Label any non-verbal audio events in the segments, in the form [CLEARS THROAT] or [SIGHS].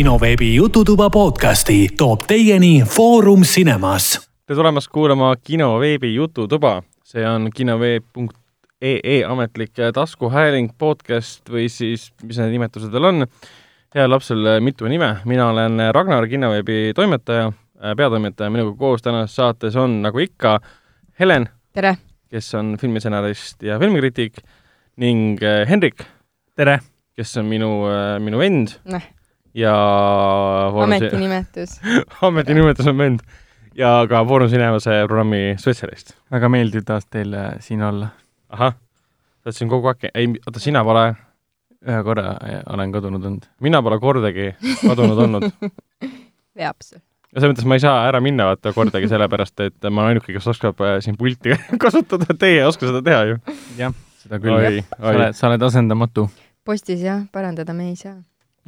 kinoveebi Jututuba podcasti toob teieni Foorum Cinemas. tere tulemast kuulama kinoveebi Jututuba, see on kinoveeb.ee ametlik taskuhääling podcast või siis, mis need nimetused veel on. heal lapsel mitu nime, mina olen Ragnar, kinoveebi toimetaja, peatoimetaja, minuga koos tänases saates on nagu ikka Helen. tere! kes on filmistsenarist ja filmikriitik ning Henrik. tere! kes on minu, minu vend. Ja ametinimetus [LAUGHS] ametinimetus on vend ja ka Foorum Cinemase programmi spetsialist. väga meeldiv taas teil äh, siin olla. ahah, sa oled siin kogu aeg, ei, oota, sina pole? ühe korra äh, olen kadunud olnud. mina pole kordagi kadunud olnud. [LAUGHS] veab sul. ja selles mõttes ma ei saa ära minna vaata kordagi, sellepärast et ma olen ainuke, kes oskab äh, siin pulti [LAUGHS] kasutada, teie ei oska seda teha ju. jah, seda küll. sa oled, sa oled asendamatu. postis jah, parandada me ei saa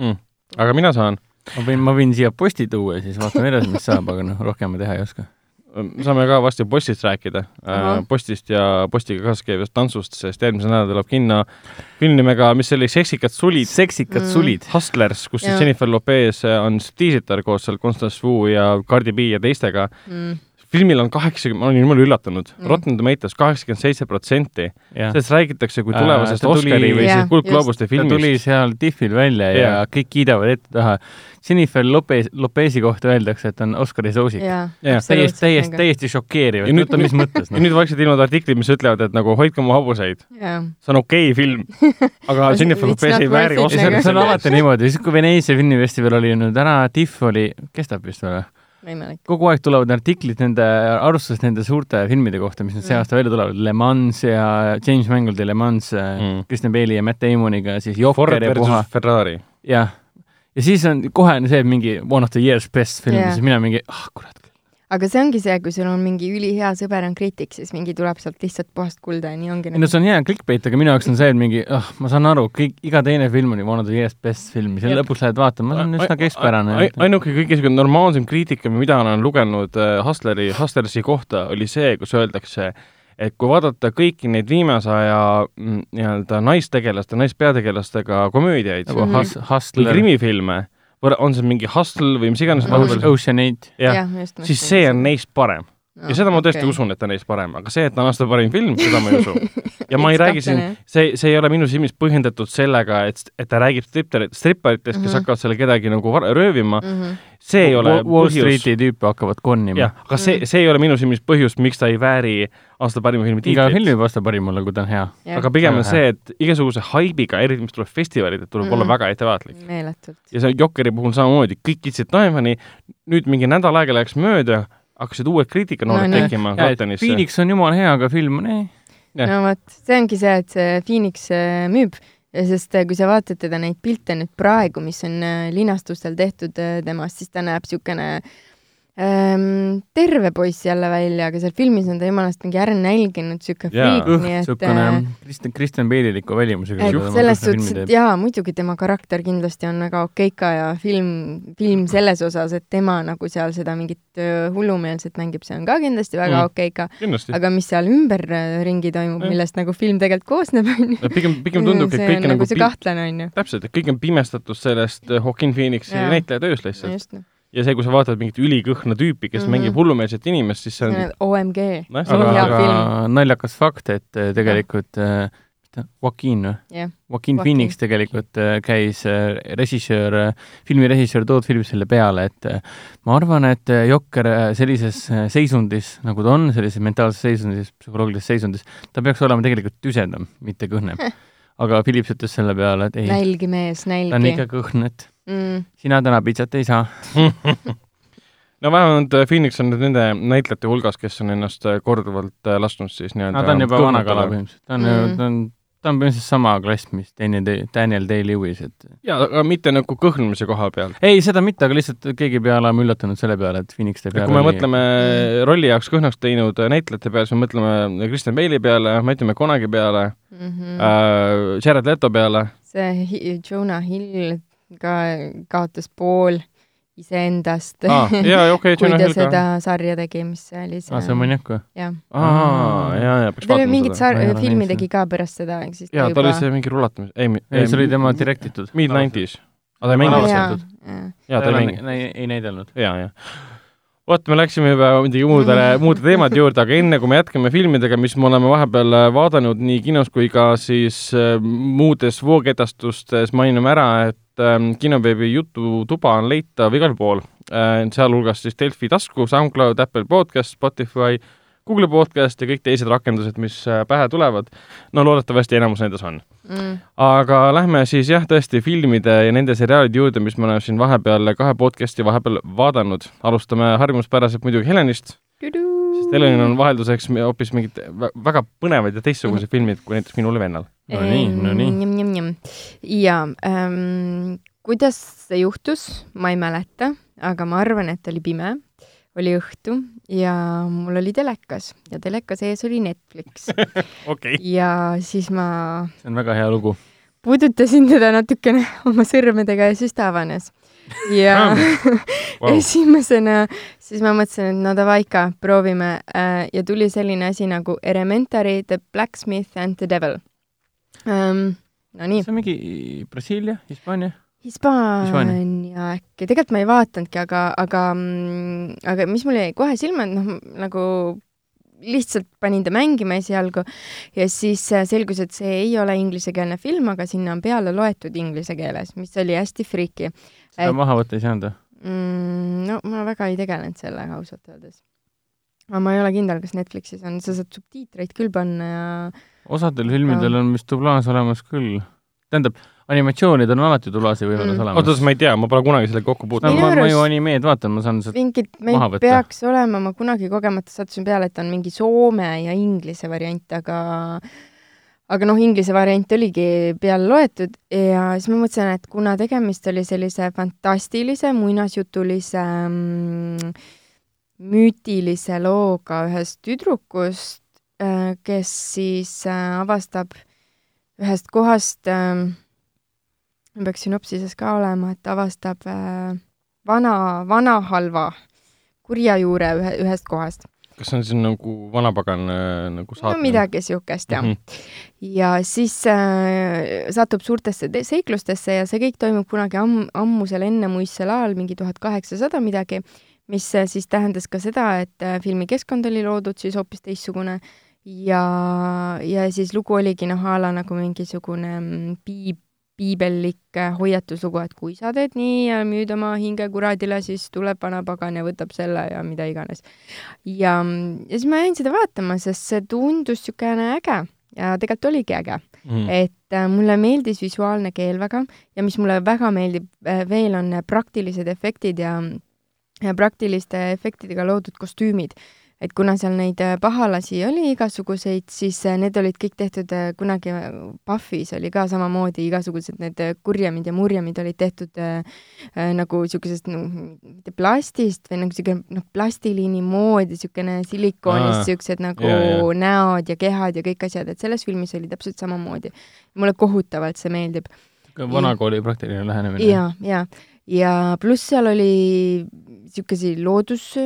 mm.. Aga mina saan. ma võin, ma võin siia posti tuua ja siis vaatame edasi, mis saab, aga noh, rohkem ma teha ei oska. saame ka varsti postist rääkida uh,, postist ja postiga kaasas käivast tantsust, sest eelmisel nädalal tuleb kinno film nimega, mis oli, Seksikad sulid. seksikad mm. sulid. Hustlers, kus siis Jennifer Lopez on diisitar koos seal Constance Wu ja Cardi B ja teistega mm filmil on kaheksakümmend, ma olin jumala üllatunud mm., Rotten Tomatoes kaheksakümmend seitse protsenti. sellest räägitakse kui tulevasest äh, Oscari või siis kuldgloobuste filmist. ta tuli seal TIFFil välja ja, ja kõik kiidavad ette-taha. Jennifer Lopez, Lopezi kohta öeldakse, et on Oscari soosik. täiesti, täiesti, täiesti šokeeriv, et nüüd, mis mõttes no?. [LAUGHS] ja nüüd vaikselt ilmuvad artiklid, mis ütlevad, et nagu hoidke oma hobuseid. see on okei okay film, [LAUGHS] aga Jennifer Lopez ei vääri Oscari. see on alati niimoodi, siis kui Veneetsia filmifestival oli nüüd ära, TIFF oli, kestab vist või? Kogu aeg tulevad artiklid nende, arvustused nende suurte filmide kohta, mis nüüd see aasta välja tulevad, Le Mans ja James Mangoldi Le Mans mm., Kristen Bale'i ja Matt Damoniga, siis Jokker ja puha. Ferrari. jah, ja siis on kohe on see mingi one of the year's best film yeah., siis mina mingi, ah kurat aga see ongi see, kui sul on mingi ülihea sõber on kriitik, siis mingi tuleb sealt lihtsalt puhast kulda ja nii ongi. ei no see on hea clickbait, aga minu jaoks on see, et mingi, ah oh,, ma saan aru, kõik, iga teine film on ju one of the year's best film siis lõpuks lähed vaatama, see on üsna keskpärane. ainuke kõige niisugune normaalsem kriitika, mida olen lugenud uh, Hustleri, Hustlersi kohta, oli see, kus öeldakse, et kui vaadata kõiki neid viimase aja mm, nii-öelda naistegelaste, naispeategelastega komöödiaid nagu mm -hmm. või krimifilme on see mingi Hustle või mis iganes Ocean, Ocean Eight. jah, siis see on neist parem. Ja seda ma tõesti okay. usun, et ta on neist parem, aga see, et ta on aasta parim film, seda ma ei usu. [LAUGHS] ja ma ei räägi siin, see, see ei ole minu silmis põhjendatud sellega, et, et ta räägib stripterit, stripparitest, kes mm -hmm. hakkavad selle kedagi nagu röövima mm. -hmm. see ei ole Wall Streeti tüüpe hakkavad konnima. aga see, see ei ole minu silmis põhjus, miks ta ei vääri aasta parima filmi tiitlit. iga film võib aasta parim olla, kui ta on hea. aga pigem on see, et igasuguse haibiga, eriti mis tuleb festivalidelt, tuleb mm. olla väga ettevaatlik. meeletult. ja see Jokeri puhul samamoodi, kõik kiitsid taevani, nüüd mingi nädal aega läks mööda, hakkasid uued kriitikanoored no, tekkima Kaltenisse. Phoenix on jumala hea, aga film on ei. no vot, see ongi see, et see Phoenix müüb, sest kui sa vaatad teda neid pilte nüüd praegu, mis on linastustel tehtud temast, siis ta näeb niisugune ähm, terve poiss jälle välja, aga seal filmis on ta jumalast mingi äärnälginud sihuke friik, nii et niisugune Kristen, Kristen Bale'iliku välimusega. selles suhtes, et jaa, muidugi tema karakter kindlasti on väga okeika ja film, film selles osas, et tema nagu seal seda mingit hullumeelset mängib, see on ka kindlasti väga mm. okeika. aga mis seal ümberringi toimub, millest nagu film tegelikult koosneb, on ju. pigem, pigem tundubki, et kõik on nagu see kahtlane, on ju. täpselt, et kõik on pimestatud sellest Joaquin Phoenixi näitleja tööst lihtsalt ja see, kui sa vaatad mingit ülikõhna tüüpi, kes mm -hmm. mängib hullumeelset inimest, siis see on OMG no,. aga, aga naljakas fakt, et äh, tegelikult äh, Joaquin või yeah.? Joaquin Phoenix tegelikult äh, käis režissöör, filmirežissöör Todd Phillipsile peale, et ma arvan, et Jokker sellises seisundis, nagu ta on, sellises mentaalses seisundis, psühholoogilises seisundis, ta peaks olema tegelikult tüsendam, mitte kõhnem. [LAUGHS] aga Philips ütles selle peale, et ei. nälgi mees, nälgi. ta on ikka kõhn, et mm. sina täna pitsat ei saa [LAUGHS] no vähemalt äh, Phoenix on nüüd nende näitlejate hulgas, kes on ennast äh, korduvalt äh, lasknud siis nii-öelda ta on juba vana kala põhimõtteliselt, ta on mm., ta on, ta on põhimõtteliselt sama klass, mis Daniel Day, Daniel Day-Lewis, et jaa, aga mitte nagu kõhnumise koha peal. ei, seda mitte, aga lihtsalt keegi ei pea olema üllatunud selle peale, et Phoenix teeb kui me rolli. mõtleme mm. rolli jaoks kõhnaks teinud näitlejate peale, siis me mõtleme Kristen Bale'i peale, Matthew McConaughey peale mm, -hmm. äh, Jared Leto peale. see Jonah Hill ka kaotas pool iseendast ah,. jaa, okei okay,, [LAUGHS] kui ta seda sarja tegi, mis see oli see ah,. see on mõniak või? jah. aa, jaa, jaa, peaks vaatama seda. mingit sar-, filmi tegi ka pärast seda, ehk siis jaa, ta oli see mingi rulatamis-, ei, ei, see oli tema direktitud. Mid-nineties aga ta ei Vana mängi osa. seda? avastatud. jaa, ta ei mängi. ei, ei näidanud. jaa, jah. vot, me läksime juba muidugi muudele, muude teemade juurde, aga enne kui me jätkame filmidega, mis me oleme vahepeal äh, vaadanud nii kinos kui ka siis äh, muudes voogedastustes, mainime ära, et äh, kinoveebi Jututuba on leitav igal pool äh,, sealhulgas siis Delfi tasku, SoundCloud, Apple Podcast, Spotify, Google Podcast ja kõik teised rakendused, mis äh, pähe tulevad. no loodetavasti enamus nendes on. mm.. aga lähme siis jah, tõesti filmide ja nende seriaalide juurde, mis me oleme siin vahepeal kahe podcast'i vahepeal vaadanud. alustame harjumuspäraselt muidugi Helenist, sest Helenil on vahelduseks hoopis mingid vä- väga põnevad ja teistsugused filmid kui näiteks minul ja vennal. No nii, no nii. ja ähm, kuidas see juhtus, ma ei mäleta, aga ma arvan, et oli pime, oli õhtu ja mul oli telekas ja teleka sees oli Netflix [LAUGHS] okei. ja siis ma see on väga hea lugu. puudutasin teda natukene oma sõrmedega ja siis ta avanes. Ja [LAUGHS] Vau. esimesena siis ma mõtlesin, et no davai ikka, proovime äh, ja tuli selline asi nagu Elementary, The Blacksmith and the Devil um,. Nonii, see on mingi Brasiilia, Hispaania? Hispaania äkki, tegelikult ma ei vaatanudki, aga, aga, aga mis mul jäi kohe silma, et noh, nagu lihtsalt panin ta mängima esialgu ja siis äh, selgus, et see ei ole inglisekeelne film, aga sinna on peale loetud inglise keeles, mis oli hästi friiki seda Et- maha võtta ei saanud või? mm,. no ma väga ei tegelenud sellega ausalt öeldes. aga ma ei ole kindel, kas Netflixis on, sa saad subtiitreid küll panna ja osadel filmidel on vist dublaaž olemas küll. tähendab, animatsioonidel on alati dublaaži võimalus Mm. olemas oota, ma ei tea, ma pole kunagi sellega kokku no, puutunud Minu ma, ma arust- ju animeed vaatan, ma saan sealt mingid, maha võtta. peaks olema, ma kunagi kogemata sattusin peale, et on mingi soome ja inglise variant, aga aga noh, inglise variant oligi peale loetud ja siis ma mõtlesin, et kuna tegemist oli sellise fantastilise muinasjutulise mm, müütilise looga ühest tüdrukust, kes siis äh, avastab ühest kohast äh, peaks sünopsises ka olema, et avastab äh, vana, vana halva kurja juure ühe, ühest kohast. kas see on siis nagu vanapagan äh, nagu no saatan? midagi siukest jah mm. -hmm. ja siis äh, satub suurtesse te- seiklustesse ja see kõik toimub kunagi amm, ammusel ennemuistsel ajal, mingi tuhat kaheksasada midagi, mis äh, siis tähendas ka seda, et äh, filmi keskkond oli loodud siis hoopis teistsugune ja, ja siis lugu oligi noh, a la nagu mingisugune mm, piib, piibellik äh, hoiatuslugu, et kui sa teed nii ja müüd oma hinge kuradile, siis tuleb vanapagan ja võtab selle ja mida iganes. ja, ja siis ma jäin seda vaatama, sest see tundus niisugune äge ja tegelikult oligi äge, Mhm. et äh, mulle meeldis visuaalne keel väga ja mis mulle väga meeldib äh, veel, on äh, praktilised efektid ja, ja praktiliste efektidega loodud kostüümid. Et kuna seal neid äh, pahalasi oli igasuguseid, siis äh, need olid kõik tehtud äh, kunagi Puffis oli ka samamoodi igasugused need kurjamid ja murjamid olid tehtud äh, nagu niisugusest noh, mitte plastist või nagu niisugune noh, plastiliini moodi, niisugune silikoonist niisugused nagu jaa, jaa. näod ja kehad ja kõik asjad, et selles filmis oli täpselt samamoodi. mulle kohutavalt see meeldib. vanakooli praktiline lähenemine. ja, ja, ja pluss seal oli niisuguseid loodus,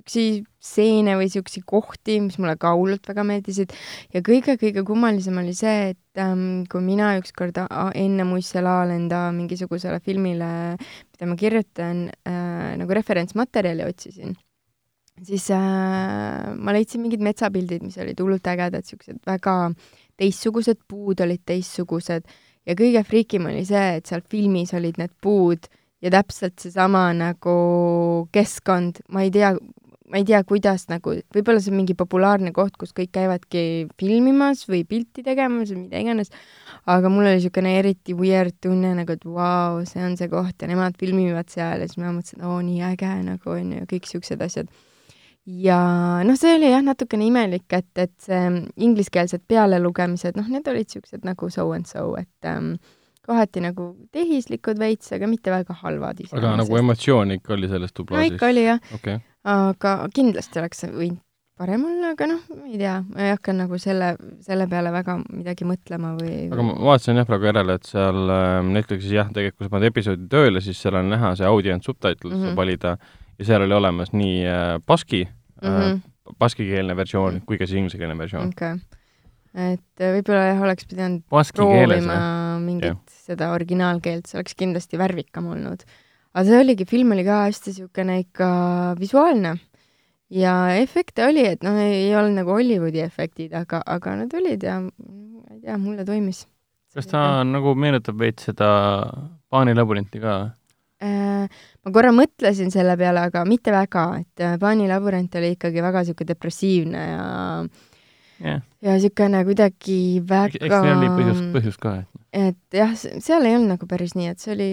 niisuguseid stseene või niisuguseid kohti, mis mulle ka hullult väga meeldisid. Ja kõige-kõige kummalisem oli see, et ähm, kui mina ükskord enne muistsel ajal enda mingisugusele filmile, mida ma kirjutan äh,, nagu referentsmaterjali otsisin, siis äh, ma leidsin mingid metsapildid, mis olid hullult ägedad, niisugused väga teistsugused puud olid teistsugused. Ja kõige friikim oli see, et seal filmis olid need puud ja täpselt seesama nagu keskkond, ma ei tea, ma ei tea, kuidas nagu, võib-olla see on mingi populaarne koht, kus kõik käivadki filmimas või pilti tegemas või mida iganes, aga mul oli niisugune eriti weird tunne nagu, et vau, see on see koht ja nemad filmivad seal ja siis ma mõtlesin, oo nii äge nagu onju ja kõik siuksed asjad ja noh, see oli jah, natukene imelik, et, et see ingliskeelsed pealelugemised, noh, need olid siuksed nagu so and so, et ähm, kohati nagu tehislikud veits, aga mitte väga halvad aga nagu emotsioon ikka oli selles no dublaažis ikka oli jah, okay.. Aga kindlasti oleks võinud parem olla, aga noh, ei tea, ma ei hakka nagu selle, selle peale väga midagi mõtlema või aga ma vaatasin jah praegu järele, et seal äh, Netflixis jah, tegelikult kui sa paned episoodi tööle, siis seal on näha see audio and subtitles mm -hmm. Mhm. saab valida ja seal oli olemas nii äh, baski mm, mm. -hmm. äh, baskikeelne versioon kui ka siis inglisekeelne versioon mm. okay.. et äh, võib-olla jah, oleks pidanud baski keeles proovima või? mingit Jah. seda originaalkeelt, see oleks kindlasti värvikam olnud. Aga see oligi, film oli ka hästi niisugune ikka visuaalne ja efekte oli, et noh, ei olnud nagu Hollywoodi efektid, aga, aga nad olid ja ma ei tea, mulle toimis. kas ta nagu meenutab veits seda Paani labyrinti ka? Äh, ma korra mõtlesin selle peale, aga mitte väga, et äh, Paani labürint oli ikkagi väga niisugune depressiivne ja jah, ja niisugune kuidagi väga eks neil oli põhjus, põhjus ka, et et jah, seal ei olnud nagu päris nii, et see oli,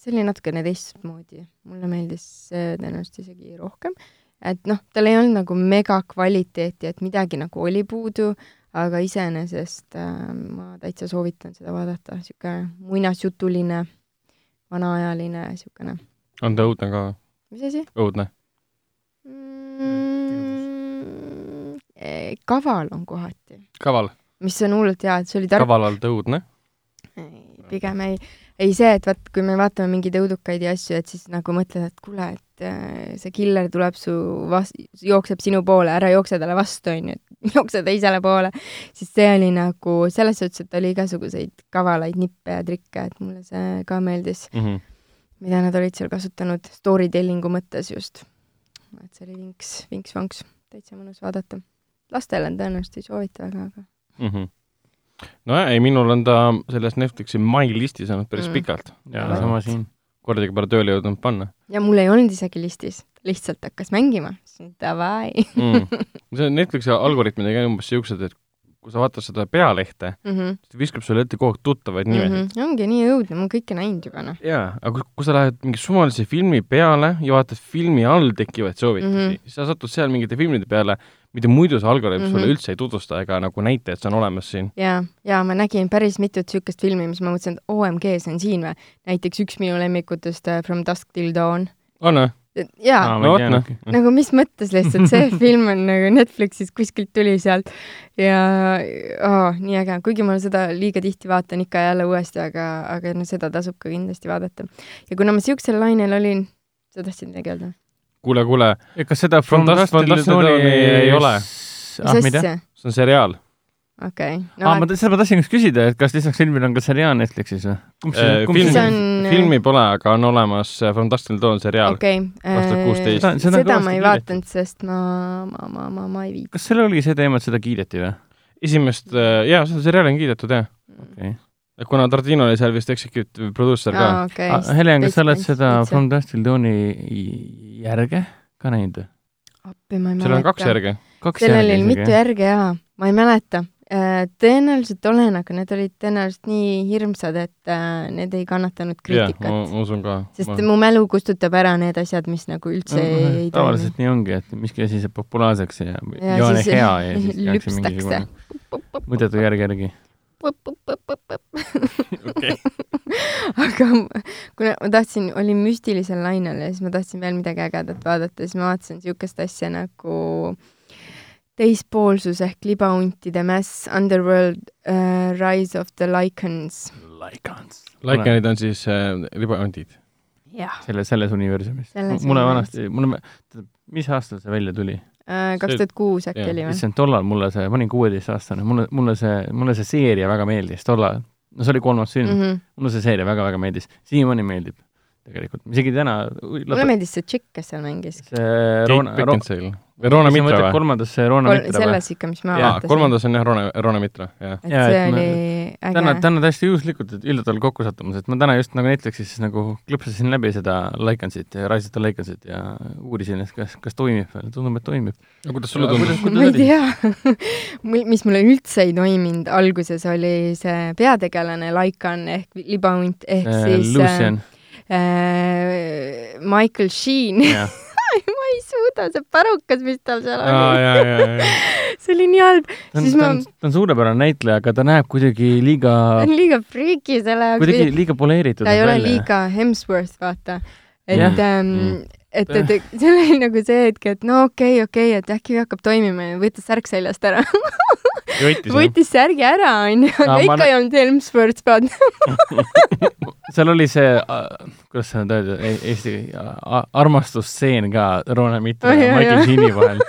see oli natukene teistmoodi. mulle meeldis see tõenäoliselt isegi rohkem. et noh, tal ei olnud nagu megakvaliteeti, et midagi nagu oli puudu, aga iseenesest äh, ma täitsa soovitan seda vaadata, niisugune muinasjutuline, vanaajaline niisugune, on ta õudne ka? mis asi õudne? mm,? Kaval on kohati, kaval? mis on hullult hea, et see oli tark kavalalt õudne? ei, pigem ei, ei see, et vaat, kui me vaatame mingeid õudukaid ja asju, et siis nagu mõtled, et kuule, et äh, see killer tuleb su vas-, jookseb sinu poole, ära jookse talle vastu, onju, et [LAUGHS] jookse teisele poole, siis see oli nagu selles suhtes, et oli igasuguseid kavalaid nippe ja trikke, et mulle see ka meeldis, Mhm. mida nad olid seal kasutanud story telling'u mõttes just. et see oli vinks, vinks-vonks, täitsa mõnus vaadata. Lastele tõenäoliselt ei soovita väga, aga Mhm. nojah, ei minul on ta selles Netflixi My listis olnud päris Mm. mm. pikalt ja Vot. sama siin. kordagi pole tööle jõudnud panna ja mul ei olnud isegi listis, lihtsalt hakkas mängima, siis davai mm.. see Netflixi algoritmidega on umbes siuksed, et kui sa vaatad seda pealehte, mm. -hmm. siis ta viskab sulle ette kogu aeg tuttavaid nimesid mm. Mm -hmm. ongi nii õudne, ma olen kõike näinud juba noh. jaa, aga kui, kui sa lähed mingi suvalise filmi peale ja vaatad filmi all tekkivaid soovitusi mm. -hmm. siis sa satud seal mingite filmide peale, mida muidu see algoritm mm Mhm. -hmm. sulle üldse ei tutvusta ega nagu näita, et see on olemas siin. ja, ja ma nägin päris mitut niisugust filmi, mis ma mõtlesin, et OMG, see on siin või. näiteks üks minu lemmikutest äh, From Dusk Till Dawn. on või? jaa, no noh. [LAUGHS] nagu mis mõttes lihtsalt, see [LAUGHS] film on nagu Netflixis kuskilt tuli sealt ja oh, nii äge, kuigi ma seda liiga tihti vaatan ikka ja jälle uuesti, aga, aga no seda tasub ka kindlasti vaadata. ja kuna ma siuksel lainel olin, sa tahtsid midagi öelda? kuule, kuule, kas seda From Dusk Till Dawn ei ole. ah, mis mida? asja? see on seriaal. okei, aa, ma no ta- seda ma tahtsin just küsida, et kas lisaks filmile on ka seriaal Netflixis või? kumb Äh, see, kumb film- see on filmi pole, aga on olemas äh, From Dusk Till Dawn seriaal okay.. okei, 2016. Seda- seda seda ma ei vaadanud, sest ma, ma, ma, ma, ma ei viitsi. kas seal oli see teema, et seda kiideti või? esimest, jaa, seda seriaali on kiidetud jah. okei. Kuna Tartino oli seal vist executive producer ka. aa, okei. Helen, kas sa oled seda. From Dust Till Dawni järge ka näinud või? appi ma ei seal on kaks mäleta. järge. kaks sellel oli mitu järge jaa, ma ei mäleta. tõenäoliselt olen, aga need olid tõenäoliselt nii hirmsad, et äh, need ei kannatanud kriitikat ma. ma usun ka. sest mu mälu kustutab ära need asjad, mis nagu üldse ei, ei toimi. tavaliselt nii ongi, et miski asi saab populaarseks ja, Ja joone hea ja siis [LAUGHS] tehakse lüpstakse. mingisugune mõttetu järg järgi. Okei. [LAUGHS] aga kuna ma tahtsin, olin müstilisel lainel ja siis ma tahtsin veel midagi ägedat vaadata, siis ma vaatasin niisugust asja nagu teispoolsus ehk libauntide mäss Underworld uh, Rise of the Lycans. Lycans. Lycanid on siis äh, ribahundid. jah, selle, selles universumis Selles. mulle universumis. vanasti, mulle, mis aastal see välja tuli? Kaks tuhat kuus äkki oli või? issand, tollal mulle see, ma olin kuueteistaastane, mulle, mulle see, mulle see seeria väga meeldis tollal. no see oli kolmas film mm, Mm -hmm. -hmm. mulle see seeria väga-väga meeldis, siiamaani meeldib tegelikult, isegi täna. mulle meeldis see tšikk, kes seal mängis. see Roona, Roona Mitra või? kolmandas see Roona Mitra või? selles ikka, mis ma vaatasin. kolmandas on jah Roona, Roona Mitra, jah. et Jaa, see et ma- oli täna, äge. täna täiesti juhuslikult, et üllataval kokkusattumus, et ma täna just nagu Netflixis nagu klõpsasin läbi seda Lycansit ja Rise of the Lycansit ja uurisin, et kas, kas toimib veel, tundub, et toimib. aga kuidas sulle tundus? ma ei tea, [LAUGHS] mis mulle üldse ei toiminud alguses, oli see peategelane Laikan ehk libahunt ehk siis Äh, Lucian, äh, Michael Sheen. jah. [LAUGHS] ma ei suuda, see parukas, mis tal seal oli, [LAUGHS] see oli nii halb. Siis ma- on, ta on suurepärane näitleja, aga ta näeb kuidagi liiga, ta on liiga friiki selle kuidagi jaoks, liiga poleeritud. ta ei ole liiga Hemsworth, vaata. et Jah. ähm, Mm. et, et, et [LAUGHS] seal oli nagu see hetk, et no okei okay,, okei okay,, et äkki hakkab toimima ja võttis särk seljast ära. Võttis võttis särgi ära, onju, aga ma ikka nä- ei olnud Hemsworth, vaata. seal oli see, kuidas seda nüüd öelda, Eesti a- armastusstseen ka Roone Mitra Oh, ja Michael. Sheeni vahel.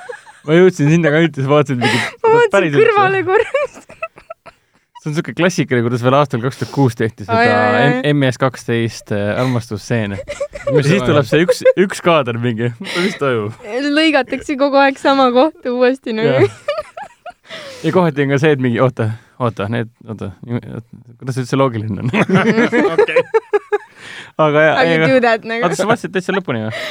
ma jõudsin sinna ka üldse, vaatasin mingi [LAUGHS] ma vaatasin kõrvale korraks. [LAUGHS] see on niisugune klassikaline, kuidas veel aastal kaks tuhat kuus tehti seda. MS kaksteist armastusstseene. [LAUGHS] ja siis tuleb see üks, üks kaader mingi, mis toimub? lõigatakse kogu aeg sama kohta uuesti nagu. Ja kohati on ka see, et mingi oota, oota, need, oota, kuidas see üldse loogiline on? [LAUGHS] okei. aga I can do that nagu oota, sa vaatasid täitsa lõpuni või?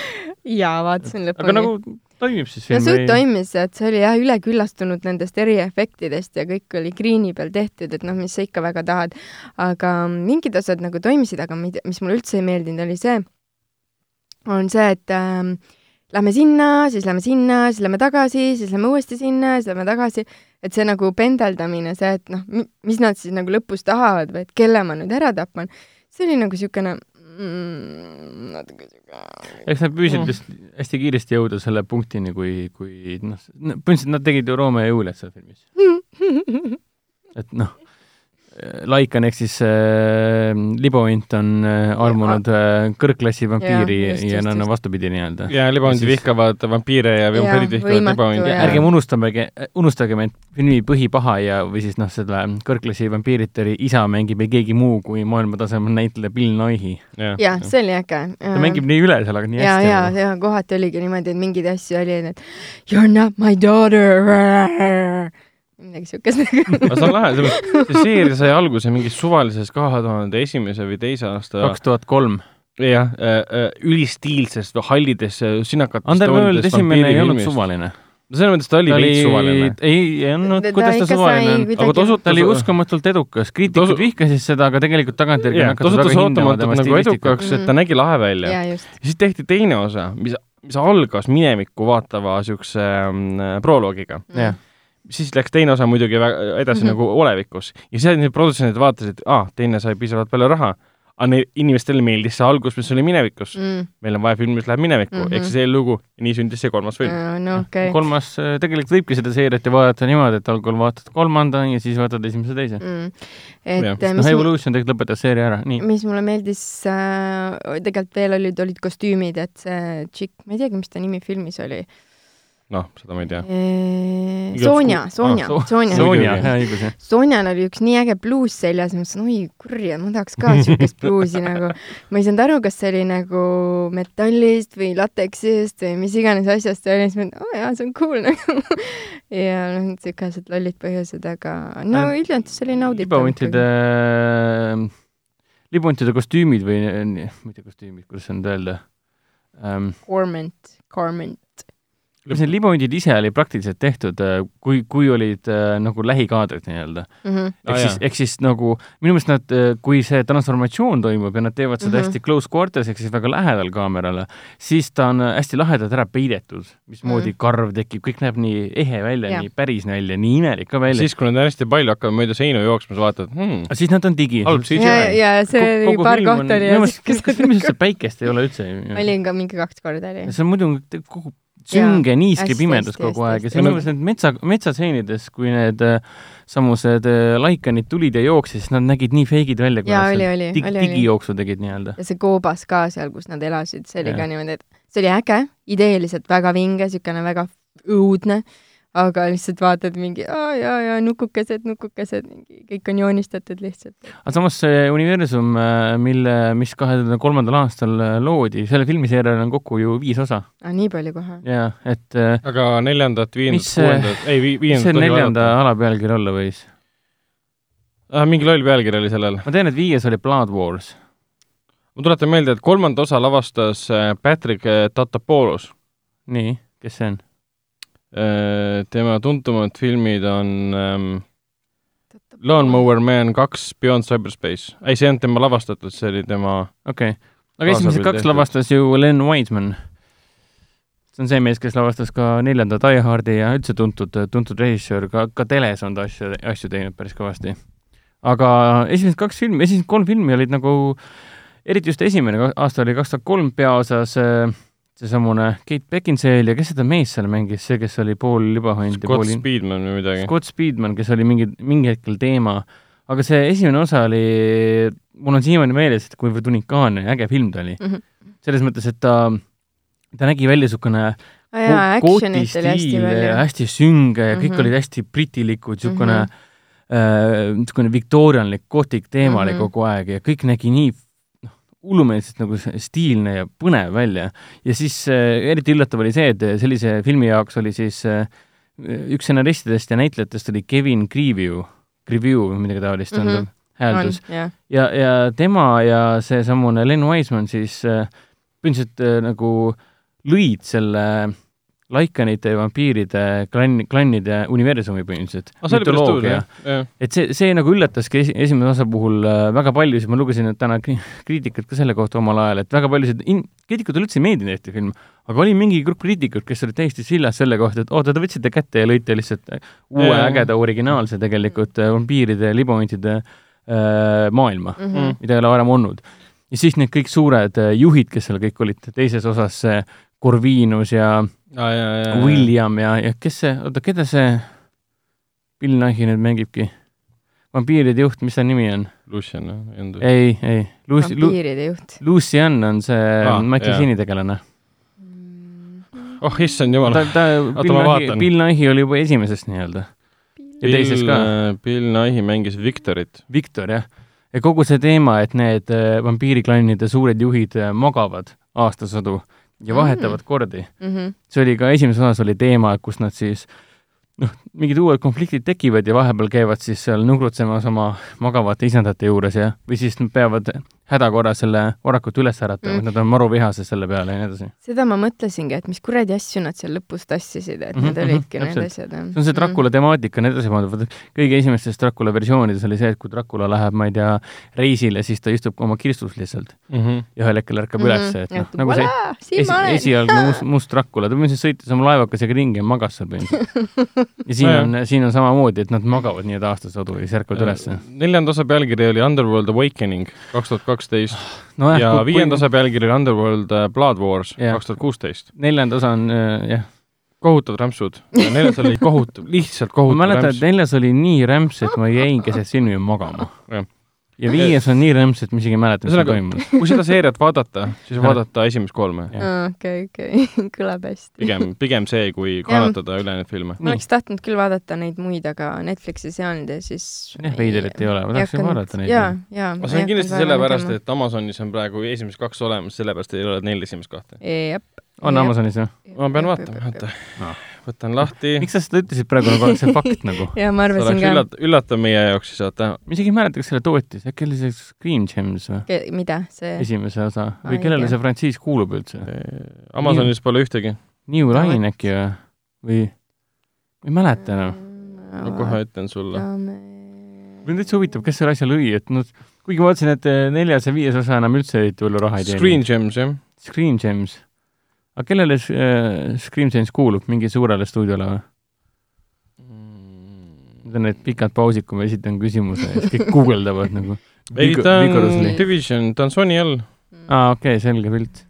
jaa, vaatasin lõpuni. aga nagu toimib siis no film suht toimis, et see oli jah üleküllastunud nendest eriefektidest ja kõik oli green'i peal tehtud, et noh, mis sa ikka väga tahad. aga mingid osad nagu toimisid, aga mida- mis mulle üldse ei meeldinud, oli see, on see, et ähm, lähme sinna, siis lähme sinna, siis lähme tagasi, siis lähme uuesti sinna, siis lähme tagasi, et see nagu pendeldamine, see, et noh, mis nad siis nagu lõpus tahavad või et kelle ma nüüd ära tapan, see oli nagu niisugune mm, natuke siuke eks nad püüdsid Mm. vist hästi kiiresti jõuda selle punktini, kui, kui noh, põhimõtteliselt nad tegid ju Romeo ja Juliet seal filmis. [LAUGHS] et noh, Laikan ehk siis äh, Libovint on äh, armunud äh, kõrgklassi vampiiri ja, just, ja nad on vastupidi nii-öelda. ja Ja siis- vihkavad vampiire ja vampiirid vihkavad ja-. ärgem unustage, unustagem, et filmi põhipaha ja, või siis noh, selle kõrgklassi vampiiriteri isa mängib ei keegi muu kui maailmatasemel näitleja Bill Nighy. jah, see oli äge. ta mängib nii üle seal, aga nii ja, hästi. ja, ja kohati oligi niimoodi, et mingeid asju oli, et you are not my daughter. Midagi siukest aga see on lahe, see seeria sai alguse mingis suvalises kahe tuhande esimese või teise aasta kaks tuhat kolm. jah äh,, äh, ülistiilsest või hallides äh, sinakates Underworld esimene ei olnud suvaline. no selles mõttes ta oli veits suvaline. ei, ei olnud Ta-, kuidas ta suvaline on? aga ta osutus ta oli uskumatult edukas, kriitikud osu- vihkasid seda, aga tegelikult tagantjärgi jah, ta osutus ootamatult nagu edukaks, et ta nägi lahe välja. ja just, ja siis tehti teine osa, mis, mis algas minevikku vaatava siukse mm, proloogiga. jah, siis läks teine osa muidugi väga edasi mm. -hmm. nagu olevikus ja seal need produtsendid vaatasid, aa, teine sai piisavalt palju raha, aga neil inimestele meeldis see algus, mis oli minevikus mm.. mm.. meil on vaja filmi, mis läheb minevikku mm. -hmm., ehk siis eellugu ja nii sündis see kolmas film. no okei okay.. kolmas, tegelikult võibki seda seeriat ju vaadata niimoodi, et algul vaatad kolmanda ja siis vaatad esimese teise. Mm. Et äh, noh, Evolution tegelikult lõpetas seeria ära, nii. mis mulle meeldis äh,, tegelikult veel olid, olid kostüümid, et see tšikk, ma ei teagi, mis ta nimi filmis oli. noh, seda ma ei tea. Sonja, Sonja Sonja. Sonja, hea õigus, jah. Sonjal oli üks nii äge bluus seljas ja ma mõtlesin, oi kurja, ma tahaks ka siukest bluusi nagu. ma ei saanud aru, kas see oli nagu metallist või lateksist või mis iganes asjast see oli, siis ma mõtlesin, oo jaa, see on cool [LAUGHS] nagu. ja noh, siukesed lollid põhjused, aga no Äh, üldjoontes see oli nauditav. libahuntide, libahuntide kostüümid või, mitte kostüümid, kuidas seda nüüd öelda um,. Corment, Corment. Kas need libahundid ise oli praktiliselt tehtud, kui, kui olid äh, nagu lähikaadrid nii-öelda? Mhm. ehk Aa, siis ehk siis nagu minu meelest nad, kui see transformatsioon toimub ja nad teevad seda mm. -hmm. hästi close quarters ehk siis väga lähedal kaamerale, siis ta on hästi lahedalt ära peidetud, mismoodi mm. karv tekib, kõik näeb nii ehe välja Jaa. nii päris välja, nii imelik ka välja. siis, kui nad hästi palju hakkavad mööda seinu jooksma, siis vaatad hmm,, siis nad on digi. halb CGI. ja, ja see oli paar kohta oli minu meelest, üldse päikest ei ole üldse? [LAUGHS] oli ka mingi kaks korda oli. see on muidu kogu sünge niiske pimedus hästi, kogu hästi, aeg ja see on meelest need metsa, metsatseenides, kui need äh, samused äh, laikanid tulid ja jooksid, siis nad nägid nii feigid välja, jaa, oli, oli, dig-, digijooksu tegid nii-öelda. ja see koobas ka seal, kus nad elasid, see oli Jah. ka niimoodi, et see oli äge, ideeliselt väga vinge, niisugune väga õudne, aga lihtsalt vaatad mingi aa jaa, jaa, nukukesed, nukukesed, mingi kõik on joonistatud lihtsalt. aga samas see universum, mille, mis kahe tuhande kolmandal aastal äh, loodi, selle filmiseerial on kokku ju viis osa aa, nii palju kohe? ja et äh, aga neljandat, viiendat, Mis see- kuuendat, ei vi,, mis viiendat see neljanda alapealkiri olla võis? ah,. mingi loll pealkiri oli sellel. ma tean, et viies oli Blood Wars. ma tuletan meelde, et kolmanda osa lavastas äh, Patrick äh, Tatopoulos. nii, kes see on? Tema tuntumad filmid on ähm, Lawnmower Man kaks Beyond Cyberspace. ei, see ei olnud tema lavastatud, see oli tema okei okay., aga esimesed kaks tehtud. lavastas ju Len Wiseman. see on see mees, kes lavastas ka neljanda Die Hardi ja üldse tuntud, tuntud režissöör, ka, ka teles on ta asju, asju teinud päris kõvasti. aga esimesed kaks filmi, esimesed kolm filmi olid nagu, eriti just esimene aasta oli kaks tuhat kolm peaosas äh, seesamune Kate Beckinsale ja kes seda meest seal mängis, see, kes oli pool libahund ja pool Speedman või midagi. Scott Speedman, kes oli mingi, mingi hetkel teema, aga see esimene osa oli, mul on siiamaani meeles, et kuivõrd unikaalne ja äge film ta oli. Mhm. selles mõttes, et ta, ta nägi välja niisugune kooti stiil ja hästi sünge ja kõik mm Mhm. -hmm. olid hästi britilikud, niisugune mm Mhm. -hmm. niisugune viktoorianlik gotik teema oli Mhm. kogu aeg ja kõik nägi nii hullumeelselt nagu stiilne ja põnev välja. ja siis äh, eriti üllatav oli see, et sellise filmi jaoks oli siis äh, üks stsenaristidest ja näitlejatest oli Kevin Greeview, Greeview või midagi taolist mm, hääldus. jah, ja, ja tema ja seesamune Len Wiseman siis äh, põhimõtteliselt äh, nagu lõid selle laikanite ja vampiiride klann, klannide universumi põhimõtteliselt. jah, jah. et see, see nagu üllataski esi, esimese osa puhul äh, väga paljusid, ma lugesin täna kri- kriitikat ka selle kohta omal ajal, et väga paljusid in-, kriitikutele üldse ei meeldinud Eesti film, aga oli mingi grupp kriitikuid, kes olid täiesti sillas selle kohta, et oota, te võtsite kätte ja lõite lihtsalt äh, uue Jaa. ägeda originaalse tegelikult äh, vampiiride ja libahuntide äh, maailma Mhm. mida ei ole varem olnud. ja siis need kõik suured äh, juhid, kes seal kõik olid, teises osas see Corvinus ja ja, ja, William ja, ja kes see, oota, keda see Bill Nighy nüüd mängibki? vampiiride juht, mis ta nimi on? Lucian, jah, ei, ei, vampiiride juht. Lucian on see ah, Michael. Sheen'i tegelane. oh issand jumal ta, ta, Bill Nighy, vaatan. Bill Nighy oli juba esimeses nii-öelda ja teises ka. Bill Nighy mängis Victorit. Victor, jah. ja kogu see teema, et need äh, vampiiriklannide suured juhid äh, magavad aastasadu ja vahetavad Mm. kordi Mhm. see oli ka esimeses osas oli teema, kus nad siis noh, mingid uued konfliktid tekivad ja vahepeal käivad siis seal nugrutsemas oma magavate isandate juures ja, või siis nad peavad hädakorras selle orakut üles äratama Mm. mm., nad on maru vihased selle peale ja nii edasi. seda ma mõtlesingi, et mis kuradi asju nad seal lõpus tassisid, et Mhm, need mhm, olidki need asjad. Mhm. see on see Dracula temaatika on edasi pandud, vaata kõige esimestes Dracula versioonides oli see, et kui Dracula läheb, ma ei tea, reisile, siis ta istub oma kirstus lihtsalt Mhm. ja ühel hetkel ärkab mm -hmm. ülesse, et noh, nagu see esi, esialgne must, must Dracula, ta põhimõtteliselt sõitis oma laevakesega ringi ja magas seal põhimõtteliselt. [LAUGHS] ja siin on, siin on samamoodi, et nad magavad nii-öelda aastasadu ja siis ärkavad ülesse. neljanda osa pealkiri oli Underworld Awakening kaks tuhat kaksteist [SIGHS] nojah, ja viienda osa pealkiri oli Underworld äh, Blood Wars kaks tuhat kuusteist. neljanda osa on äh, jah, kohutavad rämpsud. neljas oli kohutav, lihtsalt ma kohutav mäletan, et neljas oli nii rämps, et ma jäin keset filmi magama Jah.. Ja viies on nii rämps, et ma isegi ei mäleta, mis seal toimus. kui seda seeriat vaadata, siis vaadata esimest kolme. Okei, okei, [LAUGHS] kõlab hästi. pigem, pigem see, kui kannatada üle neid filme. ma oleks tahtnud küll vaadata neid muid, aga Netflixis ei olnud ja siis jah, veider, et ei ole, ma tahaks vaadata neid. jaa, jaa. aga see on kindlasti sellepärast, et Amazonis on praegu esimesed kaks olemas, sellepärast ei ole neil esimest kahte. jah. On Amazonis jah? ma pean vaatama, oota Aa.. võtan lahti. miks sa seda ütlesid praegu nagu oleks see fakt nagu? [LAUGHS] jaa, ma see arvasin oleks ka. üllat-, üllatav meie jaoks siis, vaata. ma isegi ei mäleta, kes selle tootis, äkki oli see Scream Gems või? mida see? esimese osa Ma või kellele see frantsiis kuulub üldse? Amazonis pole ühtegi. New Line äkki või? või? ma ei mäleta enam. ma kohe ütlen sulle. mind täitsa huvitab, kes selle asja lõi, et noh, kuigi ma vaatasin, et neljas ja viies osa enam üldse eriti palju raha ei teeni. Screen Gems, jah. Scream Gems. Aga kellele äh, Scream Gems kuulub, mingi suurele stuudiole või? Need on need pikad pausid, kui ma esitan küsimuse ja siis kõik guugeldavad nagu. ei, ta on. Division, ta on Sony all. aa, okei okay,, selge pilt.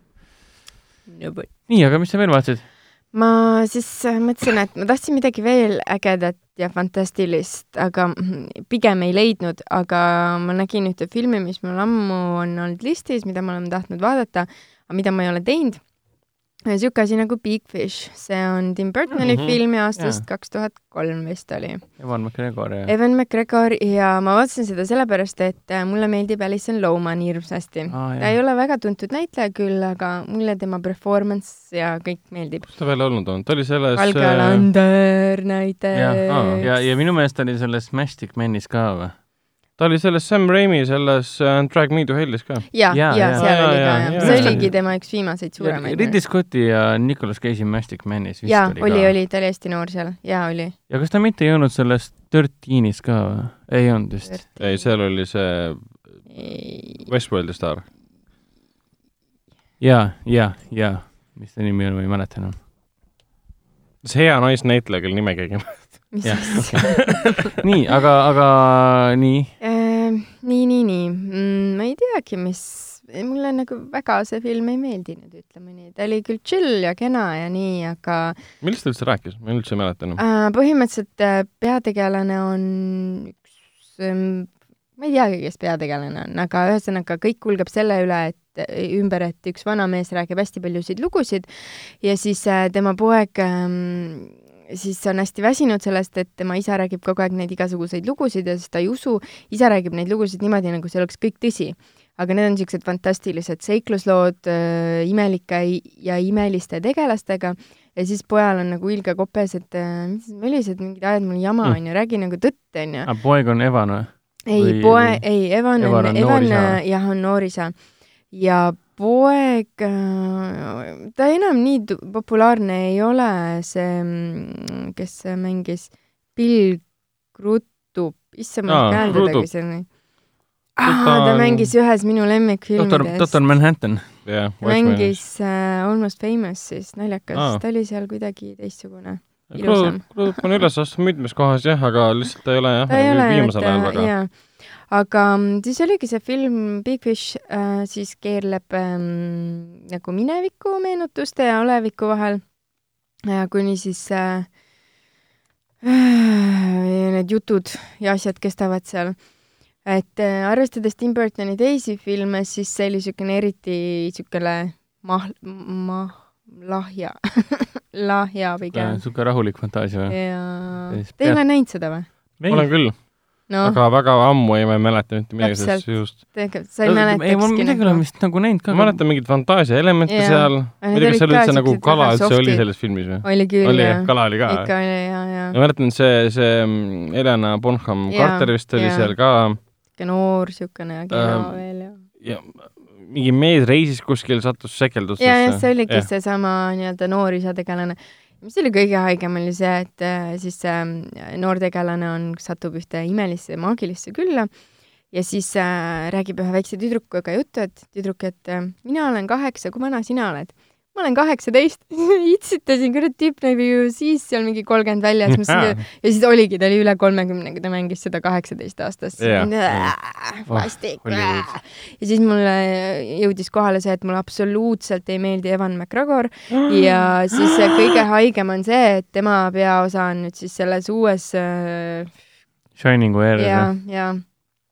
nii, aga mis sa veel vaatasid? ma siis äh, mõtlesin, et ma tahtsin midagi veel ägedat ja fantastilist, aga mm, pigem ei leidnud, aga ma nägin ühte filmi, mis mul ammu on olnud listis, mida ma olen tahtnud vaadata, aga mida ma ei ole teinud. Niisugune asi nagu Big Fish, see on Tim Burtoni mm. -hmm. film aastast Jaa. kaks tuhat kolm vist oli. Evan McGregor ja. Evan McGregor ja ma vaatasin seda sellepärast, et äh, mulle meeldib Alison Lohman hirmsasti. Aa, ta ei ole väga tuntud näitleja küll, aga mulle tema performance ja kõik meeldib. kus ta veel olnud on? ta oli selles Valge äh, Lander ja, näiteks. ja, ja minu meelest oli selles Mastic Manis ka või? Ta oli selles Sam Raimi selles äh, Drag Me to Hellis ka. ja, Jaa, ja jaa. seal Jaa, oli ka jah, jaa. see oligi tema üks viimaseid suuremaid. Ridley Scotti ja Nicolas Cage'i Mastic Manis vist jaa, oli, oli, ka. oli, ta oli hästi noor seal, jaa oli. ja kas ta mitte ei olnud selles Dirteenis ka või? ei olnud vist. ei, seal oli see Westworldi staar. ja, ja, ja, mis ta nimi on, ma ei mäleta enam. see hea naisnäitleja, kelle nime keegi ei mäleta. Mis Jah, siis? [LAUGHS] nii, aga, aga nii, Ehm, nii, nii, nii mm,, ma ei teagi, mis, mulle nagu väga see film ei meeldinud, ütleme nii, ta oli küll chill ja kena ja nii, aga millest ta üldse rääkis? ma üldse ei mäleta enam. äh, põhimõtteliselt äh, peategelane on üks ähm, ma ei teagi, kes peategelane on, aga ühesõnaga kõik kulgeb selle üle, et ümber, et üks vanamees räägib hästi paljusid lugusid ja siis äh, tema poeg ähm, siis on hästi väsinud sellest, et tema isa räägib kogu aeg neid igasuguseid lugusid ja siis ta ei usu, isa räägib neid lugusid niimoodi, nagu see oleks kõik tõsi. aga need on niisugused fantastilised seikluslood äh, imelike ja imeliste tegelastega ja siis pojal on nagu ilge kopes, et äh, mis millised mingid ajad mul jama Mm. on ju, räägi nagu tõtt, on ju. aga Ah, poeg on Evan või? ei poe ei, Evan Evan on, Evan äh, jah, on noorisa ja poeg, ta enam nii populaarne ei ole, see, kes mängis Bill Crudup, issand, ma ei käända Crudup. tagi selle. Ta ta on- mängis ühes minu doktor, lemmikfilmidest doktor. Manhattan. jah, mängis äh, Almost Famous siis, naljakas Aa. ta oli seal kuidagi teistsugune. Krudup on üles astunud mitmes kohas jah, aga lihtsalt ta ei ole jah ta viimasel ajal väga. jaa. aga mm, siis oligi see film Big Fish äh, siis keerleb ähm, nagu mineviku meenutuste ja oleviku vahel äh,, kuni siis äh, äh, need jutud ja asjad kestavad seal. et äh, arvestades Tim Burtoni teisi filme, siis see oli niisugune eriti niisugune mah-, mah-, lahja, [LAUGHS] lahja pigem. niisugune rahulik fantaasia või? ja Siis te ei ole näinud seda või? olen küll, noh, aga väga ammu ei ma ei mäleta mitte midagi sellest sisust. tegelikult sa ei mäletakski ei, mul midagi olen vist nagu näinud ka. ma mäletan mingeid fantaasia elemente Jaa. seal, ma ei tea, kas seal üldse nagu kala üldse oli selles filmis või? oli küll oli jah kala oli ka. ikka oli ja, ja ma mäletan, see, see mm, Helena Bonham Jaa, Carter vist oli jaa. seal ka ikka noor siukene ja kena Ähm, veel ja. ja mingi mees reisis kuskil, sattus ja, ja sekeldustesse. see oligi seesama nii-öelda noor isategelane. Mis oli kõige haigem, oli see, et äh, siis see äh, noor tegelane on, satub ühte imelisse maagilisse külla ja siis äh, räägib ühe väikse tüdrukuga juttu, et tüdruk, et mina olen kaheksa, kui vana sina oled? Ma olen kaheksateist. [LAUGHS] itsitasin, kurat, tüüp näib ju siis seal mingi kolmkümmend väljas, mis ja siis oligi, ta oli üle kolmekümne, kui ta mängis seda kaheksateist aastast Jah. vastik. Hollywood. ja siis mulle jõudis kohale see, et mulle absoluutselt ei meeldi Evan McGregor [GASPS] ja siis kõige haigem on see, et tema peaosa on nüüd siis selles uues äh, Shiningu ja järel, ja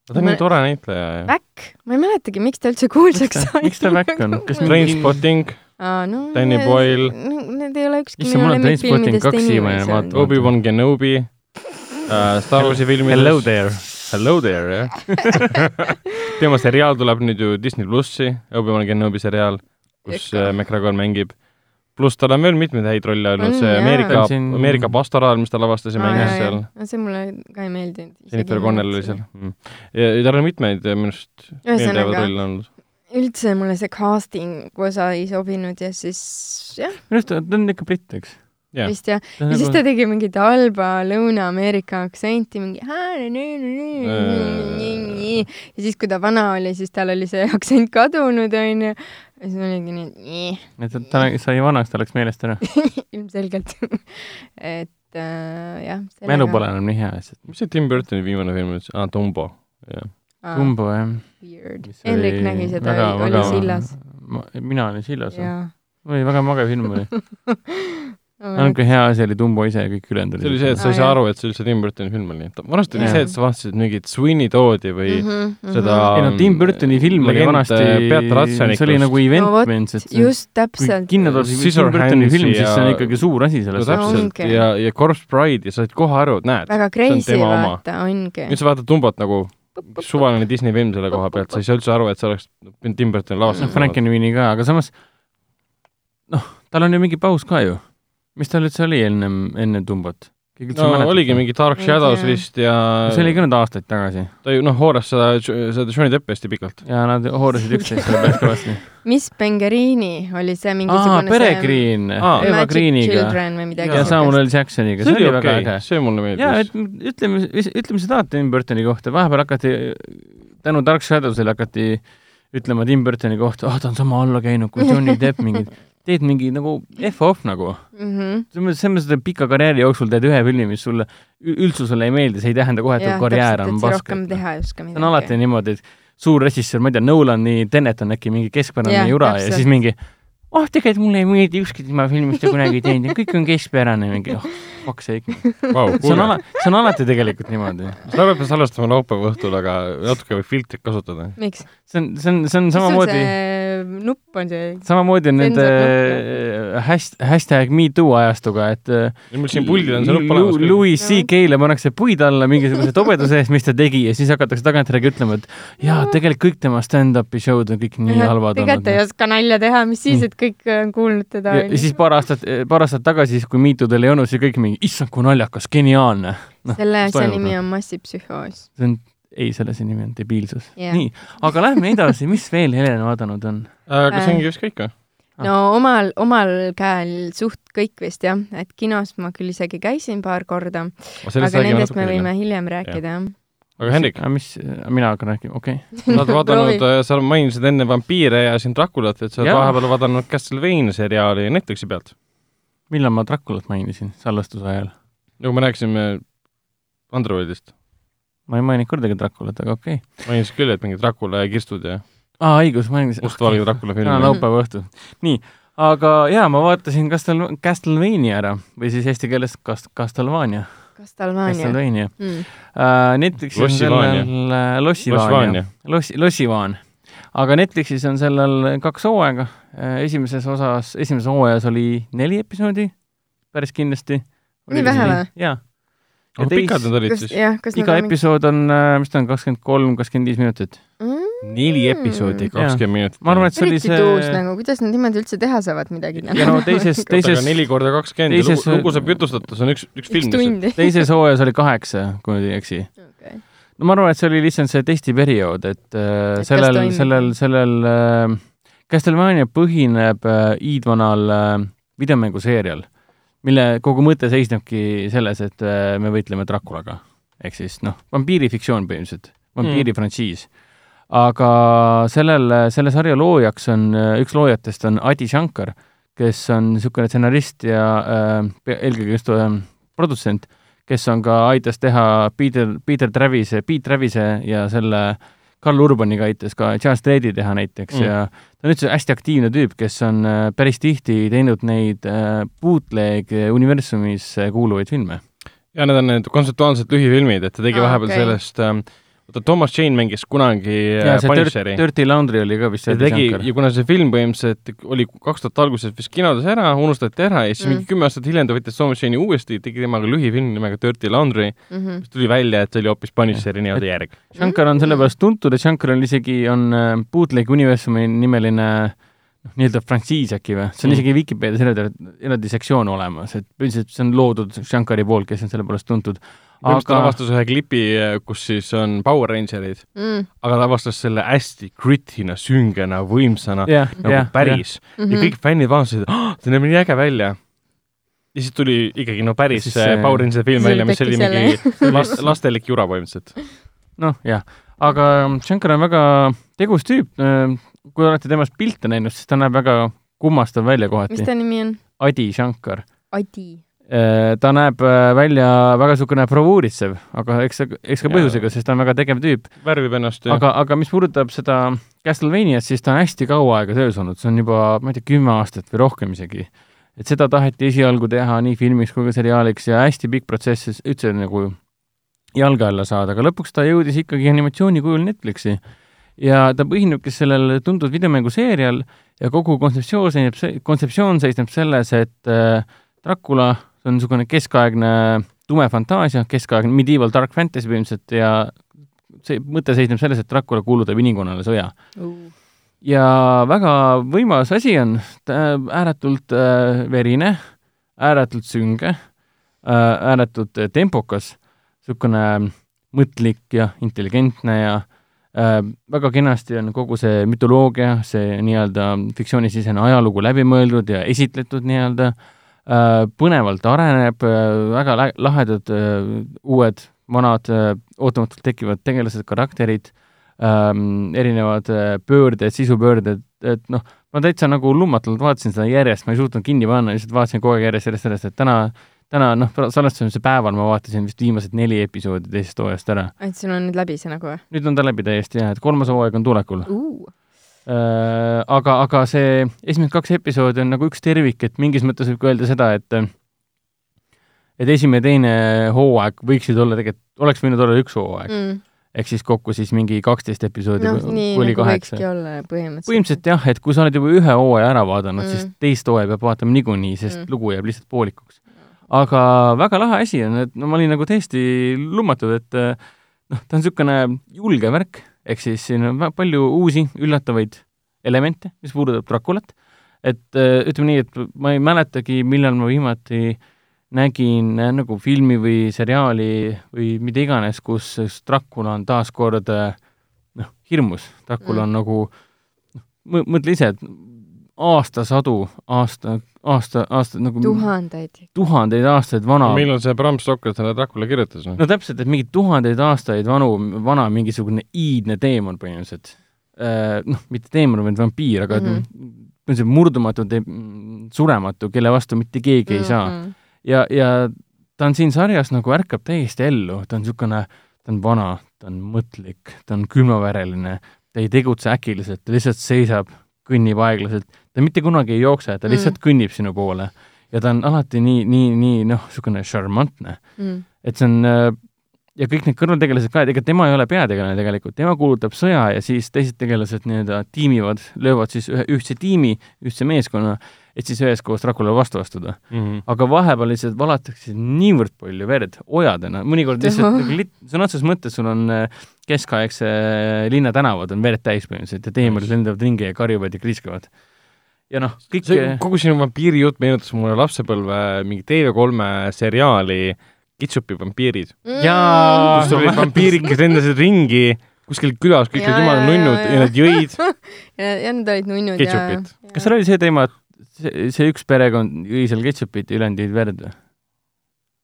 ta on nii tore näitleja ja. Väkk, ma ei mäletagi, miks ta üldse kuulsaks sai. miks ta Väkk on? [LAUGHS] kas Trainspotting, aa, no Danny need- Boyle. Need ei ole ükski minu lemmikfilmidest anyways vaata-. Obi-Wan Kenobi äh,, Star Warsi filmides. Hello there. Hello there, jah. [LAUGHS] tema seriaal tuleb nüüd ju Disney plussi, Obi-Wan Kenobi seriaal, kus Ikka. äh, McGregor mängib. pluss tal on veel mitmeid häid rolle olnud, On, see. Ameerika siin- Ameerika pastoraal, mis ta lavastas ja mängis seal see mulle ka ei meeldinud. Jennifer Connell oli seal. ja, ja tal on mitmeid äh, minu arust meeldejäävaid Ühesõnaga- rolle olnud. Üldse mulle see casting osa ei sobinud ja siis jah, minu arust ta on ikka britt, eks? Jah. vist jah. ja siis ta tegi mingit halba Lõuna-Ameerika aktsenti, mingi ja siis, kui ta vana oli, siis tal oli see [LAUGHS] aktsent kadunud, onju. ja siis oligi nii, et ta sai vanaks, ta läks meelest ära. [LAUGHS] ilmselgelt. et äh, jah. mälu pole enam nii hea lihtsalt. mis see Tim Burtoni viimane film oli? aa, Dumbo. jah. Dumbo jah. Weird. Henrik nägi seda, oli väga, sillas. mina olin sillas. jaa. oli väga mage film oli. [LAUGHS] ainuke hea asi oli Dumbo ise ja kõik ülejäänud see oli see, et sa ei Aa, saa jah. aru, et see üldse Tim Burtoni film oli. vanasti oli see, et sa vaatasid mingit Sweeney Toodi või mm. -hmm, seda ei no Tim Burtoni film oli legend, vanasti äh, see oli nagu event No vot, means, et see just täpselt. kinno tuleb Tim Burtoni film, siis see on ja- ikkagi suur asi no selles suhtes. täpselt ja, ja Corpse Bride ja sa said kohe aru, et näed, väga see on crazy tema oma. vaata, ongi. nüüd sa vaatad Dumbot nagu suvaline Disney film selle koha pealt, sa ei saa üldse aru, et see oleks Tim Burtoni noh, lavastus. Frankenweeni ka, aga samas noh, tal on ju mingi paus ka ju. mis tal üldse oli ennem, enne Dumbot? no oligi mingi Dark Shadows vist ja see oli ka nüüd aastaid tagasi ta ju noh, hooras seda, seda Johnny Deppi hästi pikalt. ja nad hoorisid üksteist seal päris kõvasti. [LAUGHS] Miss Bengerini oli see aa, mingisugune Aa. see Eva Magic Greeniga Children või midagi ja Samuel L Jacksoniga, see oli väga okei äge, see mulle jaa, meeldis et. ütleme, ütleme seda Tim Burtoni kohta, vahepeal hakati, tänu Dark Shadowsile hakati ütlema Tim Burtoni kohta, ah ta on sama alla käinud kui Johnny Depp, mingid, teed mingi nagu F-off nagu. mm. mõttes, selles mõttes, et pika karjääri jooksul teed ühe filmi, mis sulle ü- üldsusele ei meeldi, see ei tähenda kohe, et su karjäär on pask. rohkem teha ei oska see on alati niimoodi, et suur režissöör, ma ei tea, Nolani Tenet on äkki mingi keskpärane Jah, jura ja täpselt. siis mingi oh, tegelikult mulle ei meeldi ükski tema film, mis ta kunagi teinud ja kõik on keskpärane, mingi oh, fuck sake. Vau, see on ala-, see on alati tegelikult niimoodi. seda peab salvestama laupäeva õhtul, aga natuke võib filtrit kasutada. miks? see on, see on, see on samamoodi, nupp on see. samamoodi on nende Sensornupp, häst-, hashtag me too ajastuga, et äh, mul siin puldil on see nupp olemas. Louis CK-le pannakse puid alla mingisuguse tobeduse eest, mis ta tegi ja siis hakatakse tagantjärgi ütlema, et jaa, tegelikult kõik tema stand-up'i show'd on kõik nii halvad tegelikult ei olnud. oska nalja teha, mis siis, et kõik on kuulnud teda ja, siis paar aastat, paar aastat tagasi, siis kui Me Too del ei olnud, siis kõik mingi, issand, kui naljakas, geniaalne. noh, selle asja toimub, nimi noh? on massipsühhoos. see on, ei, selle see nimi on debiilsus Jah. nii, aga lähme edasi, mis veel Helena vaadanud on? aga see ongi vist kõik või? Ah. no omal, omal käel suht kõik vist jah, et kinos ma küll isegi käisin paar korda, aga nendest me võime hiljem rääkida jah. aga Hendrik, mis, mina hakkan rääkima, okei okay.. sa oled vaadanud, sa mainisid enne vampiire ja siin Draculat, et sa oled Jaa. vahepeal vaadanud Castlevania seriaali Netflixi pealt. millal ma Draculat mainisin salvestuse ajal? nagu me rääkisime Androidist, ma ei maininud kordagi Draculat, aga okei okay.. mainisid küll, et mingi Dracula ja kirstud ja aa, õigus, mainisin. mustvalge Dracula täna film. laupäeva õhtul. nii, aga jaa, ma vaatasin Castel-, Castlevania ära või siis eesti keeles Cast-, Castlevania, Castlevania. Castlevania Mm. uh,. Netflixis on sellel äh, Lossivania Lossivania., Lossi, Lossivaan. aga Netflixis on sellel kaks hooaega. esimeses osas, esimeses hooajas oli neli episoodi, päris kindlasti. Nii vähe või? jaa. Aga pikad nad olid kas, siis? iga episood on, mis ta on, kakskümmend kolm, kakskümmend viis minutit. mm. neli episoodi, kakskümmend minutit. ma arvan, et see oli see tuus nagu, kuidas nad niimoodi üldse teha saavad midagi. ja no teises, [LAUGHS] teises... neli korda kakskümmend ja teises- lugu, lugu saab jutustatud, see on üks, üks film teises hooajas oli kaheksa, kui ma ei eksi. Okay. no ma arvan, et see oli lihtsalt see testiperiood, et äh, sellel, sellel, sellel äh, Castlevania põhineb äh, iidvanal äh, videomänguseerial, mille kogu mõte seisnebki selles, et äh, me võitleme Draculaga. ehk siis noh, vampiirifiktsioon põhimõtteliselt, vampiiri mm. aga sellel, selle sarja loojaks on, üks loojatest on Adi Shankar, kes on niisugune stsenarist ja äh, eelkõige just äh, produtsent, kes on ka, aitas teha Peter, Peter Travise, Pete Travise ja selle Karl Urbaniga aitas ka Charles Treadi teha näiteks Mm. ja ta on üldse hästi aktiivne tüüp, kes on äh, päris tihti teinud neid äh, bootleg universumis äh, kuuluvaid filme. ja need on need kontseptuaalsed lühifilmid, et ta tegi Aa, vahepeal okei. sellest ähm, oota, Thomas Jane mängis kunagi ja äh, Punisheri Dirt,. Dirty Laundry oli ka vist ja see tegi ja kuna see film põhimõtteliselt oli kaks tuhat alguses vist kinodes ära, unustati ära ja siis Mm. mingi kümme aastat hiljem ta võttis Thomas Jane'i uuesti, tegi temaga lühifilm nimega Dirty Laundry, Mm -hmm. mis tuli välja, et see oli hoopis Punisheri nii-öelda järg. Shankar on sellepärast tuntud, et Shankar on isegi, on äh, bootleg universumi nimeline noh, nii-öelda frantsiis äkki või, see on Mm. isegi Vikipeedias eraldi, eraldi sektsioon olemas, et üldiselt see on loodud Shankari poolt, kes on selle poolest tuntud. põhimõtteliselt ta aga avastas ühe klipi, kus siis on Power Rangerid, mm aga ta avastas selle hästi grit'ina, süngena, võimsana, jah, nagu jah, päris. -hmm. ja kõik fännid vaatasid, et see näeb nii äge välja. ja siis tuli ikkagi no päris Siis see see- Power Rangerite film välja, mis oli mingi [LAUGHS] last, lastelik jura põhimõtteliselt. noh, jah, aga Shankar on väga tegus tüüp. Kui olete temast pilte näinud, siis ta näeb väga kummastav välja mis kohati. ta nimi on? Adi Shankar. Adi. ta näeb äh, välja väga niisugune bravuuritsev, aga eks eks ka põhjusega, sest ta on väga tegev tüüp. värvib ennast ja aga, aga mis puudutab seda Castlevaniat, siis ta on hästi kaua aega töös olnud, see on juba, ma ei tea, kümme aastat või rohkem isegi. et seda taheti esialgu teha nii filmiks kui ka seriaaliks ja hästi pikk protsess üldse nagu jalge alla saada, aga lõpuks ta jõudis ikkagi animatsiooni kujul Netflixi. Ja ta põhinebki sellel tuntud videomänguseerial ja kogu kontseptsioon seisneb, kontseptsioon seisneb selles, et äh, Dracula on niisugune keskaegne tume fantaasia, keskaegne medieval dark fantasy põhimõtteliselt ja see mõte seisneb selles, et Dracula kuulutab inimkonnale sõja. ja väga võimas asi on, ääretult äh, verine, ääretult sünge äh,, ääretult tempokas, niisugune mõtlik ja intelligentne ja äh, väga kenasti on kogu see mütoloogia, see nii-öelda fiktsioonisisene ajalugu läbi mõeldud ja esitletud nii-öelda. Äh,, põnevalt areneb äh,, väga lahedad äh, uued, vanad äh, ootamatult tekivad tegelased, karakterid ähm,, erinevad äh, pöörded, sisupöörded, et noh, ma täitsa nagu lummatult vaatasin seda järjest, ma ei suutnud kinni panna, lihtsalt vaatasin kogu aeg järjest, järjest, järjest, et täna, täna noh, salvestamise päeval ma vaatasin vist viimased neli episoodi teisest hooajast ära. et sul on nüüd läbi see nagu või nüüd on ta läbi täiesti jah, et kolmas hooaeg on tulekul uh.? äh,. aga, aga see esimesed kaks episoodi on nagu üks tervik, et mingis mõttes võib ka öelda seda, et et esimene ja teine hooaeg võiksid olla tegelikult, oleks võinud olla üks hooaeg mm.. Ehk siis kokku siis mingi kaksteist episoodi noh, nii nagu kaheksa võikski. olla põhimõtteliselt. põhimõtteliselt jah, et kui sa oled juba ühe hooaja ära vaadanud mm., siis teist hooaja peab vaatama niikuinii, sest mm. lugu jääb lihtsalt poolikuks. Aga väga lahe asi on, et no ma olin nagu täiesti lummatud, et eh, noh, ta on niisugune julge värk, ehk siis siin on palju uusi üllatavaid elemente, mis puudutab Draculat. et eh, ütleme nii, et ma ei mäletagi, millal ma viimati nägin eh, nagu filmi või seriaali või mida iganes, kus Dracula on taaskord noh, hirmus. Dracula Mm. on nagu noh, mõtle ise, et aastasadu, aasta, aasta, aasta nagu tuhandeid. tuhandeid aastaid vana millal see Bram Stoker selle Dracula kirjutas? noh? no täpselt, et mingi tuhandeid aastaid vanu, vana mingisugune iidne teemon põhimõtteliselt. Noh, mitte teemon, vaid vampiir, aga Mhm. mm -hmm. see murdumatu, surematu, kelle vastu mitte keegi ei Mm, saa. ja, ja ta on siin sarjas nagu ärkab täiesti ellu, ta on niisugune, ta on vana, ta on mõtlik, ta on külmavereline, ta ei tegutse äkiliselt, ta lihtsalt seisab, kõnnib aeglaselt, ta mitte kunagi ei jookse, ta Mm. lihtsalt kõnnib sinu poole. ja ta on alati nii, nii, nii noh, niisugune šarmantne mm.. et see on äh, ja kõik need kõrvaltegelased ka, et ega tema ei ole peategelane tegelikult, tema kuulutab sõja ja siis teised tegelased nii-öelda tiimivad, löövad siis ühe ühtse tiimi, ühtse meeskonna, et siis üheskoos Draculale vastu astuda. Mhm. aga vahepeal lihtsalt valatakse niivõrd palju verd ojadena, mõnikord lihtsalt nagu lit-, sõna otseses mõttes sul on äh, keskaegse linnatänavad on verd täis põhimõtteliselt ja teemurid lendavad ringi ja karjuvad ja kriiskavad. ja noh, kõik see, kogu sinu vampiiri jutt meenutas mulle lapsepõlve mingi TV3 seriaali Kitsupi vampiirid. Jaa. kus olid vampiirid, kes lendasid ringi kuskil külas, kõik olid jumala nunnud jaa, ja nad jõid [LAUGHS] ja, ja nad olid nunnud ja. kas seal oli see teema, et see, see üks perekond ketšupit ja ülejäänud jõid verd või?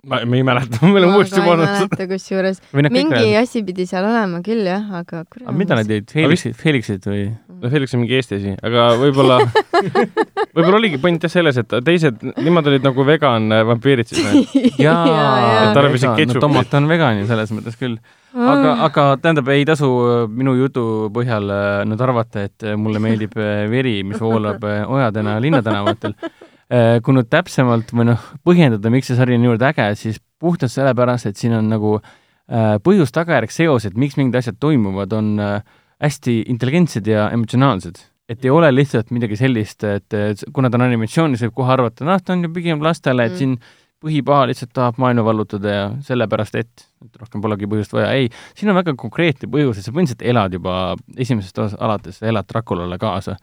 ma, ma ei mäleta, me oleme uuesti ma ei pannud seda. mäleta kusjuures. või nad kõik mingi asi pidi seal olema küll jah, aga kurat. aga mida nad jõid, Felixit, Felixit või? no Felix on mingi Eesti asi, aga võib-olla, [LAUGHS] võib-olla oligi point jah selles, et teised, nemad olid nagu vegan äh, vampiirid siis või? [LAUGHS] jaa, Et tarbisid ketšupit. tomat on vegan ju selles mõttes küll. aga, aga tähendab, ei tasu äh, minu jutu põhjal äh, nüüd arvata, et mulle meeldib veri, mis voolab ojadena linnatänavatel. Kui nüüd täpsemalt või noh, põhjendada, miks see sari on niivõrd äge, siis puhtalt sellepärast, et siin on nagu äh, põhjus-tagajärg seosed, miks mingid asjad toimuvad, on äh, hästi intelligentsed ja emotsionaalsed. et ei ole lihtsalt midagi sellist, et et kuna ta on animatsioonis, võib kohe arvata, noh, ta on ju pigem lastele, et Mm. siin põhipaha lihtsalt tahab maailma vallutada ja sellepärast, et, et rohkem polegi põhjust vaja. ei, siin on väga konkreetne põhjus, et sa põhimõtteliselt elad juba esimesest osast alates, sa elad Draculale kaasa.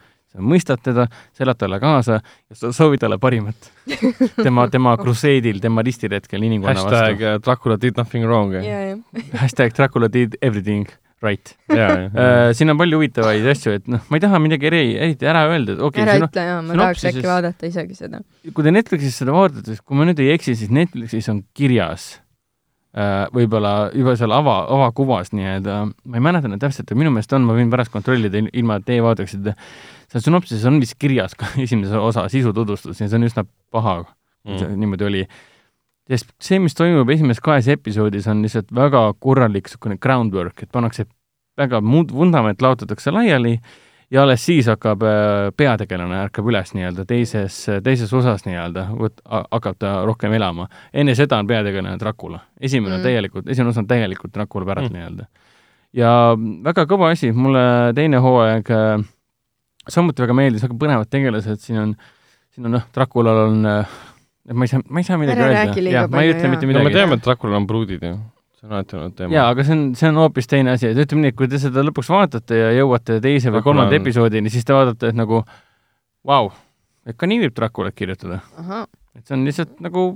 Mõistad teda, elad talle kaasa ja sa soovid talle parimat. [LAUGHS] tema, tema kruseedil, tema ristiretkel inimkonna hashtag vastu. äh, Dracula did nothing wrong. ja, ja, ja. hashtag Dracula did everything right. ja. Uh, siin on palju huvitavaid asju, et noh, ma ei taha midagi eri, eriti ära öelda, et okei ära okay,, ütle jaa, ma tahaks äkki vaadata isegi seda. kui te Netflixis seda vaatate, siis kui ma nüüd ei eksi, siis Netflixis on kirjas äh, võib-olla juba seal ava, avakuvas nii-öelda, ma ei mäleta nüüd täpselt, aga minu meelest on, ma võin pärast kontrollida il- ilma, et teie vaataksite, seal sünopsises on vist kirjas ka [LAUGHS] esimese osa sisututvustus ja see on üsna paha mm., see niimoodi oli. sest see, mis toimub esimeses kahes episoodis, on lihtsalt väga korralik niisugune groundwork, et pannakse väga muud, vundament laotatakse laiali ja alles siis hakkab äh, peategelane ärkab üles nii-öelda teises, teises osas nii-öelda, hakkab ta rohkem elama. enne seda on peategelane Dracula. esimene on Mm. täielikult, esimene osa on täielikult Dracula päralt mm. nii-öelda. ja väga kõva asi, mulle teine hooaeg äh, samuti väga meeldis, väga põnevad tegelased, siin on, siin on noh, Draculal on äh, ma ei saa, ma ei saa midagi Ära öelda jah, ma ei ütle jaa. mitte no me midagi. teame, et Draculal on pruudid ju. see on alati olnud teema. jaa, aga see on, see on hoopis teine asi, et ütleme nii, et kui te seda lõpuks vaatate ja jõuate teise või kolmanda on- episoodini, siis te vaatate, et nagu vau, et ka nii võib Draculat kirjutada. et see on lihtsalt nagu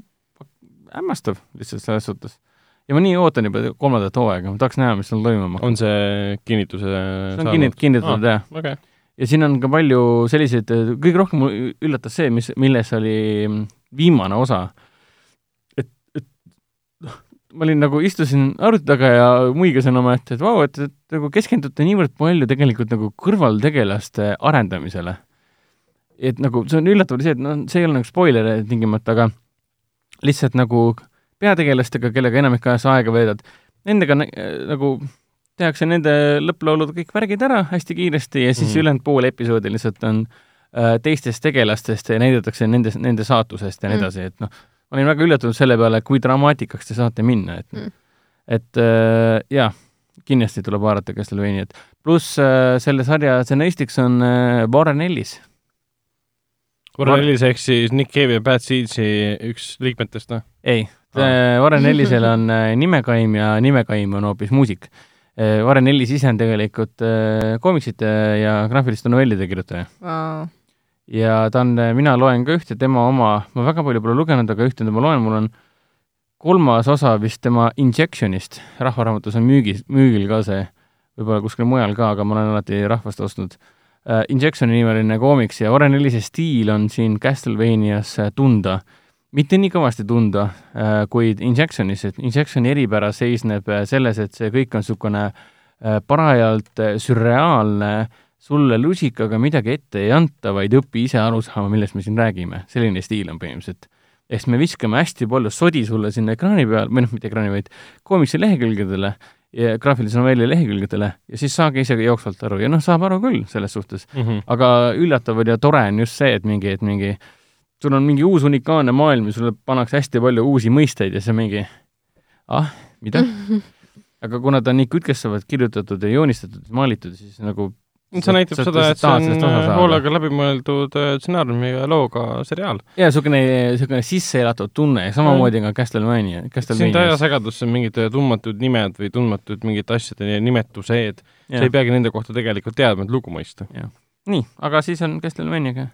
hämmastav lihtsalt selles suhtes. ja ma nii ootan juba kolmandat hooaega, ma tahaks näha, mis seal toimuma hakkab. on see kinnituse see on kinnit-, kinnitatud jah. okei. Ja siin on ka palju selliseid, kõige rohkem üllatas see, mis, milles oli viimane osa. et, et noh, ma olin nagu, istusin arvuti taga ja muigasin omaette, et vau, et, et nagu keskendute niivõrd palju tegelikult nagu kõrvaltegelaste arendamisele. et nagu see on üllatav oli see, et noh, see ei ole nagu spoiler tingimata, aga lihtsalt nagu peategelastega, kellega enamik ajast aega veedad, nendega nä- nagu tehakse nende lõpplaulud kõik värgid ära hästi kiiresti ja siis Mhm. mm. ülejäänud pool episoodi lihtsalt on äh, teistest tegelastest ja näidatakse nende, nende saatusest ja nii Mm. edasi, et noh, ma olin väga üllatunud selle peale, kui dramaatikaks te saate minna, et Mm. et äh, jaa, kindlasti tuleb vaadata Castlevaniat. pluss äh, selle sarja stsenaristiks on äh, Warren Ellis. Warren Ellis ehk siis Nick Cave ja Bad Seedsi üks liikmetest, noh? ei ah., Warren [LAUGHS] Ellisel on äh, nimekaim ja nimekaim on hoopis muusik. Äh, Warren Ellis ise on tegelikult äh, koomiksite ja graafiliste novellide kirjutaja wow. ja ta on, mina loen ka ühte tema oma, ma väga palju pole lugenud, aga ühte ma loen, mul on kolmas osa vist tema Injectionist, Rahvaraamatus on müügis, müügil ka see, võib-olla kuskil mujal ka, aga ma olen alati Rahvast ostnud. Injectioni nimeline koomiks ja Warren Ellise stiil on siin Castlevanias tunda uh, mitte nii kõvasti tunda äh, kui Injectionis, et Injectioni eripära seisneb äh, selles, et see kõik on niisugune äh, parajalt äh, sürreaalne, sulle lusikaga midagi ette ei anta, vaid õpi ise aru saama, millest me siin räägime. selline stiil on põhimõtteliselt. ehk me viskame hästi palju sodi sulle sinna ekraani peal, või noh, mitte ekraani, vaid koomiksi lehekülgedele ja graafilise novelli lehekülgedele ja siis saage ise ka jooksvalt aru ja noh, saab aru küll selles suhtes mm. -hmm. aga üllatav ja tore on just see, et mingi, et mingi sul on mingi uus unikaalne maailm ja sulle pannakse hästi palju uusi mõisteid ja see mingi ah, mida? [LAUGHS] aga kuna ta on nii kütkestavalt kirjutatud ja joonistatud ja maalitud, siis nagu see näitab seda, et see on hoolega läbimõeldud äh, stsenaariumi ja looga seriaal. jaa, niisugune, niisugune sisse elatud tunne, samamoodi ka Castlevania, Castlevania. sind ajas segadusse mingid tundmatud nimed või tundmatud mingid asjade nimetused, sa ei peagi nende kohta tegelikult teadma, et lugu mõista. nii, aga siis on Castlevaniaga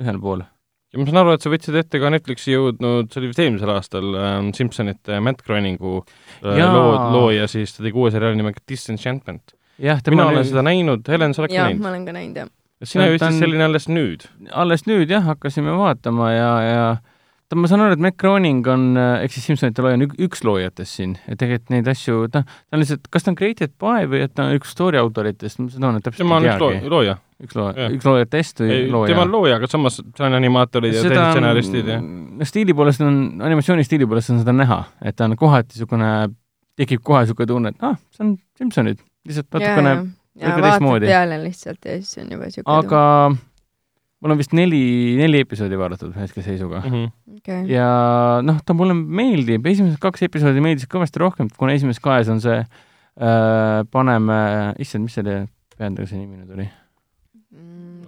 ühel pool ja ma saan aru, et sa võtsid ette ka Netflixi jõudnud, see oli vist eelmisel aastal ähm,, Simpsonite Matt Groeningu äh, loo, looja, siis ta tegi uue seriaali nimega Disenchantment. mina olen seda näinud, Helen, sa oled ka näinud? ma olen ka näinud, jah. sina jõudsid selline alles nüüd? alles nüüd jah, hakkasime vaatama ja, ja ta, ma saan aru, et Matt Groening on, äh, ehk siis Simsonite looja on üks loojatest siin ja tegelikult neid asju, ta, ta on lihtsalt, kas ta on created by või et ta on üks story autoritest, ma seda täpselt tema ei teagi. looja. Üks looja, üks loojatest või ei, looja? tema on looja, aga samas see on animaatorid ja teised stsenaristid ja no stiili poolest on, animatsiooni stiili poolest on seda näha, et ta on kohati niisugune, tekib kohe niisugune tunne, et ah, see on Simsonid, lihtsalt natukene ja, vaatad peale lihtsalt ja siis on juba niisugune aga tunne mul on vist neli, neli episoodi vaadatud hetkeseisuga mm. -hmm. Okay. ja noh, ta mulle meeldib, esimesed kaks episoodi meeldisid kõvasti rohkem, kuna esimeses kahes on see äh, paneme, issand, mis selle peategelase nimi nüüd oli?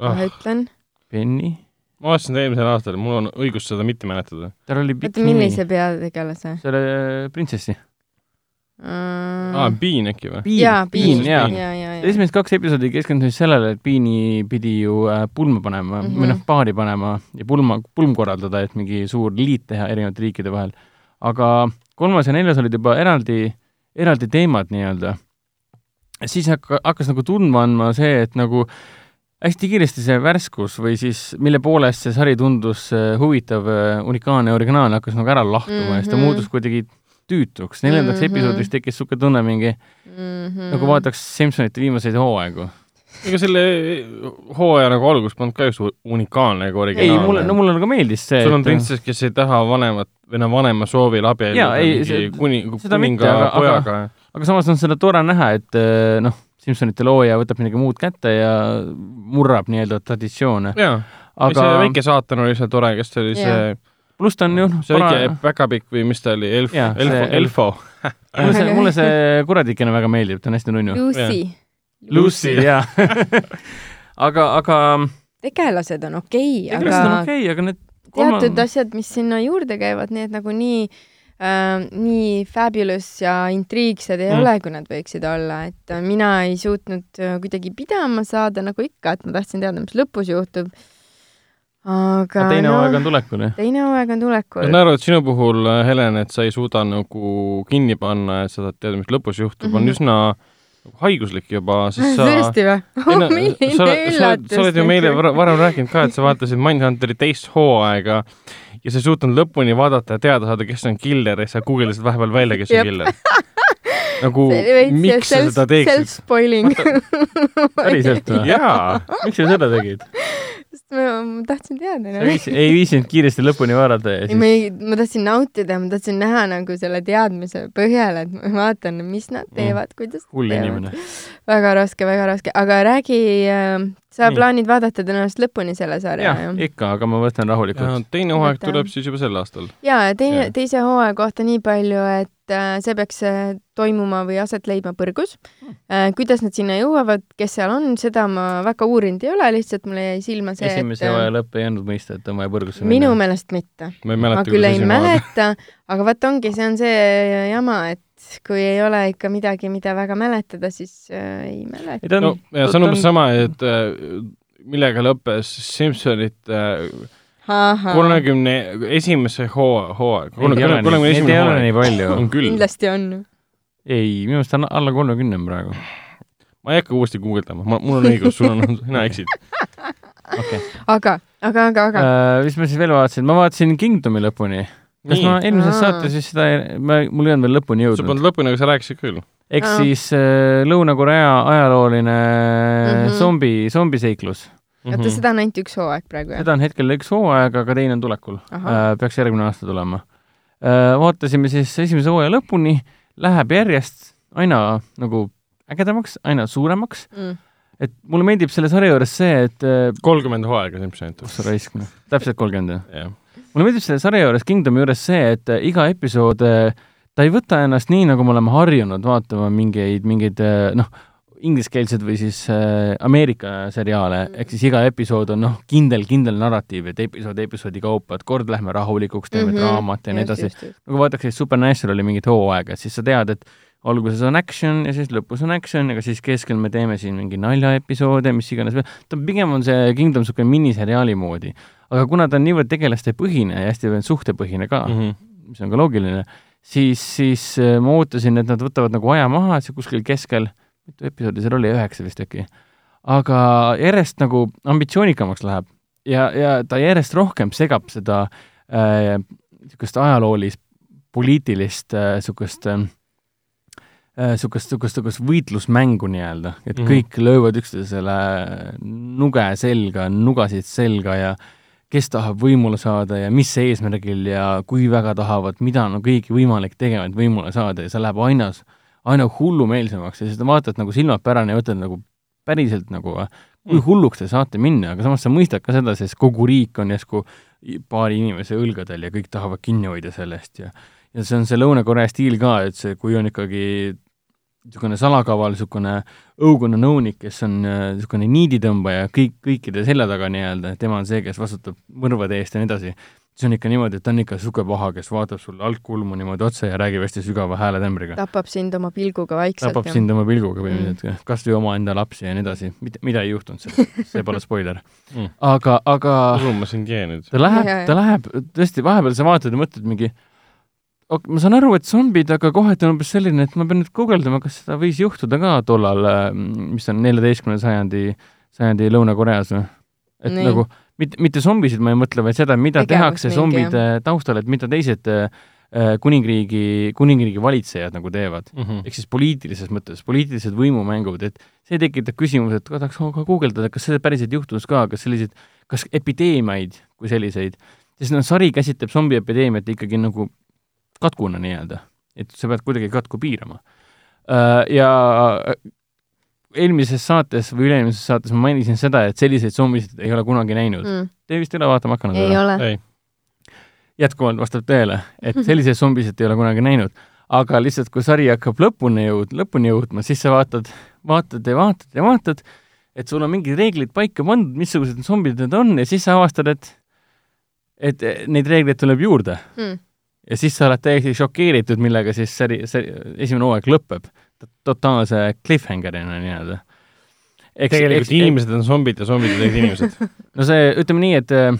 Kohe oh. ütlen. Benny? ma vaatasin seda eelmisel aastal, mul on õigus seda mitte mäletada. tal oli pikk nimi. millise peategelase? selle printsessi mm.. aa, Bean äkki või? jaa, Bean, jaa. esimesed kaks episoodi keskendusid sellele, et Beani pidi ju äh, pulma panema mm -hmm. või noh, paari panema ja pulma, pulm korraldada, et mingi suur liit teha erinevate riikide vahel. aga kolmas ja neljas olid juba eraldi, eraldi teemad nii-öelda. siis hakka, hakkas nagu tundma andma see, et nagu hästi kiiresti see värskus või siis mille poolest see sari tundus äh, huvitav, äh, unikaalne, originaalne, hakkas nagu ära lahtuma mm -hmm. ja siis ta mhm. muutus kuidagi tüütuks. neljandaks mm -hmm. episoodiks tekkis niisugune tunne mingi mm, -hmm. nagu vaataks Simsonite viimaseid hooaegu. ega selle hooaja nagu algus polnud ka just unikaalne ega originaalne. ei, mulle, no mulle nagu meeldis see. sul on et... printsess, kes ei taha vanemat või noh, vanema soovil abielluda mingi kuni, kuninga pojaga. Aga, aga samas on seda tore näha, et eh, noh, Simsonite looja võtab midagi muud kätte ja murrab nii-öelda traditsioone. jaa aga... see väike saatan oli seal tore, kes see oli see pluss ta on ju see para... väike päkapikk või mis ta oli, elf, elfo, elfo. mulle see, [LAUGHS] mulle see kuradikene väga meeldib, ta on hästi nunnu. Lucy. Lucy, jaa [LAUGHS] aga, aga tegelased on okei okay,, aga tegelased on okei okay,, aga need teatud kolma... asjad, mis sinna juurde käivad, need nagu nii äh, nii fabulous ja intriigsed ei mm. ole, kui nad võiksid olla, et äh, mina ei suutnud äh, kuidagi pidama saada, nagu ikka, et ma tahtsin teada, mis lõpus juhtub aga teine no, hooaeg on tulekul, jah? teine hooaeg on tulekul. ma saan aru, et sinu puhul, äh, Helen, et sa ei suuda nagu kinni panna, et sa tahad teada, mis lõpus juhtub mm, -hmm. on mhm. üsna nagu haiguslik juba, sest [LAUGHS] sa tõesti või? [LAUGHS] [LAUGHS] Milline üllatus! sa oled ju meile varem rääkinud ka, et sa vaatasid Mindhunteri teist hooaega ja sa ei suutnud lõpuni vaadata ja teada saada, kes on killer ja sa guugeldasid vahepeal välja, kes on killer [LAUGHS] nagu miks sa seda teeksid? Self-spoiling. [LAUGHS] päriselt või? jaa, miks sa seda tegid? sest ma, ma tahtsin teada no.. ei viitsinud kiiresti lõpuni vaadata ja siis? ma ei, ma tahtsin nautida, ma tahtsin näha nagu selle teadmise põhjal, et ma vaatan, mis nad mm. teevad mm., kuidas hull inimene. väga raske, väga raske, aga räägi äh, sa Nii. plaanid vaadata tõenäoliselt lõpuni selle sarja jah jah?, ikka, aga ma võtan rahulikult. teine hooaeg Võta. tuleb siis juba sel aastal. jaa, ja teine teise hooaja kohta nii palju, et äh, see peaks äh, toimuma või aset leidma põrgus äh,. kuidas nad sinna jõuavad, kes seal on, seda ma väga uurinud ei ole, lihtsalt mulle jäi silma see, esimese et hooaja äh, lõpp ei andnud mõista, et on vaja põrgusse minu meelest mitte. ma ei ma mäleta, küll ei mäleta, aga vot ongi, see on see jama, et kui ei ole ikka midagi, mida väga mäletada, siis äh, ei mäleta. ei ta on no ja see on umbes sama, et äh, millega lõppes Simsonite kolmekümne esimese hooaja, hooaeg. Neid ei ole nii- palju. on küll. kindlasti on. ei, minu meelest on alla kolmekümne praegu. ma ei hakka uuesti guugeldama, ma, mul on õigus, sul on, [LAUGHS] sina eksid. okei. aga, aga, aga, aga Äh, mis ma siis veel vaatasin, ma vaatasin Kingdomi lõpuni. Kas nii ma, eelmises Aa. saates vist seda, ma, mul ei olnud veel lõpuni sa jõudnud. polnud lõpuni, aga sa rääkisid küll. eks Aa. siis äh, Lõuna-Korea ajalooline Mhm. zombi, zombiseiklus. oota, seda on ainult üks hooaeg praegu, jah? seda on hetkel üks hooaeg, aga teine on tulekul. Ahah. peaks järgmine aasta tulema. vaatasime siis esimese hooaja lõpuni, läheb järjest aina nagu ägedamaks, aina suuremaks, Mm. et mulle meeldib selle sarja juures see, et äh, kolmkümmend hooaega Simsonit. kus sa raisk, täpselt kolmkümmend jah? Mulle meeldib selle sarja juures, Kingdomi juures see, et äh, iga episood, ta ei võta ennast nii, nagu me oleme harjunud vaatama mingeid, mingeid äh, noh, ingliskeelsed või siis äh, Ameerika seriaale, ehk siis iga episood on noh, kindel, kindel narratiiv, et episood episoodi kaupa, et kord lähme rahulikuks, teeme mm. -hmm. draamat ja nii edasi. nagu vaadatakse Supernaturali mingit hooaega, siis sa tead, et alguses on action ja siis lõpus on action, aga siis keskel me teeme siin mingi naljaepisoode, mis iganes, ta pigem on see Kingdom niisugune miniseriaali moodi. Aga kuna ta on niivõrd tegelastepõhine ja hästi suhtepõhine ka mm. -hmm. mis on ka loogiline, siis, siis äh, ma ootasin, et nad võtavad nagu aja maha, et see kuskil keskel, mitu episoodi seal oli, üheksa vist äkki, aga järjest nagu ambitsioonikamaks läheb ja, ja ta järjest rohkem segab seda äh, niisugust ajaloolist, poliitilist niisugust äh, niisugust, niisugust, niisugust võitlusmängu nii-öelda, et mm. -hmm. kõik löövad üksteisele nuge selga, nugasid selga ja kes tahab võimule saada ja mis eesmärgil ja kui väga tahavad, mida on kõigi võimalik tegema, et võimule saada ja see läheb aina, aina hullumeelsemaks ja siis vaatad nagu silmad pärane ja mõtled nagu päriselt nagu, kui Mm. hulluks te saate minna, aga samas sa mõistad ka seda, sest kogu riik on järsku paari inimese õlgadel ja kõik tahavad kinni hoida sellest ja ja see on see Lõuna-Korea stiil ka, et see, kui on ikkagi niisugune salakaval, niisugune õukonna nõunik, kes on äh, niisugune niiditõmbaja kõik, kõikide selja taga nii-öelda, tema on see, kes vastutab mõrvade eest ja nii edasi, see on ikka niimoodi, et ta on ikka niisugune paha, kes vaatab sulle altkulmu niimoodi otsa ja räägib hästi sügava hääletembriga. tapab sind oma pilguga vaikselt. tapab sind oma pilguga põhimõtteliselt, kas või omaenda lapsi ja nii edasi, mida, mida ei juhtunud, see, see pole spoiler Mm. aga, aga usun ma sind jee nüüd. ta läheb ta läheb tõesti, vahepeal sa vaatad ja mõtled mingi ma saan aru, et zombid, aga kohati on umbes selline, et ma pean nüüd guugeldama, kas seda võis juhtuda ka tollal, mis on neljateistkümnenda sajandi, sajandi Lõuna-Koreas või? et Nii. Nagu mitte, mitte zombisid ma ei mõtle, vaid seda, mida Tegevus tehakse mingi, zombide taustal, et mida teised äh, kuningriigi, kuningriigi valitsejad nagu teevad. Mhm. ehk siis poliitilises mõttes, poliitilised võimumängud, et see tekitab küsimuse, et tahaks ka guugeldada, kas see päriselt juhtus ka, kas selliseid, kas epideemiaid kui selliseid, sest noh, sari käsitleb zombiepideemiat ikkagi nagu katkuna nii-öelda, et sa pead kuidagi katku piirama. Ja eelmises saates või üle-eelmises saates ma mainisin seda, et selliseid zombisid ei ole kunagi näinud mm.. Te vist ei ole vaatama hakanud ei ole. ei, jätkuvalt vastab tõele, et [LAUGHS] selliseid zombisid ei ole kunagi näinud. aga lihtsalt, kui sari hakkab lõpuni jõud-, lõpuni jõudma, siis sa vaatad, vaatad ja vaatad ja vaatad, et sul on mingid reeglid paika pandud, missugused need zombid need on ja siis sa avastad, et et neid reegleid tuleb juurde Mm. Ja siis sa oled täiesti šokeeritud, millega siis sari, sari, esimene hooaeg lõpeb. totaalse cliffhanger'ina nii-öelda. tegelikult inimesed on zombid ja zombid on tegelikult [LAUGHS] inimesed. no see, ütleme nii, et äh,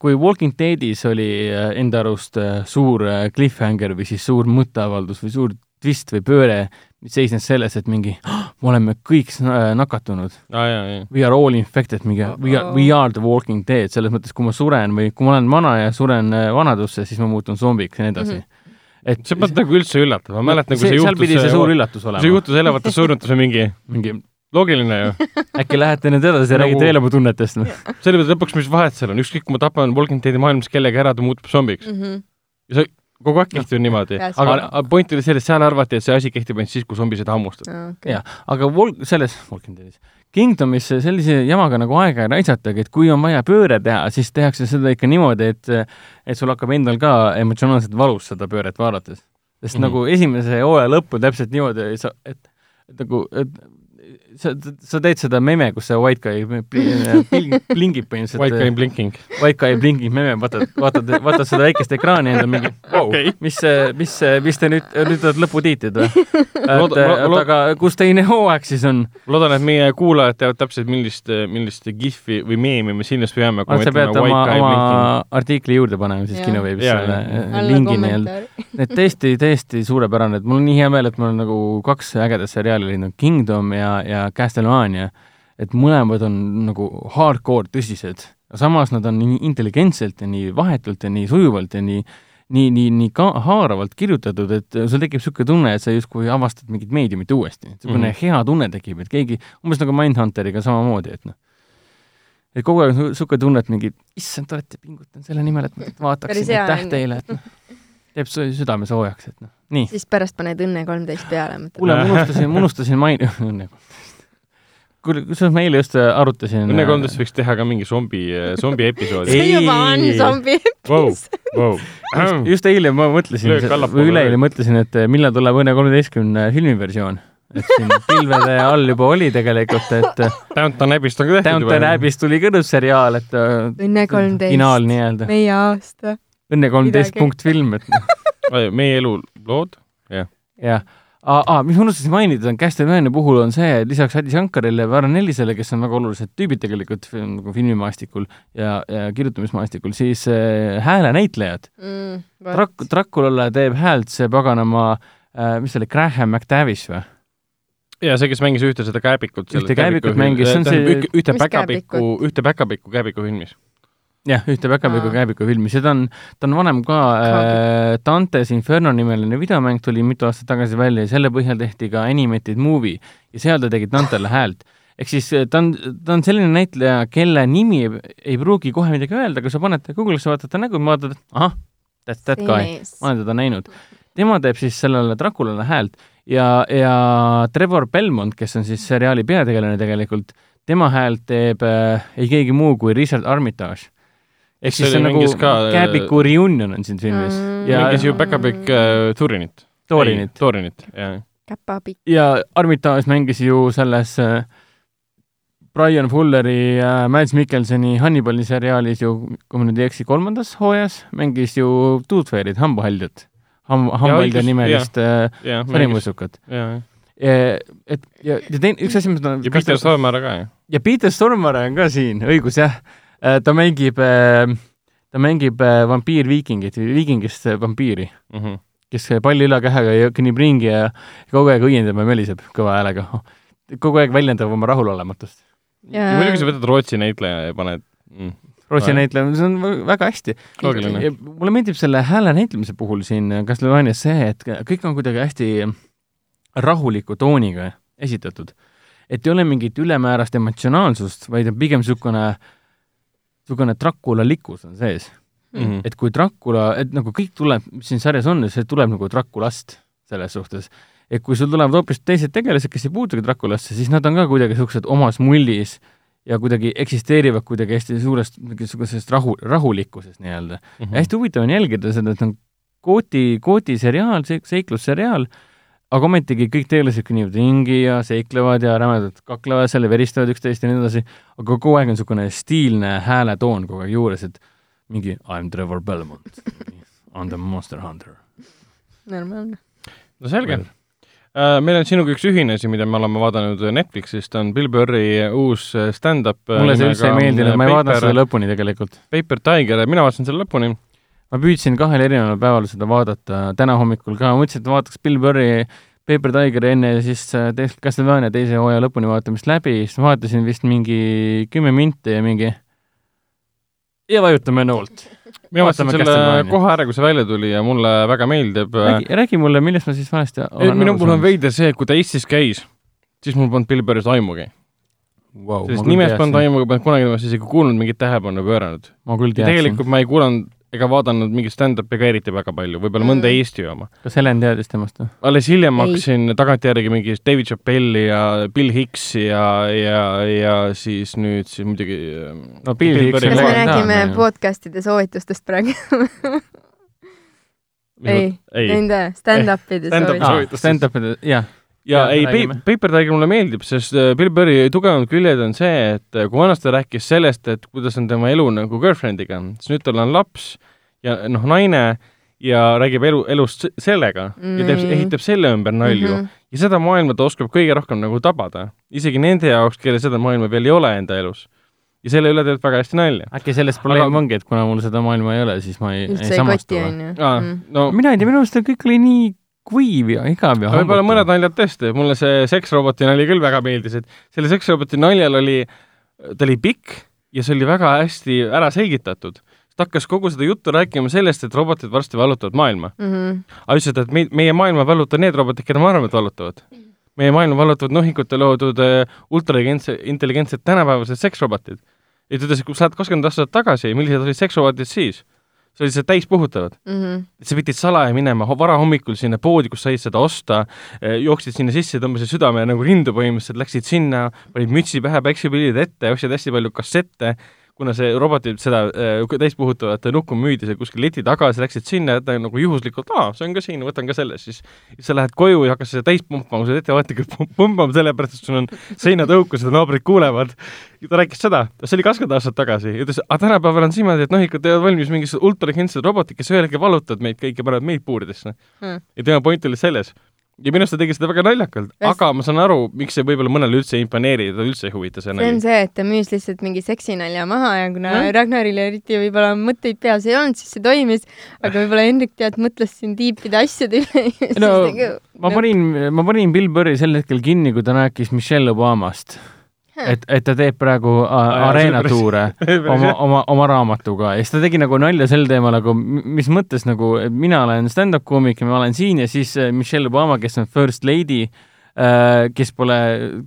kui Walking Deadis oli äh, enda arust äh, suur cliffhanger või siis suur mõtteavaldus või suur twist või pööre, mis seisnes selles, et mingi me oleme kõik äh, nakatunud, jaa. we are all infected, mingi we are, we are the walking dead, selles mõttes, kui ma suren või kui ma olen vana ja suren äh, vanadusse, siis ma muutun zombiks ja nii edasi mm. -hmm. et see polnud nagu üldse üllatav, ma mäletan, kui see seal juhtus, pidi see suur üllatus see olema. juhtus elavatest surnutest või mingi mingi, loogiline ju. [LAUGHS] äkki lähete nüüd edasi ja Nagu- räägite veel oma tunnetest või? selle peale lõpuks, mis vahet seal on, ükskõik kui ma tapan Walking Deadi maailmas kellegi ära, ta muutub zombiks. Mm -hmm. ja sa kogu aeg kehtib niimoodi, Pääs- aga point oli selles, seal arvati, et see asi kehtib ainult siis, kui zombi seda hammustab. okay. Jah. aga Vol-, selles, Walking Deadis, Kingdomis sellise jamaga nagu aega ei raisatagi, et kui on vaja pööre teha, siis tehakse seda ikka niimoodi, et et sul hakkab endal ka emotsionaalselt valus seda pööret vaadates. sest mm. -hmm. nagu esimese hooaja lõppu täpselt niimoodi, sa, et, et nagu, et sa, sa teed seda meme, kus see white guy pling- plingib põhimõtteliselt. White guy blinking. White guy blingib meme, vaatad, vaatad, vaatad seda väikest ekraani endal mingi wow, Okei. okay., mis, mis, mis te nüüd, nüüd olete lõputiitrid või? [LAUGHS] et lo- oota, aga kus teine hooaeg siis on? loodan, et meie kuulajad teavad täpselt, millist, millist gif'i või meemi me silmas peame, kui me sa pead oma white, guy oma blinking. artikli juurde panema siis kinoveebis selle äh, lingi nii-öelda. [LAUGHS] et tõesti, tõesti suurepärane, et mul on nii hea meel, et mul on nagu kaks ägedat seriaali leidnud, Kingdom ja, ja Castlevania, et mõlemad on nagu hardcore tõsised, samas nad on nii intelligentselt ja nii vahetult ja nii sujuvalt ja nii nii, nii, nii ka haaravalt kirjutatud, et sul tekib niisugune tunne, et sa justkui avastad mingit meediumit uuesti. niisugune mm. -hmm. hea tunne tekib, et keegi, umbes nagu Mindhunteriga samamoodi, et noh, et kogu aeg on niisugune tunne, et mingi issand, te olete pingutanud selle nimel, et vaataksin, aitäh on. teile, et noh, teeb sü- südame soojaks, et noh, nii. siis pärast paned [LAUGHS] Õnne kolmteist peale, kuule, ma unustasin, ma unustasin main-, õnne. kuule, kusjuures ma eile just äh, arutasin. Õnne kolmteist võiks teha ka mingi zombi, zombi episoodi. see juba on zombi episood. vau. just, just eile ma mõtlesin või üleeile mõtlesin, et äh, millal tuleb Õnne kolmeteistkümne filmiversioon. et siin [LAUGHS] pilvede all juba oli tegelikult, et äh, Downton Abbey'st on ka tehtud Downton. Abbey'st tuli ka nüüd seriaal, et äh, Õnne kolmteist. finaal nii-öelda. meie aasta. Õnne kolmteist punkt film, et noh, meie elu lood. jah. Aa, mis ma unustasin mainida, on Castlevania puhul on see, et lisaks Adi Shankarile ja Varro Nellisele, kes on väga olulised tüübid tegelikult film, nagu filmimaastikul ja, ja kirjutamismaastikul, siis äh, häälenäitlejad. Mm, Drak-, Draculale teeb häält see paganama äh,, mis see oli, Graham McTavish või? ja see, kes mängis ühte seda kääbikut. Ühte kääbikut mängis, see on see- ühte päkapiku, ühte päkapiku kääbiku filmis. jah, ühte Päkapiku Aa. käibiku filmi, seda on, ta on vanem ka äh, Dante's Inferno nimeline videomäng tuli mitu aastat tagasi välja ja selle põhjal tehti ka animated movie ja seal ta tegi Dantele häält. ehk siis äh, ta on, ta on selline näitleja, kelle nimi ei, ei pruugi kohe midagi öelda, kui sa paned ta Google'isse, vaatad ta nägu, vaatad, ahah, that's that guy, ma olen teda näinud. tema teeb siis sellele Draculale häält ja, ja Trevor Belmont, kes on siis seriaali peategelane tegelikult, tema häält teeb äh, ei keegi muu kui Richard Armitage. Ehk See siis see on nagu ka, äh, Kääbiku reunion on siin filmis Mm. ja mängis ju päkapikk äh, Turinit. Thorinit Thorinit, jah. käpapikk. ja Armitage mängis ju selles äh, Brian Fulleri ja Mads Mikkelsoni Hannibali seriaalis ju, kui ma nüüd ei eksi, kolmandas hooajas mängis ju Tooth Fairy't, hambahaldjat Ham-, hambahaldja õigus, nimelist äh, jah. et ja, ja teine, üks asi, mis ma ja Peter Stormare ka, jah. ja Peter Stormare on ka siin, õigus jah. Ta mängib, ta mängib äh, vampiir-viikingit, viikingist äh, vampiiri, Mhm. kes palli ülakähega ja kõnnib ringi ja kogu aeg õiendab ja möliseb kõva häälega. [LAUGHS] kogu aeg väljendab oma rahulolematust. Ja- muidugi sa võtad Rootsi näitleja ja paned mm. Rootsi näitleja, see on vä- väga hästi. mulle meeldib selle hääle näitlemise puhul siin Castlevanias see, et kõik on kuidagi hästi rahuliku tooniga esitatud. et ei ole mingit ülemäärast emotsionaalsust, vaid on pigem niisugune, niisugune Dracula-likkus on sees Mhm. et kui Dracula, et nagu kõik tuleb, mis siin sarjas on, see tuleb nagu Draculast selles suhtes. et kui sul tulevad hoopis teised tegelased, kes ei puutugi Draculasse, siis nad on ka kuidagi niisugused omas mullis ja kuidagi eksisteerivad kuidagi hästi suurest mingisugusest rahu, rahulikkusest nii-öelda mm. -hmm. hästi huvitav on jälgida seda, et on kooti, kooti seriaal, seiklusseriaal, aga ometigi kõik tegelased kõnnivad ringi ja seiklevad ja rämedalt kaklevad seal ja veristavad üksteist ja nii edasi, aga kogu aeg on niisugune stiilne hääletoon kogu aeg juures, et mingi I m Trevor Belmont, I m the monster hunter. normaalne. no selge. meil on sinuga üks ühine asi, mida me oleme vaadanud Netflixist, on Bill Burri uus äh, stand-up. mulle see üldse ei meeldinud, ma ei vaadanud seda lõpuni tegelikult. Paper Tiger, mina vaatasin selle lõpuni. Ma püüdsin kahel erineval päeval seda vaadata, täna hommikul ka, mõtlesin, et vaataks Bill Burri Paper Tigeri enne ja siis äh, teeks Castlevania teise hooaja lõpuni vaatamist läbi, siis vaatasin vist mingi kümme minti ja mingi ja vajutame noolt. mina vaatasin selle kohe ära, kui see välja tuli ja mulle väga meeldib. räägi, räägi mulle, millest ma siis valesti ei, minu puhul on veider see, et kui ta Eestis käis, siis mul polnud Bill Burrist aimugi. wow, sellest nimest polnud aimugi, polnud kunagi temast isegi kuulnud, mingit tähelepanu pööranud. ma tegelikult ma ei kuulanud ega vaadanud mingit stand-up'i ka eriti väga palju, võib-olla mõnda Mm. Eesti oma. kas Helen teadis temast või? alles hiljem Ei. hakkasin tagantjärgi mingi David Chappelli ja Bill Hicks'i ja, ja, ja siis nüüd siis muidugi ähm, No Bill Hicks kas me räägime ju. podcast'ide soovitustest praegu? ei, ei, nende stand-up'ide stand-up soovitustest. soovitustes. stand-up'id, jah. Ja Jah, ei. Paper Tiger mulle meeldib, sest äh, Bill Burri tugevamad küljed on see, et äh, kui vanasti ta rääkis sellest, et kuidas on tema elu nagu girlfriend'iga, siis nüüd tal on laps ja noh, naine ja räägib elu, elust se- sellega ja teeb, Mm. ehitab selle ümber nalju mm. Mhm. -hmm. ja seda maailma ta oskab kõige rohkem nagu tabada, isegi nende jaoks, kellel seda maailma veel ei ole enda elus. ja selle üle teeb väga hästi nalja. äkki selles probleem Aga- ongi, et kuna mul seda maailma ei ole, siis ma ei, ei samastu onju. aa, no mina ei tea, minu arust see kõik oli nii kuiv ja igav ja võib-olla mõned naljad tõesti, mulle see seksroboti nali küll väga meeldis, et selle seksroboti naljal oli, ta oli pikk ja see oli väga hästi ära selgitatud. ta hakkas kogu seda juttu rääkima sellest, et robotid varsti vallutavad maailma. Mhm. aga ütles, et me, meie maailma valluta need robotid, keda me arvame, et vallutavad. meie maailma vallutavad nohikute loodud äh, ultraintelligentse, intelligentsed tänapäevased seksrobotid. ja ta ütles, et kui sa lähed kakskümmend aastat tagasi, millised olid seksrobotid siis? See oli see täispuhutavad. Mhm. et sa pidid salaja minema ho- varahommikul sinna poodi, kus said seda osta, jooksid sinna sisse, tõmbasid südame nagu rindu põhimõtteliselt, läksid sinna, panid mütsi pähe, päiksepillid ette, ostsid hästi palju kassette, kuna see robotid seda äh, täispuhutavat nukku müüdi seal kuskil leti taga, siis läksid sinna, et nagu juhuslikult, aa, see on ka siin, võtan ka selle, siis sa lähed koju ja hakkad seda täis pumpama, sa ettevaatlikult pum- pumpama, sellepärast et sul on seinad õhku, seda naabrid kuulevad. ja ta rääkis seda, see oli kakskümmend aastat tagasi, ütles, aga tänapäeval on niimoodi, et nohikud teevad valmis mingisugused ultraintelligentsed robotid, kes ühel hetkel vallutavad meid kõiki ja panevad meid puuridesse Hmm. ja tema point oli selles. Ja minu arust ta tegi seda väga naljakalt, Hästi. aga ma saan aru, miks see võib-olla mõnele üldse ei imponeeri, teda üldse ei huvita see see on nali. see, et ta müüs lihtsalt mingi seksinalja maha ja kuna Jah. Ragnaril eriti võib-olla mõtteid peas ei olnud, siis see toimis, aga võib-olla Hendrik tead, mõtles siin tiipide asjade üle No, nagu ma panin, ma panin Bill Burri sel hetkel kinni, kui ta rääkis Michelle Obamast. et, et ta teeb praegu Aa, a- jaa, areena see oli tuure [LAUGHS] päris- oma, oma, oma raamatuga ja siis ta tegi nagu nalja sel teemal nagu, mis mõttes nagu, et mina olen stand-up koomik ja ma olen siin ja siis äh, Michelle Obama, kes on first lady, kes pole,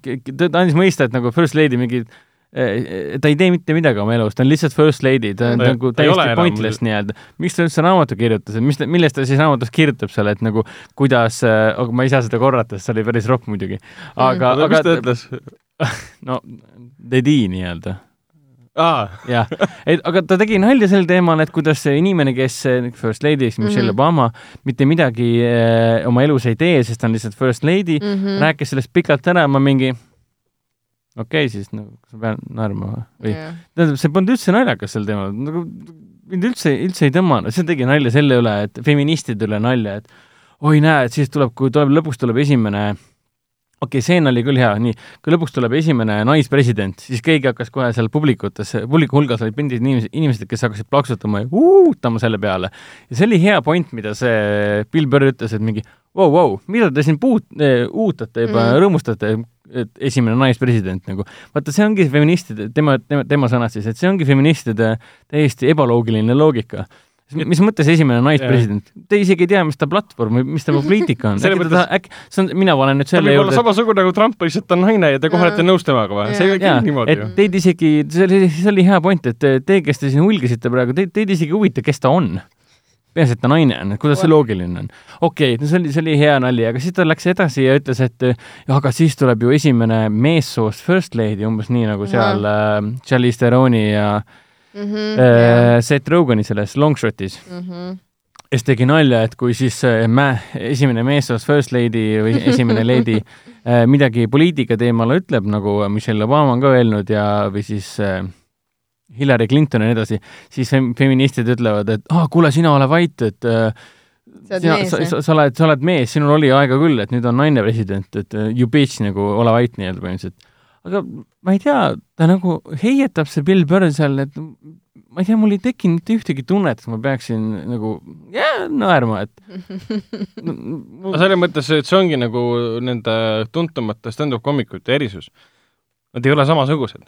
ta andis mõista, et nagu first lady mingi äh, ta ei tee mitte midagi oma elus, ta on lihtsalt first lady, ta on nagu täiesti pointless nii-öelda. miks ta üldse raamatu kirjutas, et mis millest ta siis raamatus kirjutab seal, et nagu kuidas, aga ma ei saa seda korrata, sest see oli päris ropp muidugi. aga, aga mis ta aga ütles? [LAUGHS] no Dedi nii-öelda aa, jah, et aga ta tegi nalja sel teemal, et kuidas see inimene, kes eh, first lady, eks Michelle Mhm. Obama, mitte midagi äh, oma elus ei tee, sest ta on lihtsalt first lady mm. -hmm. rääkis sellest pikalt ära, ma mingi okei okay,, siis nagu kas ma pean naerma või? Jah. tähendab, see polnud üldse naljakas sel teemal, nagu mind üldse, üldse ei tõmmanud, see tegi nalja selle üle, et feministide üle nalja, et oi näed, siis tuleb, kui tuleb, lõpuks tuleb esimene okei okay,, see oli küll hea, nii, kui lõpuks tuleb esimene naispresident, siis keegi hakkas kohe seal publikutes, publiku hulgas olid pildid inimesed, inimesed, kes hakkasid plaksutama ja uutama selle peale. ja see oli hea point, mida see Bill Burr ütles, et mingi vau, vau, mida te siin puut-, uutate juba Mm. rõõmustate, et esimene naispresident nagu. vaata, see ongi feministide, tema, tema, tema sõnad siis, et see ongi feministide täiesti ebaloogiline loogika mis mõttes esimene naispresident? Te isegi ei tea, mis ta platvorm või mis tema poliitika on. Äkki ta mõttes- taha- äkki, see on, mina panen nüüd selle juurde, samasugune nagu Trump, lihtsalt ta on naine ja te kohe olete nõus temaga või? see ei ole küll, niimoodi et ju. teid isegi, see oli, see oli hea point, et te, kes te siin hulgisite praegu, teid, teid isegi ei huvita, kes ta on. peaasi, et ta naine on, et kuidas see loogiline on. okei okay,, no see oli, see oli hea nali, aga siis ta läks edasi ja ütles, et aga siis tuleb ju esimene meessoost first lady, umbes nii nagu seal äh, Charlize Theron'i ja Mhm, äh, Seth Rogani selles Longshotis. mhm. ja siis tegi nalja, et kui siis äh, mä-, esimene meessoost first lady või [LAUGHS] esimene lady äh, midagi poliitika teemal ütleb, nagu Michelle Obama on ka öelnud ja, või siis äh, Hillary Clinton ja nii edasi, siis fem- feministid ütlevad, et aa ah,, kuule, sina ole vait, et äh, sina, mees sa, sa, sa oled, sa oled mees, sinul oli aega küll, et nüüd on naine president, et uh, you bitch nagu ole vait nii-öelda põhimõtteliselt. Aga ma ei tea, ta nagu heietab see Bill Burr seal, et ma ei tea, mul ei tekkinud mitte ühtegi tunnet, et ma peaksin nagu jaa, naerma, et [LAUGHS] no selles mõttes, et see ongi nagu nende tuntumate stand-up koomikute erisus. Nad ei ole samasugused.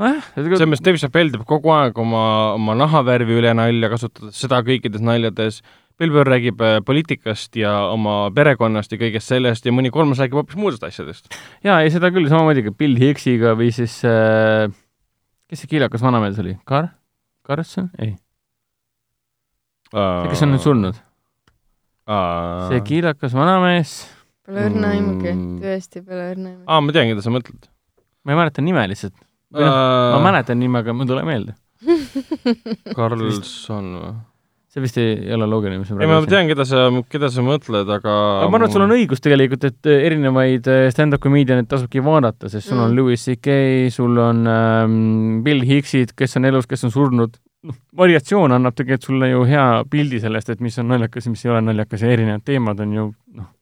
nojah, selles mõttes Dave Chappelle teeb kogu aeg oma, oma nahavärvi üle nalja, kasutades seda kõikides naljades. Bill Burr räägib äh, poliitikast ja oma perekonnast ja kõigest sellest ja mõni kolmas räägib hoopis muudest asjadest. jaa, ei seda küll, samamoodi ka Bill Hixiga või siis äh, kes see kiilakas vanamees oli, Kar-, Karlsson, ei, see, kes on nüüd surnud, see kiilakas vanamees, Pole õrna aimugi Mm., tõesti pole õrna aimugi. aa, ma tean, keda sa mõtled. ma ei mäleta nime lihtsalt. Või ma mäletan nime, aga mul ei tule meelde. [LAUGHS] Karlsson või? See vist ei ole loogiline, mis ma ei, ma tean, keda sa, keda sa mõtled, aga aga ma arvan, et sul on õigus tegelikult, et äh, erinevaid äh, stand-up comedian'eid tasubki vaadata, sest sul on Mm. Louis CK, sul on ähm, Bill Hicksid, kes on elus, kes on surnud. noh, variatsioon annab tegelikult sulle ju hea pildi sellest, et mis on naljakas ja mis ei ole naljakas ja erinevad teemad on ju noh,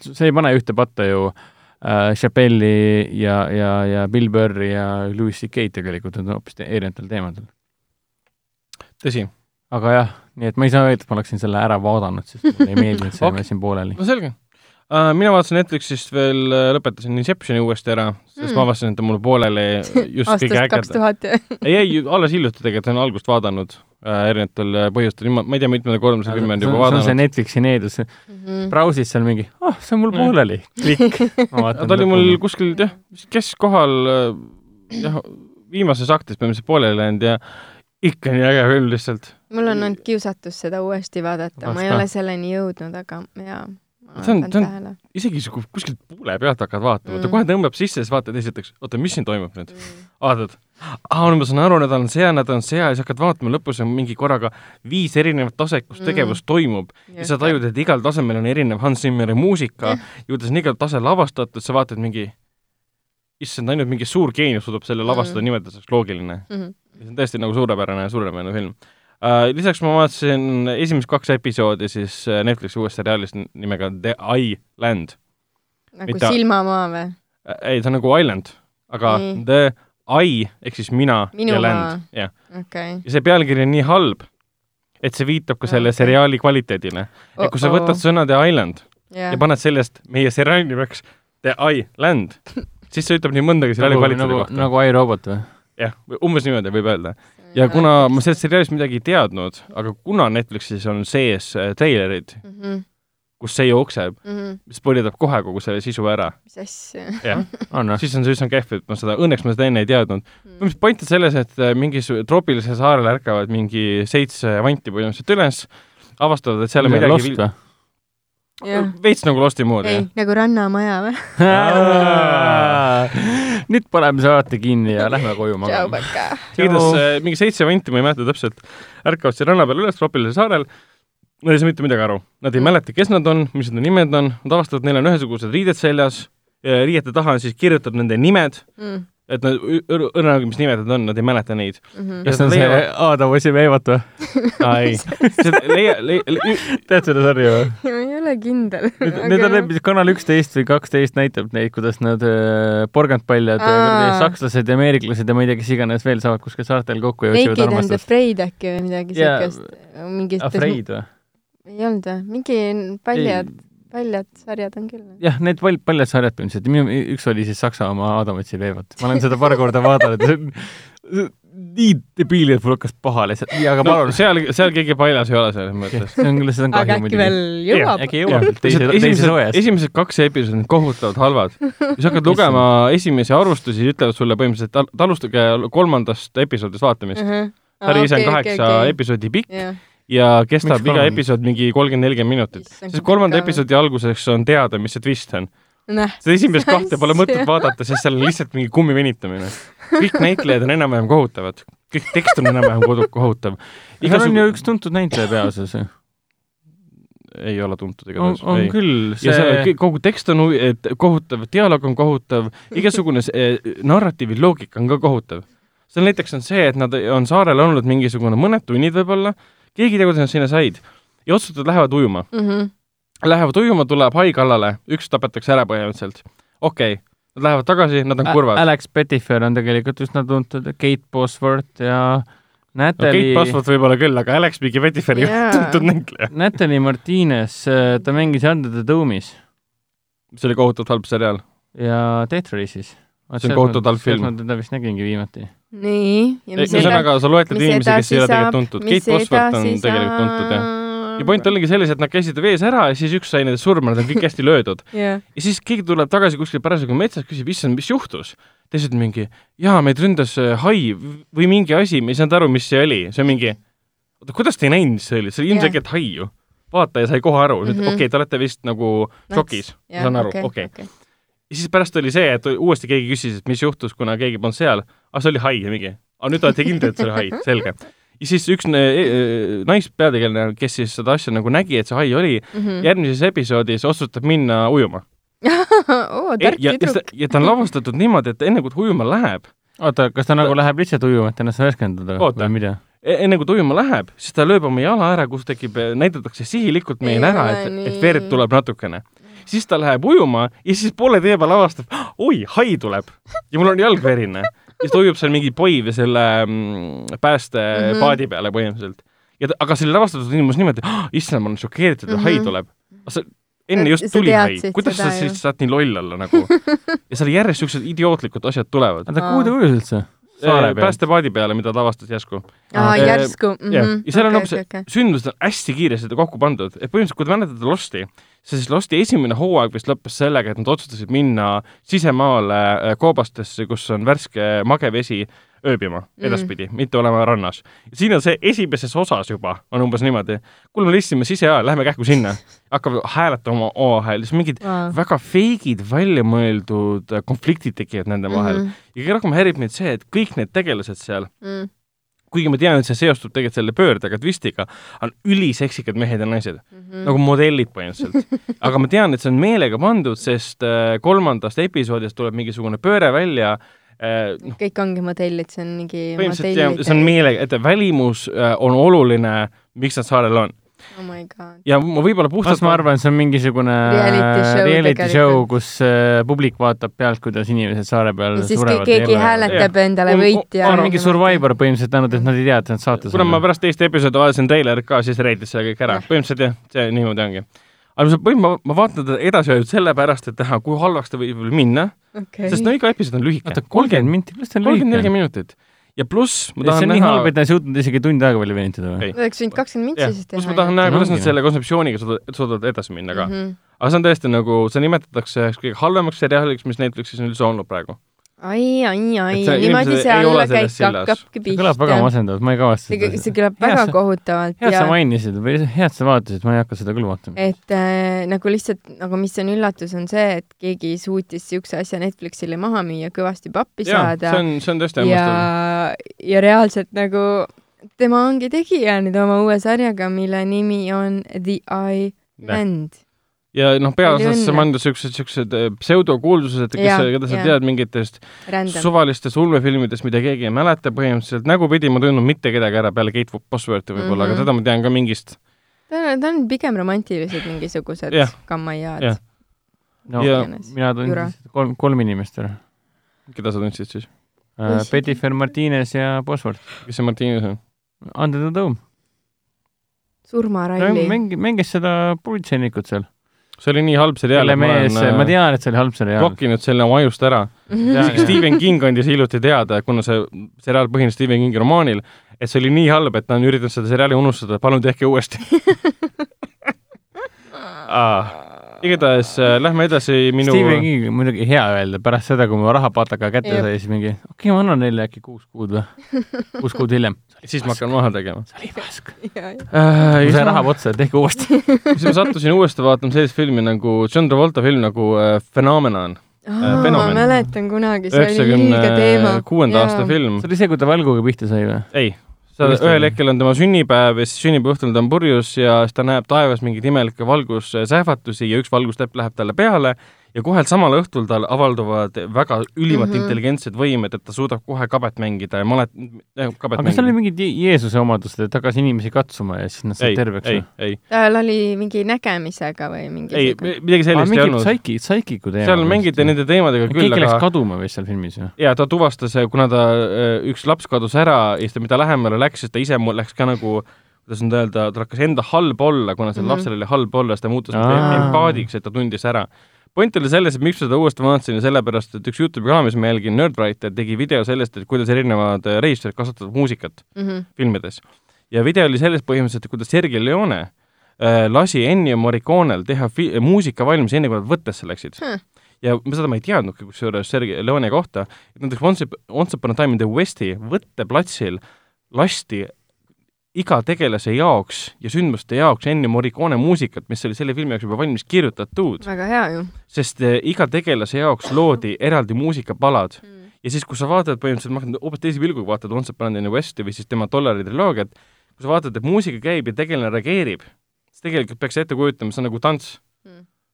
see ei pane ühte patta ju äh, Chappelli ja, ja, ja Bill Burri ja Louis CK-d tegelikult, on hoopis te- erinevatel teemadel. tõsi. aga jah, nii et ma ei saa öelda, et ma oleksin selle ära vaadanud, sest mulle ei meeldinud see [LAUGHS] okay. siin pooleli. no selge uh,. mina vaatasin Netflixist veel, lõpetasin Inceptioni uuesti ära, sest Mm. ma avastasin, et ta mul pooleli [LAUGHS] just aastast kaks ägedam. tuhat. ei, ei, alles hiljuti tegelikult olen algust vaadanud uh, erinevatel äh, põhjustel, ma ma ei tea, mitmenda korda filmi olen juba see on see vaadanud. Netflixi needus, Mhm. brausid seal mingi, ah oh,, see on mul Mm. pooleli, klikk. ta oli mul kuskil jah, keskkohal äh, jah, viimases aktis põhimõtteliselt pooleli läinud ja ikka nii äge film lihtsalt. Mul on olnud kiusatus seda uuesti vaadata, ma ei ole selleni jõudnud, aga jaa, See on- see on- isegi kui kuskilt poole pealt hakkad vaatama mm., ta Mm. kohe tõmbab sisse siis vaatad esiteks, oota, mis siin toimub nüüd? vaatad, aa, nüüd ma saan aru, need on see ja need on see ja siis hakkad vaatama, lõpus on mingi korraga viis erinevat taset, kus Mm. tegevus toimub ja sa tajud, et igal tasemel on erinev Hans Zimmeri muusika, juurde on igal tasel lavastatud, sa vaatad mingi, issand, ainult mingi suur geenius suudab selle lavastada Mm. niimoodi, et see oleks loogiline. Mhm. see on tõesti nagu suurepärane, suurepärane film. Lisaks ma vaatasin esimesed kaks episoodi siis äh, Netflixi uuest seriaalist nimega The Island. nagu Mida- silmamaa või? ei, ta on nagu Island, aga Nii. The I ehk siis mina Minu ja land, jah. okei. ja see pealkiri on nii halb, et see viitab ka selle Okei. seriaali kvaliteedile. et kui sa võtad sõna The Island ja ja paned sellest meie seriaali nimeks The Island, siis see ütleb nii mõndagi seriaali nagu, kvaliteedi nagu, kohta. nagu iRobot või? jah, umbes niimoodi võib öelda. Ja kuna ma sellest seriaalist midagi ei teadnud, aga kuna Netflixis on sees äh, treilerid, Mhm, kus see jookseb, mhm. mis spoilidab kohe kogu selle sisu ära, mis asja? jah, [LAUGHS] siis on see üsna kehv, et ma seda, õnneks ma seda enne ei teadnud. Mm. põhimõtteliselt point on selles, et äh, mingis troopilisel saarel ärkavad mingi seitse vanti põhimõtteliselt üles, avastavad, et seal on midagi veits nagu Losti moodi, ei nagu Rannamaja või? nüüd paneme saate kinni ja lähme koju magama. Igatahes äh, mingi seitse vanti, ma ei mäleta täpselt, ärkavad seal ranna peal üles troopilisel saarel, nad ei saa mitte midagi aru. Nad ei mäleta, kes nad on, mis nende nimed on, nad avastavad, neil on ühesugused riided seljas, riiete taha on siis kirjutatud nende nimed, Mm, et nad, õrna, mis nimed need on, nad ei mäleta neid. mhm. kas see on [LAUGHS] see Aadam otsib Eevat või? aa ei, leia, leia, tead seda sarja või? [LAUGHS] ma ei ole kindel. Need on need, mis Kanal üksteist või kaksteist näitab neid, kuidas nad äh, porgandpaljad, Aa. sakslased ja ameeriklased ja ma ei tea, kes iganes veel saavad kuskil saartel kokku ja otsivad Naked and armastust. Afraid äkki või midagi siukest. Afraid või? ei olnud või? mingi paljad, paljad sarjad on küll. jah, need pal-, paljad sarjad põhimõtteliselt, minu üks oli siis Saksa oma Adam otsib Eevat. ma olen seda paar korda vaadanud, see on see on nii debiili, et mul hakkas paha lihtsalt. ja aga no palun, seal, seal keegi paljas ei ole selles mõttes. see on küll, seda on kahju äkki muidugi. veel jõuab? äkki jõuab teise, teise esimesed soojas., esimesed kaks episoodi on kohutavalt halvad. kui sa hakkad lugema esimesi arvustusi, ütlevad sulle põhimõtteliselt, et alustage kolmandast episoodist vaatamist. sari ise on kaheksa episoodi pikk jah, ja kestab Miks iga kolm? episood mingi kolmkümmend, nelikümmend minutit. Sest kolmanda episoodi alguseks on teada, mis see twist on. näh. seda esimest kahte pole [LAUGHS] mõtet vaadata, sest seal on lihtsalt mingi kummi venitamine. kõik näitlejad on enam-vähem kohutavad, kõik tekst on enam-vähem kohutav. seal on ju üks tuntud näitleja peaosas ju. ei ole tuntud on, igatahes. on ei. küll, ja seal see kogu tekst on kohutav, dialoog on kohutav, igasugune see narratiivi loogika on ka kohutav. seal näiteks on see, et nad on saarel olnud mingisugune mõned tunnid võib-olla, keegi ei tea, kuidas nad sinna said ja otsustavad, lähevad ujuma. Mhm. Lähevad ujuma, tuleb hai kallale, üks tapetakse ära põhimõtteliselt. okei okay., nad lähevad tagasi, nad on kurvad. Alex Pettifer on tegelikult üsna tuntud, Kate Bosworth ja no Keit Natalie Pasford võib-olla küll, aga Alex Bigi Pettifer ei ole Jaa. [LAUGHS] tuntud näitleja. Natalie Martinez, ta mängis Under the Dome'is see oli kohutavalt halb seriaal. ja Death Race'is. See on kohutavalt halb film. ma teda vist nägingi viimati. nii, mis ühesõnaga, sa loetled inimesi, kes ei ole tegelikult tuntud. Keit Bosworth on tegelikult tuntud, jah. ja point oligi selles, et nad käisid vees ära ja siis üks sai nendest surma, nad on kõik hästi löödud. [LAUGHS] jah, ja siis keegi tuleb tagasi kuskil parasjagu metsas, küsib, issand, mis juhtus? teised mingi, jaa, meid ründas äh, hai või mingi asi, me ei saanud aru, mis see oli, see on mingi, oota, kuidas te ei näinud, mis see oli, see oli ilmselgelt hai ju. vaataja sai kohe aru, Mhm. okei te olete vist nagu šokis, ma saan aru, okei. Ja siis pärast oli see, et uuesti keegi küsis, et mis juhtus, kuna keegi polnud seal, ah see oli hai ja mingi, aga nüüd olete kindel, et see oli hai, [LAUGHS] selge. ja siis üks ne- e- naispeategelane, kes siis seda asja nagu nägi, et see hai oli, Mhm. järgmises episoodis otsustab minna ujuma. [LAUGHS] oo, tark ja, ja, tüdruk. ja ta on lavastatud niimoodi, et enne kui ta ujuma läheb, oota, kas ta nagu läheb lihtsalt ujuma, et ennast värskendada või mida? e- enne kui ta ujuma läheb, siis ta lööb oma jala ära, kus tekib, näidatakse sihilikult meile Ei ära, et, et verd tuleb natukene. Siis ta läheb ujuma ja siis poole tee peal avastab, oi, hai tuleb ja mul on jalg verine. ja siis ta ujub seal mingi poivi selle mm, päästepaadi Mhm. peale põhimõtteliselt. ja ta, aga see oli lavastatud ilmus niimoodi, issand, ma olen šokeeritud, et hai Mhm. tuleb. enne just Sa tuli hai, kuidas sa siis saad nii loll olla nagu? [LAUGHS] ja seal järjest siuksed idiootlikud asjad tulevad. oota, kuhu ta ujus üldse? Saare peal? päästepaadi peale, mida ta avastas järsku. aa, järsku. jah, ja seal on hoopis okay,, sündmused on hästi kiiresti kokku pandud, et põhimõtteliselt, kui te mäletate Losti, siis Losti esimene hooaeg vist lõppes sellega, et nad otsustasid minna sisemaale äh, koobastesse, kus on värske mage vesi ööbima Mm. edaspidi mm., mitte olema rannas. siin on see esimeses osas juba, on umbes niimoodi, kuule, me lihtsime siseajal, lähme kähku sinna. [LAUGHS] hakkavad hääletama omavahel, siis mingid väga feigid, väljamõeldud äh, konfliktid tekivad nende vahel mm. -hmm. ja kõige rohkem häirib mind see, et kõik need tegelased seal kuigi ma tean, et see seostub tegelikult selle pöördega, twistiga, on üliseksikad mehed ja naised, Mhm. nagu modellid põhimõtteliselt. [LAUGHS] aga ma tean, et see on meelega pandud, sest äh, kolmandast episoodist tuleb mingisugune pööre välja noh, kõik ongi modellid, see on mingi põhimõtteliselt jah, see on meelega, et välimus äh, on oluline, miks nad saarel on. oh my god. ja ma võib-olla puhtalt ma arvan, see on mingisugune Reality show reality show, kus äh, publik vaatab pealt, kuidas inimesed saare peal ja siis surevad ke- keegi ja hääletab endale On- võitja. on mingi Survivor põhimõtteliselt ainult, et nad ei tea, et nad saates kuna ma pärast teist episoodi vaatasin treilerit ka, siis reedis selle kõik ära põhimõtteliselt jah, see niimoodi ongi. Aga see põhimõtteliselt ma, ma vaatan teda edasi ainult sellepärast, et näha, kui halvaks ta võib minna, okay. sest no iga episood on lühike. oota, kolmkümmend minti, kuidas ta on kolmkümmend, lühike nelikümmend? minutit. ja pluss ma see tahan on nii näha halb, et ta ei suutnud isegi tund aega veel venitada või oleks võinud kakskümmend mintsi siis pluss teha. ma tahan näha, kuidas nad selle kontseptsiooniga suudavad, suudavad edasi minna ka. -hmm. aga see on tõesti nagu, see nimetatakse üheks kõige halvemaks seriaaliks, mis Netflixis on üldse olnud praegu. ai, ai, ai niimoodi see ei ole alla käik selles sillas. hakkabki see kõlab väga pihta. masendavalt, ma ei kavasta see, see seda. kõlab väga kohutavalt head ja sa mainisid või head sa vaatasid, ma ei hakka seda küll vaatama. et äh, nagu lihtsalt nagu mis on üllatus, on see, et keegi suutis siukse asja Netflixile maha müüa, kõvasti pappi jaa, saada see on, see on tõesti ja hämmastav., ja reaalselt nagu tema ongi tegija nüüd oma uue sarjaga, mille nimi on The Island. Ja noh, on pandud siuksed, siuksed äh, pseudokuulsused, kes keda sa tead mingitest Random. suvalistest ulmefilmidest, mida keegi ei mäleta põhimõtteliselt, nägupidi ma tundnud mitte kedagi ära peale Kate Bosworthi võib-olla mm, -hmm. Mhm. aga teda ma tean ka mingist ta on, ta on pigem romantilised mingisugused Jah. kammaiad Jah.. no Ja- mina tundsin kolm, kolm inimest ära. keda sa tundsid siis? Tõsi. Petifer, Martines ja Bosworth. kes see Martines on? Under the Dome. surmaralli. mängis, mängis seda politseinikut seal. See oli nii halb seriaal, ma mees, olen ma äh, tean, et see oli halb seriaal. blokkinud selle oma ajust ära. [LAUGHS] Isegi. Stephen King andis hiljuti teada, kuna see seriaal põhines Stephen Kingi romaanil, et see oli nii halb, et ta on üritanud seda seriaali unustada, palun tehke uuesti [LAUGHS] ah.. igatahes äh, lähme edasi minu Stephen King on muidugi hea öelda pärast seda, kui ma rahapataka kätte Jep. sai, siis mingi okei okay,, ma annan neile äkki kuus kuud või, [LAUGHS] kuus kuud hiljem. Siis ma hakkan maha tegema see oli pask. äh,. mul sai raha otsa, tehke uuesti. [LAUGHS] siis ma sattusin uuesti vaatama sellist filmi nagu John Travolta film nagu äh, Phenomenon, ma Fenomen. mäletan kunagi, see oli ilge teema. kuuenda aasta. film. see oli see, kui ta valguga pihta sai või? ei, seal ühel hetkel on tema sünnipäev ja siis sünnipäeva õhtul ta on purjus ja siis ta näeb taevas mingeid imelikke valgussähvatusi ja üks valgustäpp läheb talle peale ja kohe samal õhtul tal avalduvad väga ülimalt mm. -hmm. intelligentsed võimed, et ta suudab kohe kabet mängida ja malet-, kabet aga kas seal oli mingid Je- Jeesuse omadused, et hakkas inimesi katsuma ja siis nad said ei, terveks ei või?, ei, tal oli mingi nägemisega või ei, mingisugune. midagi sellist ei mingid olnud. saiki, saikiku teema. seal mängiti nende teemadega küll, keegi läks aga kaduma vist seal filmis ju. ja ta tuvastas, kuna ta, üks laps kadus ära ja siis ta, mida lähemale läks, siis ta ise läks ka nagu kuidas nüüd öelda, tal hakkas enda halb olla, kuna sellel mm. -hmm. lapsel oli halb olla, siis ta muutus Aa. empaadiks, et ta tundis ära. Point oli selles, et miks ma seda uuesti vaatasin, sellepärast et üks Youtube'i kanal, mis ma jälgin, Nerdwriter, tegi video sellest, et kuidas erinevad äh, režissöörid kasutavad muusikat Mhm. filmides. ja video oli sellest põhimõtteliselt, kuidas Sergei Leone äh, lasi Ennio Morriconel teha fi- muusika valmis enne, kui nad võttesse läksid Hmm. ja seda ma ei teadnudki kusjuures Sergei Leone kohta, et näiteks Once, Once Upon a Time in the Westi võtteplatsil lasti iga tegelase jaoks ja sündmuste jaoks Ennio Morricone muusikat, mis oli selle filmi jaoks juba valmis kirjutatud, väga hea ju sest eh, iga tegelase jaoks loodi eraldi muusikapalad mm.. ja siis, kui sa vaatad põhimõtteliselt, ma hakkan hoopis teise pilguga vaatad Once Upon the Westi või siis tema Dollari triloogiat, kui sa vaatad, et muusika käib ja tegelane reageerib, siis tegelikult peaks ette kujutama, see on nagu tants.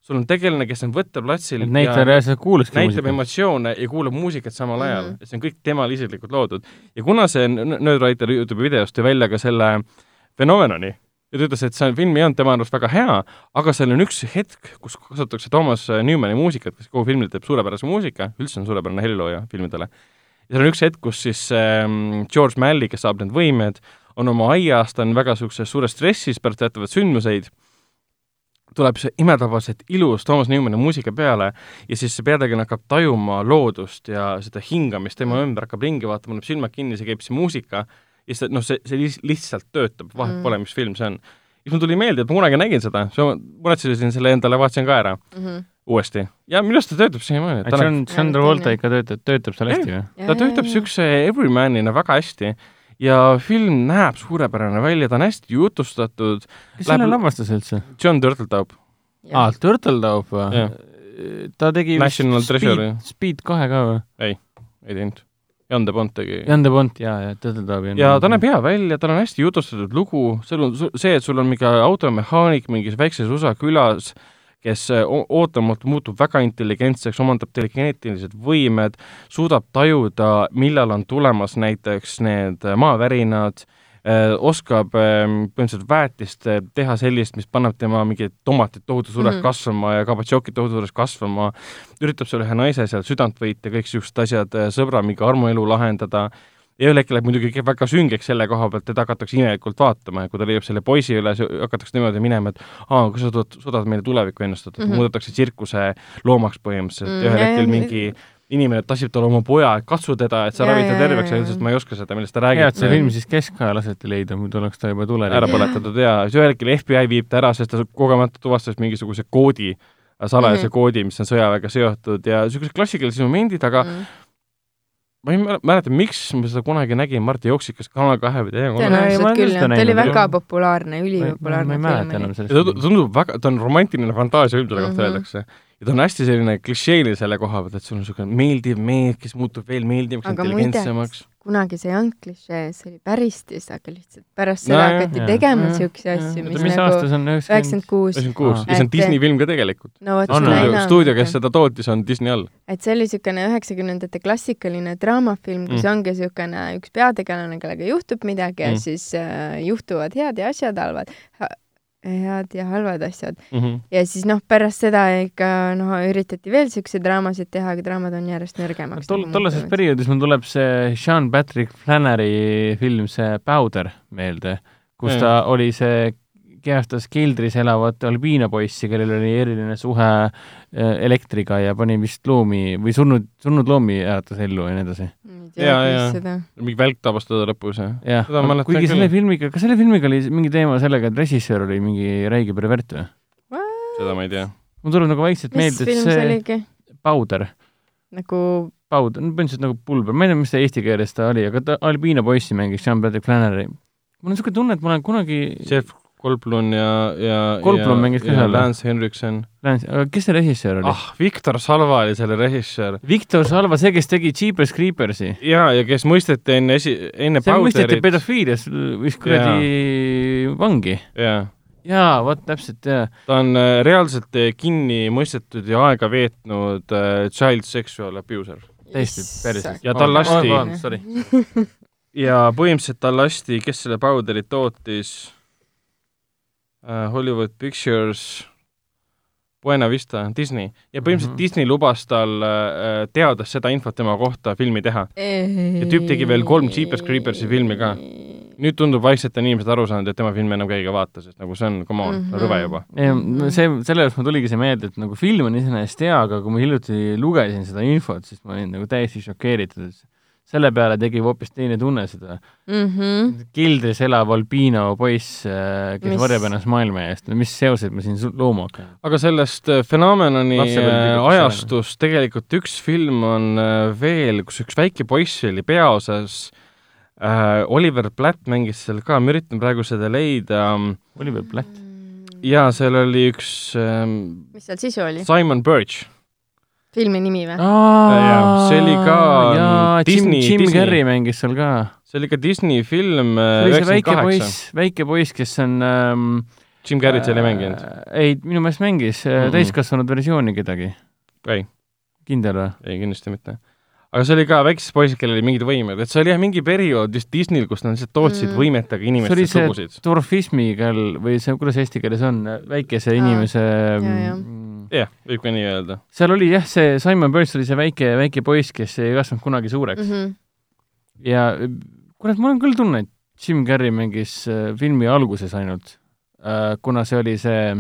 Sul on tegelane, kes on võtteplatsil et näitleja reaalselt kuulaski näitab muusikat. emotsioone ja kuulab muusikat samal ajal Mhm. mm. -hmm. see on kõik temal isiklikult loodud. ja kuna see Nerdwriter Youtube'i videos tõi välja ka selle fenomenoni ja ta ütles, et see film ei olnud tema arust väga hea, aga seal on üks hetk, kus kasutatakse Thomas Newmani muusikat, kes kogu filmile teeb suurepärase muusika, üldse on suurepärane helilooja filmidele. ja seal on üks hetk, kus siis ähm, George Malley, kes saab need võimed, on oma aias, ta on väga niisuguses suures stressis pärast teatavaid sündmuseid tuleb see imetavaselt ilus Toomas Newmani muusika peale ja siis see peategelane hakkab tajuma loodust ja seda hingamist tema ümber, hakkab ringi vaatama, paneb silmad kinni, see käib see muusika ja siis noh, see, see lihtsalt töötab, vahet Mm. pole, mis film see on. siis mul tuli meelde, et ma kunagi nägin seda, muretsesin selle endale, vaatasin ka ära Mm -hmm. uuesti ja minu arust ta töötab siiamaani. et John, John Travolta ikka töötab, töötab seal hästi või? ta töötab niisuguse everymanina väga hästi ja film näeb suurepärane välja, ta on hästi jutustatud, kes Läheb- selle lavastas üldse? John Turteltaub, aa, Turtletaup või Jah.? ta tegi National vist Treasure. Speed, Speed kahe ka või? ei teinud, Jan de Bont tegi. Jan de Bont, jaa, jaa, Turtletaupi. ja ta näeb hea välja, tal on hästi jutustatud lugu, seal on see, et sul on mingi automehaanik mingis väikses USA külas, äh, o- ootamatult muutub väga intelligentseks, omandab telekineetilised võimed, suudab tajuda, millal on tulemas näiteks need äh, maavärinad, oskab ähm, põhimõtteliselt väetist äh, teha sellist, mis paneb tema mingid tomatid tohutu suureks mm. -hmm. kasvama ja kabatšokid tohutu suureks kasvama, üritab seal ühe naise seal südant võita, kõik niisugused asjad, sõbra mingi armuelu lahendada ja ühel hetkel läheb muidugi väga süngeks selle koha pealt, teda hakatakse imelikult vaatama ja kui ta leiab selle poisi üles, hakatakse niimoodi minema, et aa, kas sa suudad, suudad meile tulevikku ennustada mm. -hmm. muudetakse tsirkuse loomaks põhimõtteliselt Mm, mm, ja ühel hetkel mingi inimene tassib talle oma poja, et katsu teda, et sa ravid ta terveks, ja- ütles, et ma ei oska seda, millest ta hea, et see räägib. film siis keskaja laseti leida, muidu oleks ta juba tuleli. ära põletatud ja siis ühel hetkel FBI viib ta ära, sest ta kogemata tuvastas mingisuguse koodi, salajase mm Mhm. -hmm. koodi, mis on sõjaväega seotud ja niisugused klassikalised momendid, aga mm. Ma ei mäle- mäleta, miks ma seda kunagi nägin, Marti jooksis kas Kanal kahe või teine tõenäoliselt ole küll jah, ta oli väga populaarne, ma ülipopulaarne ei mäleta film ta tundub väga, ta on romantiline fantaasiafilm, selle kohta Mhm. öeldakse. ja ta on hästi selline klišeeline selle koha pealt, et sul on niisugune meeldiv mees, kes muutub veel meeldivamaks, aga intelligentsemaks. Kunagi see ei olnud klišee, see oli päristis, aga lihtsalt pärast No seda jah, hakati jah. tegema siukseid asju, mis mis nagu aasta see on, üheksakümmend? kuus. üheksakümmend kuus ja see on Disney film ka tegelikult. no vot, seda enam. stuudio, kes seda tootis, on Disney all. et see oli niisugune üheksakümnendate klassikaline draamafilm, kus Mm. ongi niisugune üks peategelane, kellega juhtub midagi ja Mm. siis äh, juhtuvad head ja asjad, halvad, head ja halvad asjad. Mhm. ja siis noh, pärast seda ikka noh, üritati veel siukseid draamasid teha, aga draamad on järjest nõrgemaks. tol, tollases perioodis mul tuleb see Sean Patrick Flannery film, see Powder meelde, kus Mm. ta oli see, kehastas keldris elavat albiinopoissi, kellel oli eriline suhe äh, elektriga ja pani vist loomi või surnud, surnud loomi äratas ellu ja nii edasi. Jaa. seda. mingi välk tabas teda lõpus ja jah kuigi küll. selle filmiga, kas selle filmiga oli mingi teema sellega, et režissöör oli mingi räige pervert või? seda ma ei tea. mul tuleb nagu vaikselt meelde, et see? Powder, nagu Powder, no põhimõtteliselt nagu pulber, ma ei tea, mis ta eesti keeles ta oli, aga ta albiino poissi mängis Sean Patrick Flannery. mul on niisugune tunne, et ma olen kunagi Jeff Goldblum ja, ja Goldblum ja- mängis ka seal? Lance Henriksen. Lance, aga kes see režissöör oli ah.? Viktor Salva oli selle režissöör. Victor Salva, see, kes tegi Jeepers Creepersi. ja, ja kes mõisteti enne esi, enne see mõisteti Powderit. pedofiilias vist kuradi vangi. jaa, jaa, vot täpselt, jaa. ta on äh, reaalselt äh, kinni mõistetud ja aega veetnud äh, child sexual abuser. täiesti päris. Ja tal lasti- sorry. [LAUGHS] ja põhimõtteliselt tal lasti, kes selle Powderit tootis Hollywood Pictures, Buena Vista, Disney ja põhimõtteliselt mm Mhm. -hmm. Disney lubas tal uh, teades seda infot tema kohta filmi teha. Ja tüüp tegi veel kolm Jeepers Creepersi filmi ka. nüüd tundub vaikselt on inimesed aru saanud, et tema filme enam keegi ei vaata, sest nagu see on, come on mm, Mhm. -hmm. rõve juba. ja see, selle jaoks mul tuligi see meelde, et nagu film on iseenesest hea, aga kui ma hiljuti lugesin seda infot, siis ma olin nagu täiesti šokeeritud, et selle peale tegi hoopis teine tunne seda mhmh, keldris elav albiino poiss, kes Mis- varjab ennast maailma eest, no mis seosed me siin looma hakkame? aga sellest äh, fenomenoni äh, ajastust tegelikult üks film on äh, veel, kus üks väike poiss oli peaosas äh,. Oliver Platt mängis seal ka, ma üritan praegu seda leida. Oliver Platt. jaa, seal oli üks ähm, mis seal sisu oli? Simon Birch. Filmi nimi või? jaa, see oli ka, jaa, Disney- Jim. Carrey mängis seal ka. see oli ka Disney film äh, see oli see väike poiss, väike poiss, kes on ähm, Jim Carrey't seal ei mänginud? ei, minu meelest mängis mm Mhm. -mm. täiskasvanud versiooni kedagi. ei, kindel või? ei kindlasti mitte. Aga see oli ka väiksed poisid, kellel olid mingid võimed, et see oli jah mingi periood just Disneyl, kus nad lihtsalt tootsid Mm. võimetega see oli inimeste see sugusid. dwarfismiga või see, kuidas eesti keeles on, väikese inimese jaa. mm, jah, võib ka nii öelda. seal oli jah, see Simon Birch oli see väike, väike poiss, kes ei kasvanud kunagi suureks mm. Mhm. ja kurat, mul on küll tunne, et Jim Carrey mängis äh, filmi alguses ainult äh,, kuna see oli see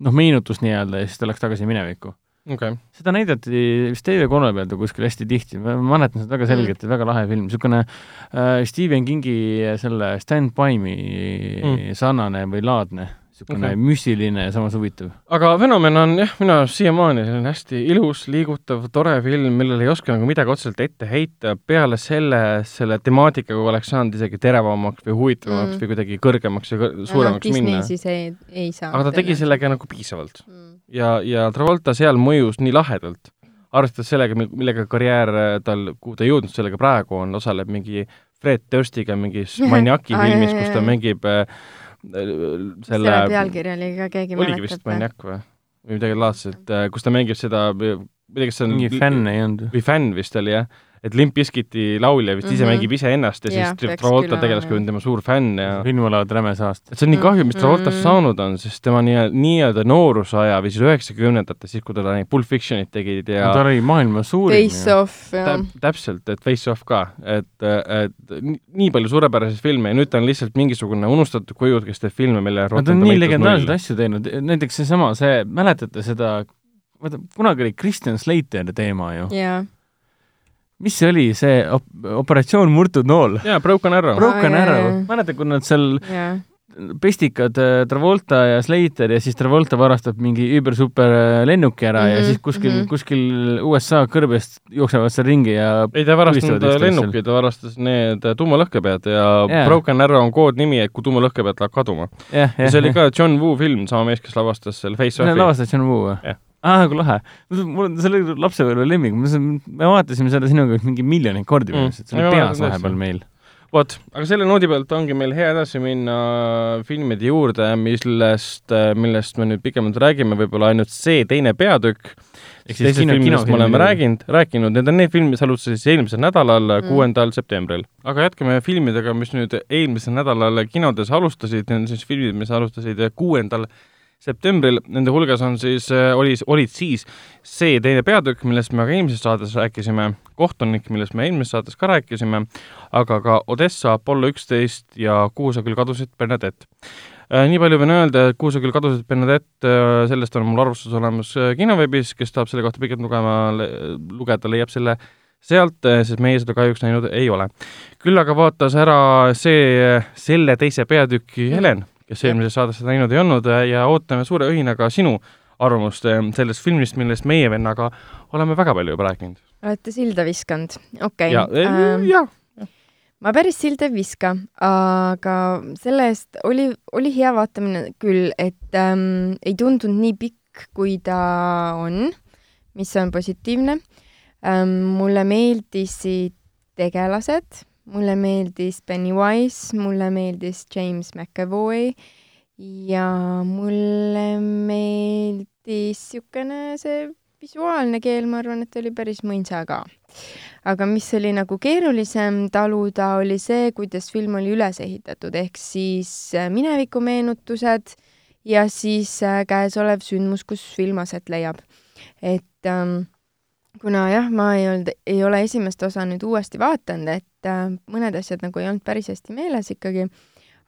noh, meenutus nii-öelda ja siis ta läks tagasi minevikku. okay., seda näidati vist TV3 pealt või kuskil hästi tihti, ma mäletan seda väga selgelt mm., väga lahe film, niisugune äh, Stephen Kingi selle Stand By Me Mm. mm. sarnane või laadne, niisugune okay. müstiline ja samas huvitav. aga Fenomen on jah, minu arust siiamaani selline hästi ilus, liigutav, tore film, millele ei oska nagu midagi otseselt ette heita, peale selle, selle temaatikaga oleks saanud isegi teravamaks või huvitavamaks Mm. mm. või kuidagi kõrgemaks ja kõr- suuremaks Disney minna. siis ei, ei saa. aga ta tegi sellega nagu piisavalt mm.. ja, ja Travolta seal mõjus nii lahedalt, arvestades sellega, millega karjäär äh, tal, kuhu ta jõudnud sellega praegu on, osaleb mingi Fred Durstiga mingis [LAUGHS] Maniaki filmis, kus ta mängib äh, selle selle pealkiri oli ka, keegi oligi vist mäletab või? Maniak või, või midagi laadset, kus ta mängib seda, ma ei tea, kas see on mingi fänn ei olnud. või fänn vist oli jah, et Limp Bizkiti laulja vist ise Mhm. mängib iseennast ja Jah, siis Travolta tegelaskuju on tema suur fänn ja film olevat räme saast. et see on nii kahju, mis Travoltast Mhm. saanud on, sest tema nii- nii-öelda noorusaja või siis üheksakümnendates, siis kui ta neid Pulp Fictionit tegid ja ta oli maailma suurim. Face Off ja täp-, täpselt, et Face Off ka, et, et nii- nii palju suurepäraseid filme ja nüüd ta on lihtsalt mingisugune unustatud kuju, kes teeb filme, mille Nad on nii legendaarseid asju teinud, näiteks seesama, see, mäletate seda, vaata kunagi oli Kristjan Slater teema ju. jaa. Mis see oli, see op operatsioon Murtud nool? jaa, Broken Arrow. Broken jaa, Arrow mäletad, kui nad seal jaa. pestikad äh, Travolta ja Slater ja siis Travolta varastab mingi üüber-super äh, lennuki ära mm -hmm, ja Mhm, siis kuskil mm. -hmm. kuskil USA kõrbest jooksevad seal ringi ja ei, ta ei varastanud lennuki, ta varastas need tuumalõhkepead ja Jaa. yeah. Broken Arrow on koodnimi, et kui tuumalõhkepead läheb kaduma. jah, ja jah, see oli ka John Woo film, sama mees, kes lavastas selle Face Offi. lavastas John Woo või Jah.? aa, kui lahe. mul on, see oli lapsepõlve lemmik, me vaatasime seda sinuga mingi miljoneid kordi Mm. arust, et see oli peas vahepeal meil. vot, aga selle noodi pealt ongi meil hea edasi minna filmide juurde, millest, millest me nüüd pikemalt räägime, võib-olla ainult see teine peatükk, ehk siis teistest kino, filmidest me oleme rääkinud, rääkinud, need on need filmid, mis alustasid siis eelmisel nädalal, Mm. kuuendal septembril. aga jätkame filmidega, mis nüüd eelmisel nädalal kinodes alustasid, need on siis filmid, mis alustasid kuuendal septembril, nende hulgas on siis, oli, olid siis see teine peatükk, millest me ka eelmises saates rääkisime, kohtunik, millest me eelmises saates ka rääkisime, aga ka Odessa, Apollo üksteist ja Kuhu sa küll kadusid, Bernadette. nii palju võin öelda, et Kuhu sa küll kadusid, Bernadette, sellest on mul arvustus olemas äh, kinoveebis, kes tahab selle kohta pikalt lugema, lugeda, leiab selle sealt, sest meie seda kahjuks näinud ei ole. küll aga vaatas ära see, selle teise peatüki Helen, kes eelmises saates seda näinud ei olnud ja ootame suure õhinaga sinu arvamust eh, sellest filmist, millest meie vennaga oleme väga palju juba rääkinud. olete silda viskanud? okei ja, ähm, ja, ma päris silda ei viska, aga selle eest oli, oli hea vaatamine küll, et ähm, ei tundunud nii pikk, kui ta on, mis on positiivne ähm,. mulle meeldisid tegelased, mulle meeldis Pennywise, mulle meeldis James McAvoy ja mulle meeldis niisugune see visuaalne keel, ma arvan, et oli päris mõisa ka aga mis oli nagu keerulisem taluda, oli see, kuidas film oli üles ehitatud, ehk siis äh, minevikumeenutused ja siis äh, käesolev sündmus, kus film aset leiab. et ähm, kuna jah, ma ei olnud, ei ole esimest osa nüüd uuesti vaadanud, et äh, mõned asjad nagu ei olnud päris hästi meeles ikkagi,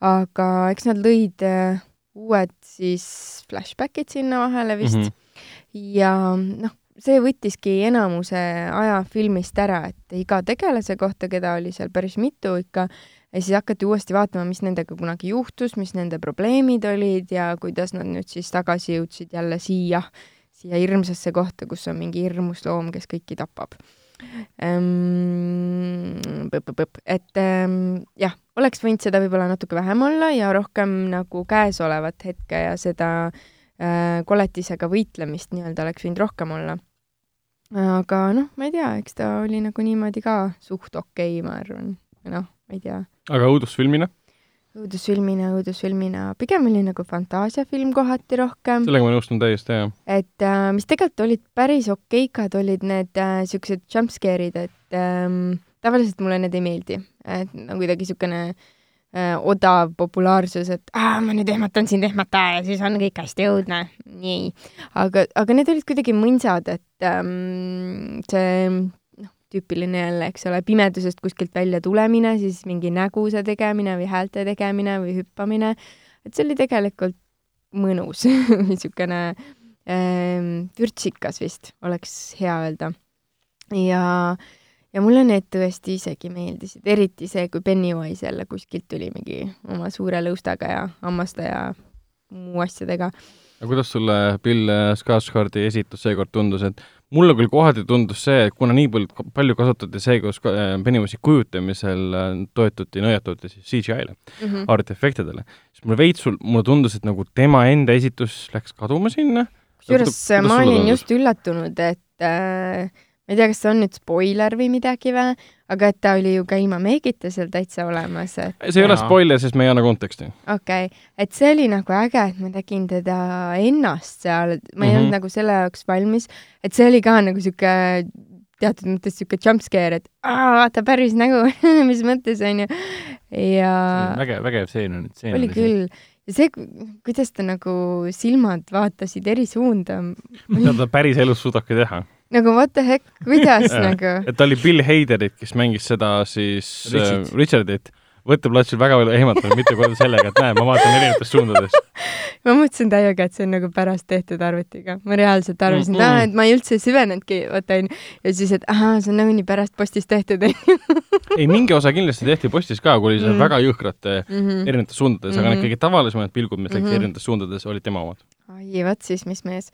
aga eks nad lõid äh, uued siis flashbackid sinna vahele vist mm. -hmm. ja noh, see võttiski enamuse aja filmist ära, et iga tegelase kohta, keda oli seal päris mitu ikka, ja siis hakati uuesti vaatama, mis nendega kunagi juhtus, mis nende probleemid olid ja kuidas nad nüüd siis tagasi jõudsid jälle siia, siia hirmsasse kohta, kus on mingi hirmus loom, kes kõiki tapab. ähm,. et ähm, jah, oleks võinud seda võib-olla natuke vähem olla ja rohkem nagu käesolevat hetke ja seda äh, koletisega võitlemist nii-öelda oleks võinud rohkem olla. aga noh, ma ei tea, eks ta oli nagu niimoodi ka suht okei okay,, ma arvan. noh, ma ei tea aga õudusfilmina? õudusfilmina, õudusfilmina, pigem oli nagu fantaasiafilm kohati rohkem, sellega ma nõustun täiesti, jah. et äh, mis tegelikult olid päris okeikad, olid need äh, siuksed jumpscare'id, et ähm, tavaliselt mulle need ei meeldi, et no kuidagi siukene äh, odav populaarsus, et aa, ma nüüd ehmatan sind ehmata ja siis on kõik hästi õudne, nii. aga, aga need olid kuidagi mõnsad, et ähm, see tüüpiline jälle, eks ole, pimedusest kuskilt välja tulemine, siis mingi näguse tegemine või häälte tegemine või hüppamine, et see oli tegelikult mõnus, niisugune ähm, vürtsikas vist, oleks hea öelda. ja, ja mulle need tõesti isegi meeldisid, eriti see, kui Pennywise jälle kuskilt tuli mingi oma suure lõustaga ja hammaste ja muu asjadega. aga kuidas sulle Bill Skarsgardi esitus seekord tundus, et mulle küll kohati tundus see, et kuna nii palju, kasutati seekord Pennywise'i kujutamisel äh, toetuti, nõjatuti siis CGI-le, Mm -hmm. artefektidele, siis mulle veits, mulle tundus, et nagu tema enda esitus läks kaduma sinna. kusjuures ma olin just üllatunud, et äh, ma ei tea, kas see on nüüd spoiler või midagi või, aga et ta oli ju ka ilma meigita seal täitsa olemas, et see ei ole spoiler, sest me ei anna konteksti. okei okay., et see oli nagu äge, et ma nägin teda ennast seal, et ma ei mm -hmm. Mhm. olnud nagu selle jaoks valmis, et see oli ka nagu sihuke teatud mõttes sihuke jumpscare, et aa, vaata päris nägu, [LAUGHS] mis mõttes onju. ja vägev, vägev stseen on, oli. küll ja see, kuidas ta nagu silmad vaatasid eri suunda, mida ta päris elus suudabki teha. Nagu what the heck, kuidas nagu et ta oli Bill Haderit, kes mängis seda siis Richard. äh, Richardit, võtteplatsil väga palju ehmatanud mitu korda sellega, et näe, ma vaatan erinevatest suundadest. [LAUGHS] ma mõtlesin täiega, et see on nagu pärast tehtud arvutiga, ma reaalselt arvasin mm, Mm-mm. -mm. et ma ei üldse süvenenudki, vaata onju, ja siis, et ahaa, see on nagunii pärast postis tehtud [LAUGHS] ei, mingi osa kindlasti tehti postis ka, kui oli seal Mm. väga jõhkrate mm. erinevates suundades, aga need Mhm. kõige tavalisemad pilgud, mis läksid Mhm. erinevates suundades, olid tema omad. ai, vot siis, mis mees,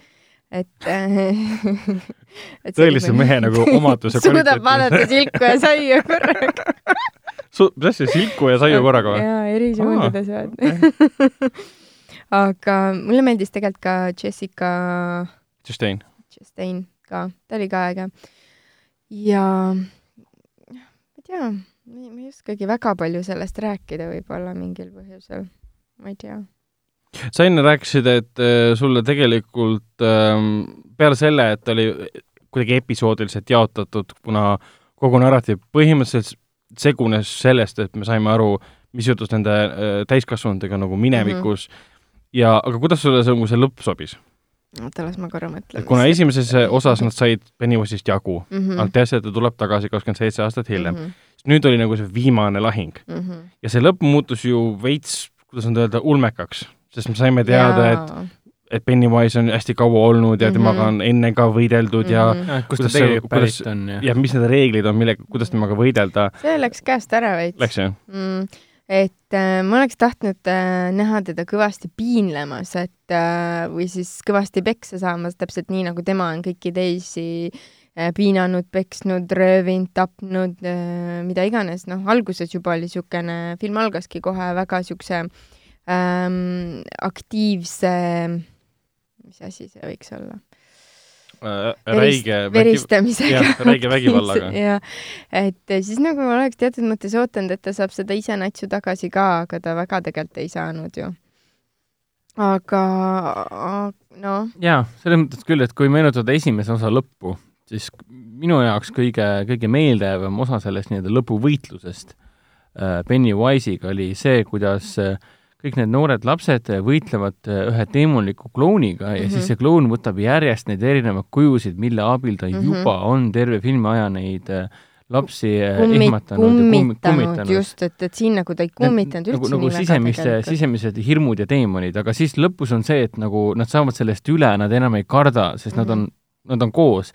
et [LAUGHS] et tõelise mehe nagu omaduse [LAUGHS] suudab vaadata silku ja saia korraga. Su-, mis asja, silku ja saiu korraga või? jaa, eri suundades Aa, vaata. aga mulle meeldis tegelikult ka Jessica Chastain. Chastain ka, ta oli ka äge. ja ma ei tea, ma ei oskagi väga palju sellest rääkida võib-olla mingil põhjusel, ma ei tea. Sa enne rääkisid, et äh, sulle tegelikult ähm, peale selle, et oli kuidagi episoodiliselt jaotatud, kuna kogu narratiiv põhimõtteliselt segunes sellest, et me saime aru, mis juhtus nende äh, täiskasvanutega nagu minevikus mm -hmm. ja aga kuidas sulle see, see lõpp sobis? oota, las ma korra mõtlen. kuna esimeses osas nad said Pennywise'ist jagu mm, mm -hmm. anti asja, et ta tuleb tagasi kakskümmend seitse aastat hiljem mm. -hmm. siis nüüd oli nagu see viimane lahing Mm -hmm. ja see lõpp muutus ju veits, kuidas nüüd öelda, ulmekaks, sest me saime teada, et et Pennywise on hästi kaua olnud ja Mhm. temaga on enne ka võideldud ja Mhm. kust ta tegelikult kuidas- pärit on ja ja mis need reeglid on, millega, kuidas temaga võidelda, see läks käest ära veits. läks jah? mm,. et äh, ma oleks tahtnud äh, näha teda kõvasti piinlemas, et äh, või siis kõvasti peksa saamas, täpselt nii, nagu tema on kõiki teisi äh, piinanud, peksnud, röövinud, tapnud äh,, mida iganes, noh, alguses juba oli niisugune, film algaski kohe väga niisuguse ähm, aktiivse, mis asi see võiks olla? räige vägi-, veristamisega räige [LAUGHS] vägivallaga. jah, et eh, siis nagu ma oleks teatud mõttes ootanud, et ta saab seda ise natsu tagasi ka, aga ta väga tegelikult ei saanud ju. aga noh, jaa, selles mõttes küll, et kui meenutada esimese osa lõppu, siis minu jaoks kõige, kõige meeldejäävam osa sellest nii-öelda lõpuvõitlusest äh, Pennywise'iga oli see, kuidas äh, kõik need noored lapsed äh, võitlevad äh, ühe teemantliku klouniga ja mm Mhm. -hmm. siis see kloun võtab järjest neid erinevaid kujusid, mille abil ta mm Mhm. -hmm. juba on terve filmi aja neid äh, lapsi kummit-, ehmatanud ja kummi- kummitanud just, et, et siin nagu ta ei kummitanud nagu, üldse nagu sisemiste, tegelikult. sisemised hirmud ja teemonid, aga siis lõpus on see, et nagu nad saavad sellest üle, nad enam ei karda, sest mm -hmm. nad on, nad on koos.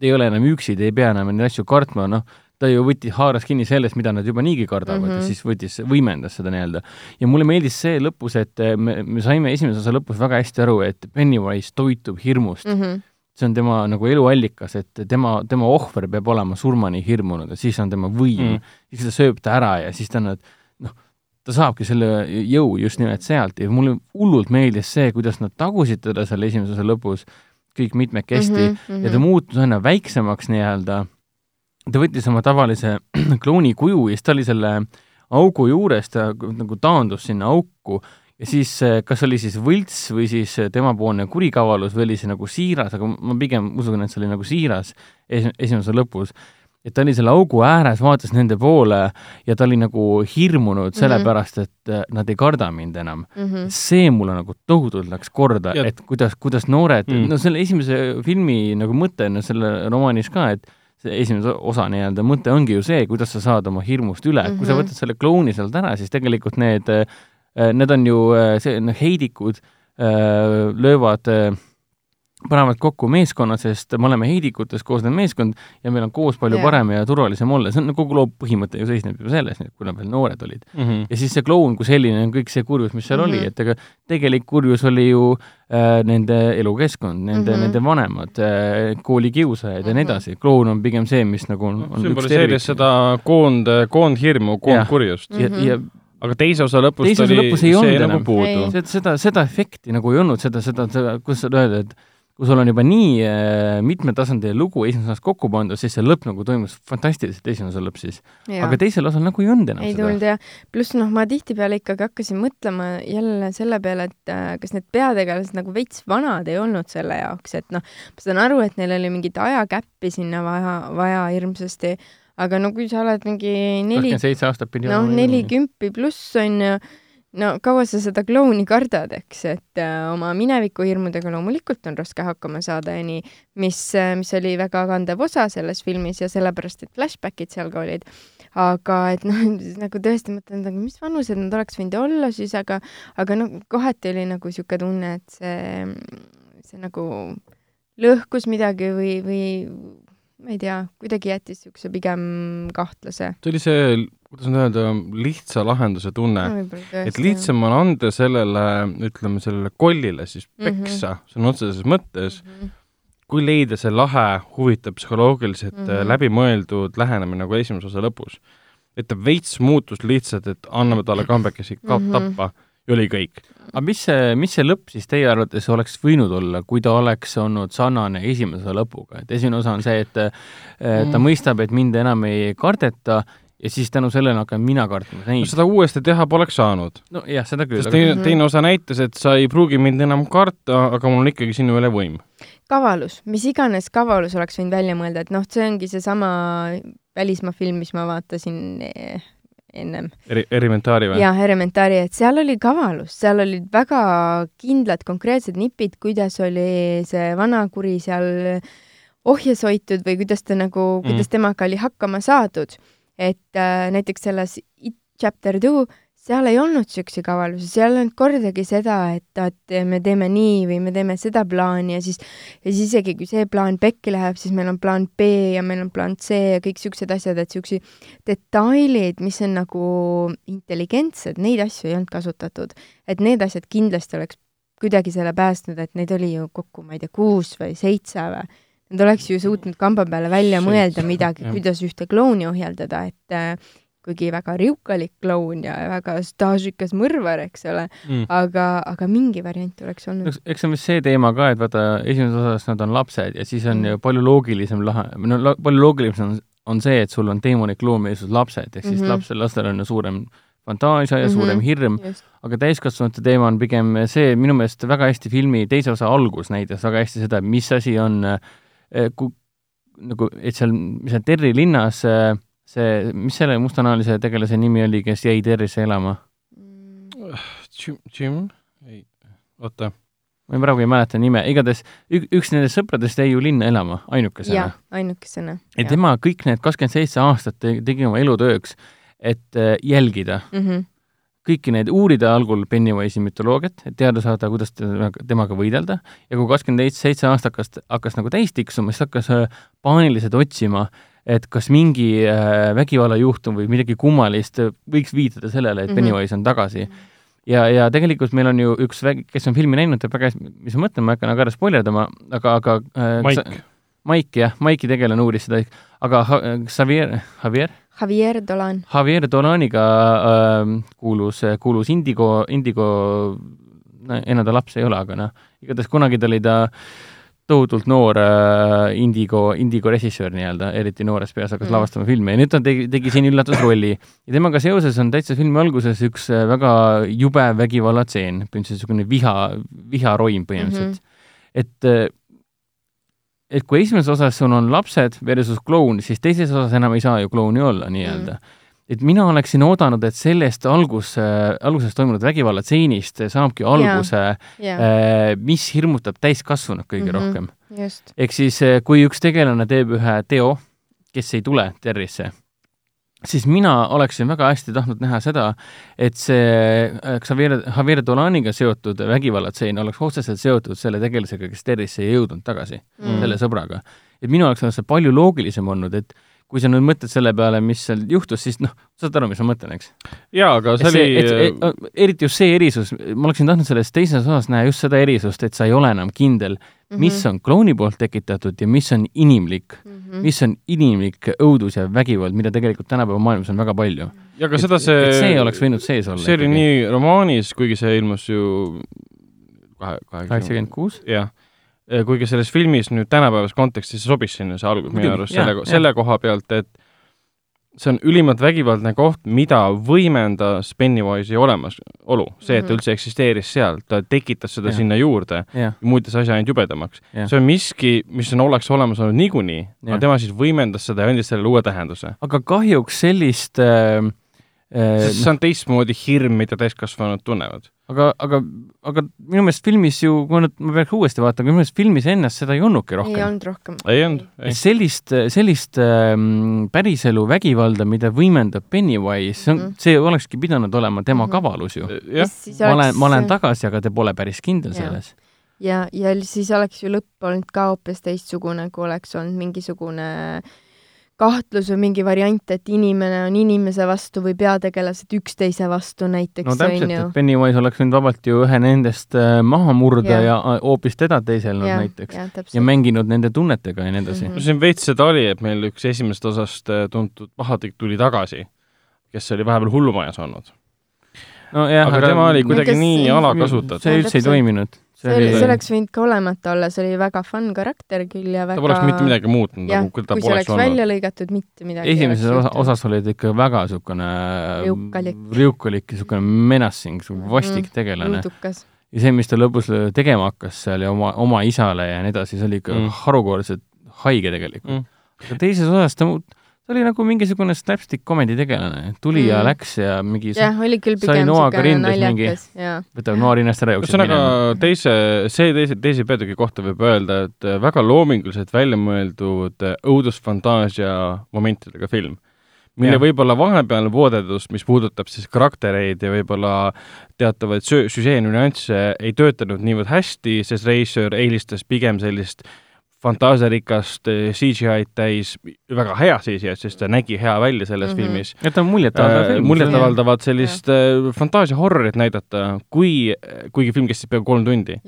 Te ei ole enam üksi, te ei pea enam neid asju kartma, noh, ta ju võttis, haaras kinni sellest, mida nad juba niigi kardavad mm -hmm. Mhm. ja siis võttis, võimendas seda nii-öelda. ja mulle meeldis see lõpus, et me, me saime esimese osa lõpus väga hästi aru, et Pennywise toitub hirmust mm. mm. -hmm. see on tema nagu eluallikas, et tema, tema ohver peab olema surmani hirmunud ja siis on tema võim mm., siis ta sööb ta ära ja siis ta on, noh, ta saabki selle jõu just nimelt sealt ja mulle hullult meeldis see, kuidas nad tagusid teda seal esimese osa lõpus, kõik mitmekesti mm, -hmm, ja ta mhm. muutus aina väiksemaks nii-öelda, ta võttis oma tavalise [CLEARS THROAT] klouni kuju ja siis ta oli selle augu juures, ta nagu taandus sinna auku ja siis kas oli siis võlts või siis temapoolne kurikavalus või oli see nagu siiras, aga ma pigem usun, et see oli nagu siiras es esimese lõpus, et ta oli selle augu ääres, vaatas nende poole ja ta oli nagu hirmunud Mhm. sellepärast, et äh, nad ei karda mind enam mm. -hmm. see mulle nagu tohutult läks korda, et kuidas, kuidas noored Mm. mm., no selle esimese filmi nagu mõte on ju selle romaanis ka, et see esimese osa nii-öelda mõte ongi ju see, kuidas sa saad oma hirmust üle mm, -hmm. kui sa Mhm. võtad selle klouni sealt ära, siis tegelikult need, need on ju äh, see, noh, heidikud äh, löövad äh, panevad kokku meeskonna, sest me oleme heidikutest koosnev meeskond ja meil on koos palju Jaa. parem ja turvalisem olla, see on nagu kogu loo põhimõte ju seisneb ju selles, kui nad veel noored olid mm. -hmm. ja siis see kloun kui selline on kõik see kurjus, mis seal mm -hmm. Mhm. oli, et ega tegelik kurjus oli ju äh, nende elukeskkond, nende mm, Mhm. -hmm. nende vanemad äh, koolikiusajad mm -hmm. ja nii Mhm. edasi. kloun on pigem see, mis nagu on, on sümboliseeris seda koond, koondhirmu, koondkurjust. ja, Mhm. ja aga teise osa lõpus teise osa oli lõpus ei olnud see enam. nagu puudu seda, seda efekti nagu ei olnud, seda, seda, seda, kuidas seda öelda, et kui sul on juba nii äh, mitmetasandiline lugu esimeses osas kokku pandud, siis see lõpp nagu toimus fantastiliselt, esimene osa lõpp siis. aga teisel osal nagu ei olnud enam ei seda. tulnud ja pluss noh, ma tihtipeale ikkagi hakkasin mõtlema jälle selle peale, et äh, kas need peategelased nagu veits vanad ei olnud selle jaoks, et noh, ma saan aru, et neil oli mingit ajakäppi sinna vaja, vaja hirmsasti, aga no kui sa oled mingi neli kakskümmend seitse aastat pidi noh, nelikümmend pluss on ju, no kaua sa seda klouni kardad, eks, et äh, oma minevikuhirmudega loomulikult on raske hakkama saada ja nii, mis, mis oli väga kandev osa selles filmis ja sellepärast, et flashbackid seal ka olid. aga et noh, [LAUGHS] nagu tõesti mõtlen, et aga mis vanused nad oleks võinud olla siis, aga, aga noh, kohati oli nagu niisugune tunne, et see, see nagu lõhkus midagi või, või ma ei tea, kuidagi jättis niisuguse pigem kahtlase see oli see, kuidas nüüd öelda, lihtsa lahenduse tunne no,. et lihtsam on anda sellele, ütleme sellele kollile siis Mhm. peksa mm, -hmm. sõna otseses mõttes mm. -hmm. kui leida see lahe, huvitav psühholoogiliselt mm. -hmm. läbimõeldud lähenemine nagu esimese osa lõpus. et ta veits muutus lihtsalt, et anname talle kambekesi ka mm. -hmm. tappa ja oli kõik. aga mis see, mis see lõpp siis teie arvates oleks võinud olla, kui ta oleks olnud sarnane esimese lõpuga, et esimene osa on see, et eh, ta Mm. mõistab, et mind enam ei kardeta ja siis tänu sellele hakkan mina kartma neid. seda uuesti teha poleks saanud, nojah, seda küll sest, aga teine, Mhm. teine osa näitas, et sa ei pruugi mind enam karta, aga mul on ikkagi sinu üle võim. kavalus, mis iganes kavalus oleks võinud välja mõelda, et noh, see ongi seesama välismaa film, mis ma vaatasin eh, ennem. eri, Elementaari või? jah, Elementari, et seal oli kavalus, seal olid väga kindlad konkreetsed nipid, kuidas oli see vanakuri seal ohjes hoitud või kuidas ta nagu, kuidas temaga oli hakkama saadud. Et äh, näiteks selles It Chapter Two, seal ei olnud siukse kavalusi, seal ei olnud kordagi seda, et, et me teeme nii või me teeme seda plaani ja siis, ja siis isegi kui see plaan pekki läheb, siis meil on plaan B ja meil on plaan C ja kõik siuksed asjad, et siuksi detailid, mis on nagu intelligentsed, neid asju ei olnud kasutatud. et need asjad kindlasti oleks kuidagi selle päästnud, et neid oli ju kokku, ma ei tea, kuus või seitse või. Nad oleks ju suutnud kamba peale välja Seitse, mõelda midagi, kuidas ühte klouni ohjeldada, et äh, kuigi väga riukalik kloun ja väga staažikas mõrvar, eks ole, Mm. aga, aga mingi variant oleks olnud. eks, eks see on vist see teema ka, et vaata, esimeses osas nad on lapsed ja siis on Mm. ju palju loogilisem lahe, no la, palju loogilisem on, on see, et sul on teemantlik loom versus lapsed, ehk siis mm. -hmm. lapsel, lastel on ju suurem fantaasia ja mm. -hmm. suurem hirm, aga täiskasvanute teema on pigem see, minu meelest väga hästi filmi teise osa algus näitas väga hästi seda, mis asi on äh, ku-, nagu, et seal, mis seal Terri linnas äh, see, mis selle mustanahalise tegelase nimi oli, kes jäi Terrisse elama? Jim, Jim, ei, oota, ma praegu ei mäleta nime, igatahes ük, üks nendest sõpradest jäi ju linna elama ainukesena ainukesena. ja tema kõik need kakskümmend seitse aastat te- tegi oma elutööks, et äh, jälgida mm. -hmm. Kõiki neid, uurida algul Pennywise'i mütoloogiat, et teada saada, kuidas temaga, temaga võidelda ja kui kakskümmend seitse aastat hakkas, hakkas nagu täis tiksuma, siis hakkas äh, paaniliselt otsima, et kas mingi äh, vägivallajuhtum või midagi kummalist võiks viitada sellele, et Mhm. Pennywise on tagasi. ja, ja tegelikult meil on ju üks kes on filmi näinud, teab väga hästi, mis ma mõtlen, ma ei hakka nagu ära spoilerdama, aga, aga äh, Maik, Maik jah, Maiki tegelane uuris seda, aga Xavier, Javier, Javier Dolan. Javier Dolaniga äh, kuulus, kuulus Indigo, Indigo, no enam ta laps ei ole, aga noh, igatahes kunagi ta oli ta tohutult noor äh, Indigo, Indigo režissöör nii-öelda, eriti noores peas hakkas Mm. mm. lavastama filme ja nüüd ta tegi, tegi siin üllatusrolli. ja temaga seoses on täitsa filmi alguses üks äh, väga jube vägivallatseen, põhimõtteliselt niisugune viha, viharoim põhimõtteliselt mm. -hmm. et äh, et kui esimeses osas sul on lapsed versus kloun, siis teises osas enam ei saa ju klouni olla nii-öelda mm.. et mina oleksin oodanud, et sellest algus äh,, alguses toimunud vägivallatseenist saabki alguse yeah., jah, äh, mis hirmutab täiskasvanud kõige mm. -hmm. rohkem. ehk siis, kui üks tegelane teeb ühe teo, kes ei tule tervisse, siis mina oleksin väga hästi tahtnud näha seda, et see äh, Xavier, Javier Dolaniga seotud vägivallatseen oleks otseselt seotud selle tegelasega, kes tervisse ei jõudnud tagasi Mm. selle sõbraga. et minu jaoks on see palju loogilisem olnud, et kui sa nüüd mõtled selle peale, mis seal juhtus, siis noh, saad aru, mis ma mõtlen, eks? jaa, aga see see, oli et, et, eriti just see erisus, ma oleksin tahtnud selles teises osas näha just seda erisust, et sa ei ole enam kindel mm. -hmm. mis on klouni poolt tekitatud ja mis on inimlik mm. -hmm. mis on inimlik õudus ja vägivald, mida tegelikult tänapäeva maailmas on väga palju. ja ka seda et see see, oleks võinud sees olla. see oli nii romaanis, kuigi see ilmus ju kahe, kaheksakümmend kuus? jah, kuigi selles filmis nüüd tänapäevases kontekstis sobis sinna see algus minu arust selle, selle koha pealt, et see on ülimalt vägivaldne koht, mida võimendas Pennywise'i olemasolu, see, et ta Mhm. üldse eksisteeris seal, ta tekitas seda Jah. sinna juurde, muutis asja ainult jubedamaks. See on miski, mis on, oleks olemas olnud niikuinii, aga tema siis võimendas seda ja andis sellele uue tähenduse. aga kahjuks sellist äh, äh, see on teistmoodi hirm, mida täiskasvanud tunnevad. aga, aga, aga minu meelest filmis ju, kui nüüd ma peaks uuesti vaatama, minu meelest filmis ennast seda ei olnudki ei rohkem. olnud rohkem. ei olnud, ei. sellist, sellist ähm, päriselu vägivalda, mida võimendab Pennywise, see on Mhm., see olekski pidanud olema tema Mhm. kavalus ju. ma olen, ma olen tagasi, aga te pole päris kindel Jaa. selles. ja, ja siis oleks ju lõpp olnud ka hoopis teistsugune, kui oleks olnud mingisugune kahtlus või mingi variant, et inimene on inimese vastu või peategelased üksteise vastu näiteks no täpselt, et. Pennywise oleks võinud vabalt ju ühe nendest äh, maha murda Jah. ja äh, hoopis teda teiselnud jah, näiteks ja täpselt. mänginud nende tunnetega ja nii edasi Mhm. no siin veits seda oli, et meil üks esimesest osast äh, tuntud pahatükk tuli tagasi, kes oli vahepeal hullumajas olnud. nojah, aga tema oli kuidagi kes- nii alakasutatud. see üldse ei toiminud. See oli, see oleks võinud ka olemata olla, see oli väga fun karakter küll ja väga ta poleks mitte midagi muutnud, nagu kui ta kui see poleks oleks olnud. välja lõigatud, mitte midagi esimeses osa, osas oli ta ikka väga niisugune Riukalik. riukalik ja niisugune menacing, vastik Mhm. tegelane. ja see, mis ta lõpus tegema hakkas seal ja oma, oma isale ja nii edasi, see oli ikka Mm. mm. harukordselt haige tegelikult Mm. mm.. aga teises osas ta mu- ta oli nagu mingisugune slapstick komedi tegelane, tuli mm. ja läks ja mingi jah, oli küll sai pigem niisugune naljakas ja võtab noa rinnast ära, jookseb ühesõnaga teise, see teise, teise peatüki kohta võib öelda, et äh, väga loominguliselt välja mõeldud äh, õudusfantaasia momentidega film, mille võib-olla vahepealne voodeldus, mis puudutab siis karaktereid ja võib-olla teatavaid sü- süžee nüansse ei töötanud niivõrd hästi, sest režissöör eelistas pigem sellist fantaasiarikast äh, CGI-d täis, väga hea CGI-d, sest ta nägi hea välja selles mm. -hmm. filmis et ta on muljetavaldav äh, film. muljetavaldavat sellist äh, fantaasia horrorit näidata, kui, kuigi film kestis peaaegu kolm tundi.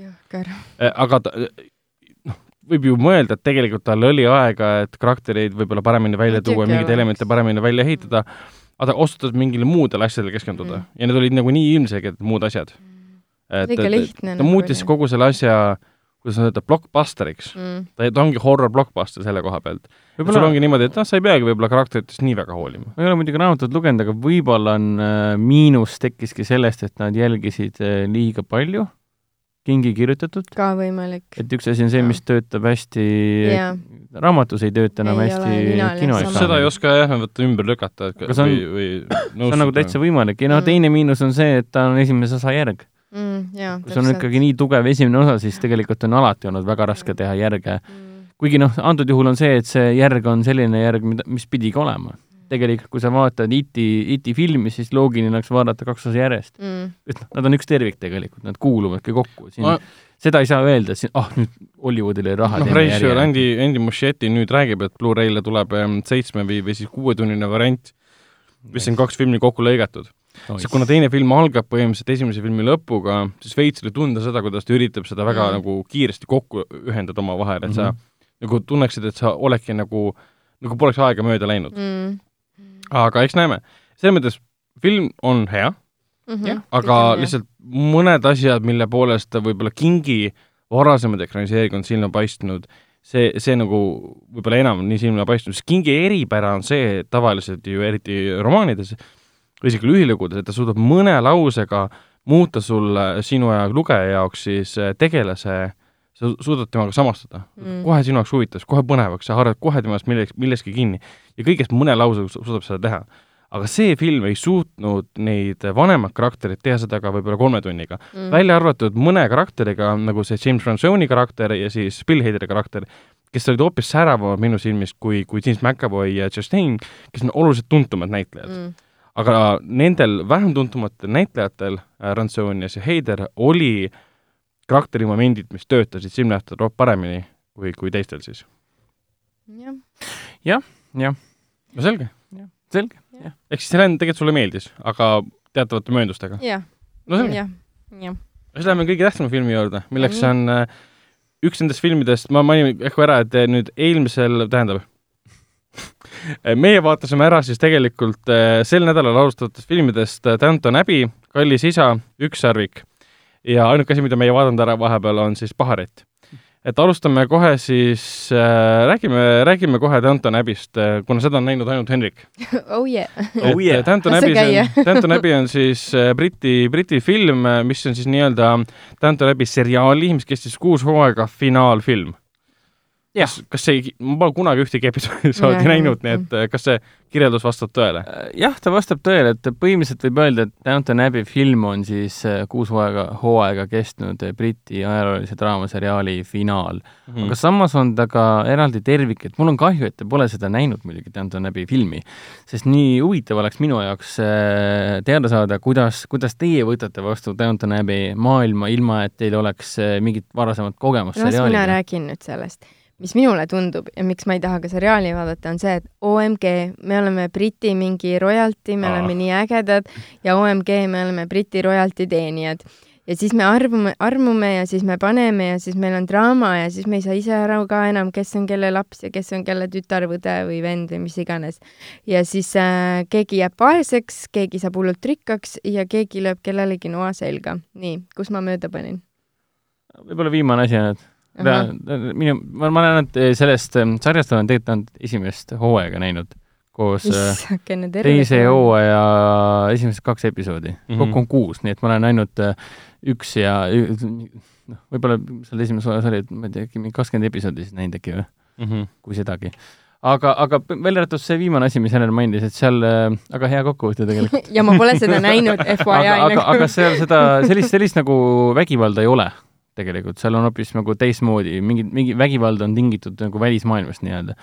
aga ta, noh, võib ju mõelda, et tegelikult tal oli aega, et karaktereid võib-olla paremini välja tuua, mingeid elemente paremini välja ehitada, aga ta otsustas mingile muudele asjadele keskenduda Mm. ja need olid nagu nii ilmselged muud asjad. et liiga lihtne ta muutis kogu selle asja, kuidas öelda, blockbusteriks. mm.. ta, ta ongi horror blockbuster selle koha pealt. sul võib-olla ongi niimoodi, et noh, sa ei peagi võib-olla karakteritest nii väga hoolima. ma ei ole muidugi raamatut lugenud, aga võib-olla on äh, miinus tekkiski sellest, et nad jälgisid äh, liiga palju kingi kirjutatud, ka võimalik. et üks asi on see, mis töötab hästi Jaa. raamatus ei tööta enam Ei hästi kino sama. seda ei oska jah võtta ümber lükata, et see on- või, või see on nagu täitsa võimalik ja no Mm. teine miinus on see, et ta on esimese osa järg. mm,. kui sul on ikkagi nii tugev esimene osa, siis tegelikult on alati olnud väga raske teha järge. mm.. kuigi noh, antud juhul on see, et see järg on selline järg, mida, mis pidigi olema. tegelikult, kui sa vaatad IT, IT filmi, siis loogiline oleks vaadata kaks osa järjest. Mm. et noh, nad on üks tervik tegelikult, nad kuuluvadki kokku. siin Ma- seda ei saa öelda, et siin ah nüüd Hollywoodil oli raha noh, režissöör Andy, Andy Muschietti nüüd räägib, et Blu-ray'le tuleb ähm, seitsme või, või siis kuuetunnine variant, mis on kaks filmi kokku lõigatud. Sest kuna teine film algab põhimõtteliselt esimese filmi lõpuga, siis veits oli tunda seda, kuidas ta üritab seda väga Mm. nagu kiiresti kokku ühendada omavahel, et sa Mhm. nagu tunneksid, et sa oledki nagu, nagu poleks aega mööda läinud. mm. aga eks näeme. selles mõttes film on hea, -hmm. Jah, aga lihtsalt mõned asjad, mille poolest ta võib-olla Kingi varasemad ekraniseeringud on silma paistnud, see, see nagu võib-olla enam nii silma paistnud, sest Kingi eripära on see, et tavaliselt ju eriti romaanides või isegi lühilugudes, et ta suudab mõne lausega muuta sulle, sinu ja lugeja jaoks siis eh, tegelase, sa suudad temaga samastuda Mm. kohe sinu jaoks huvitavaks, kohe põnevaks, sa haarad kohe temast millegi, milleski kinni ja kõigest mõne lausega su- suudab seda teha. aga see film ei suutnud neid vanemad karakterid teha seda ka võib-olla kolme tunniga mm., välja arvatud mõne karakteriga, nagu see James Franzoni karakter ja siis Bill Haderi karakter, kes olid hoopis säravamad minu silmis kui, kui James McAvoy ja Chastain, kes on oluliselt tuntumad näitlejad mm.. Mm. aga nendel vähem tuntumatel näitlejatel, Ranzonias ja Heider, oli karakterimomendid, mis töötasid silmnähtavalt paremini kui, kui teistel siis. jah, no selge, selge, ehk siis Helen tegelikult sulle meeldis, aga teatavate mööndustega. jah, no selge, jah, jah. siis läheme kõige tähtsama filmi juurde, milleks Nii. on äh, üks nendest filmidest, ma mainin ehk ära, et äh, nüüd eelmisel, tähendab, meie vaatasime ära siis tegelikult äh, sel nädalal alustatud filmidest äh, Downton Abbey, Kallis isa, Ükssarvik ja ainuke asi, mida meie vaadanud ära vahepeal, on siis Paharet. et alustame kohe siis äh,, räägime, räägime kohe Downton Abbey'st äh,, kuna seda on näinud ainult Henrik. [LAUGHS] oh yeah. Oh yeah. äh, Downton [LAUGHS] Abbey on, [LAUGHS] Downton Abbey on siis äh, Briti, Briti film, mis on siis nii-öelda Downton Abbey seriaali, mis kestis kuus hooaega finaalfilm. Kas, kas see, ma pole kunagi ühtegi episoodi [LAUGHS] näinud, nii et äh, kas see kirjeldus vastab tõele? jah, ta vastab tõele, et põhimõtteliselt võib öelda, et Downton Abbey film on siis äh, kuus hooaega, hooaega kestnud äh, Briti ajaloolise draamaseriaali finaal mm.. Mhm. aga samas on ta ka eraldi tervik, et mul on kahju, et te pole seda näinud muidugi, Downton Abbey filmi, sest nii huvitav oleks minu jaoks äh, teada saada, kuidas, kuidas teie võtate vastu Downton Abbey maailma, ilma et teil oleks äh, mingit varasemat kogemust las mina seriaaliga. räägin nüüd sellest. Mis minule tundub ja miks ma ei taha ka seriaali vaadata, on see, et OMG, me oleme Briti mingi royalty, me Aa. oleme nii ägedad ja OMG, me oleme Briti royalty teenijad. ja siis me armume, armume ja siis me paneme ja siis meil on draama ja siis me ei saa ise aru ka enam, kes on kelle laps ja kes on kelle tütar, õde või vend või mis iganes. ja siis äh, keegi jääb vaeseks, keegi saab hullult rikkaks ja keegi lööb kellelegi noa selga. nii, kus ma mööda panin? võib-olla viimane asi on, et Ahah. minu, ma, ma näen, et sellest ähm, sarjast olen tegelikult ainult esimest hooaega näinud koos issakene terve. teise hooaja esimesed kaks episoodi mm. -hmm. kokku on kuus, nii et ma olen ainult äh, üks ja noh, võib-olla seal esimeses hooajas oli, et ma ei tea, äkki mingi kakskümmend episoodi siis näinud äkki või, Mhm. kui sedagi. aga, aga välja arvatud see viimane asi, mis Helen mainis, et seal äh,, aga hea kokkuvõte tegelikult. [LAUGHS] ja ma pole seda näinud, [LAUGHS] FYI aga, aga, nagu. aga seal seda, sellist, sellist nagu vägivalda ei ole tegelikult, seal on hoopis nagu teistmoodi, mingi, mingi vägivald on tingitud nagu välismaailmast nii-öelda.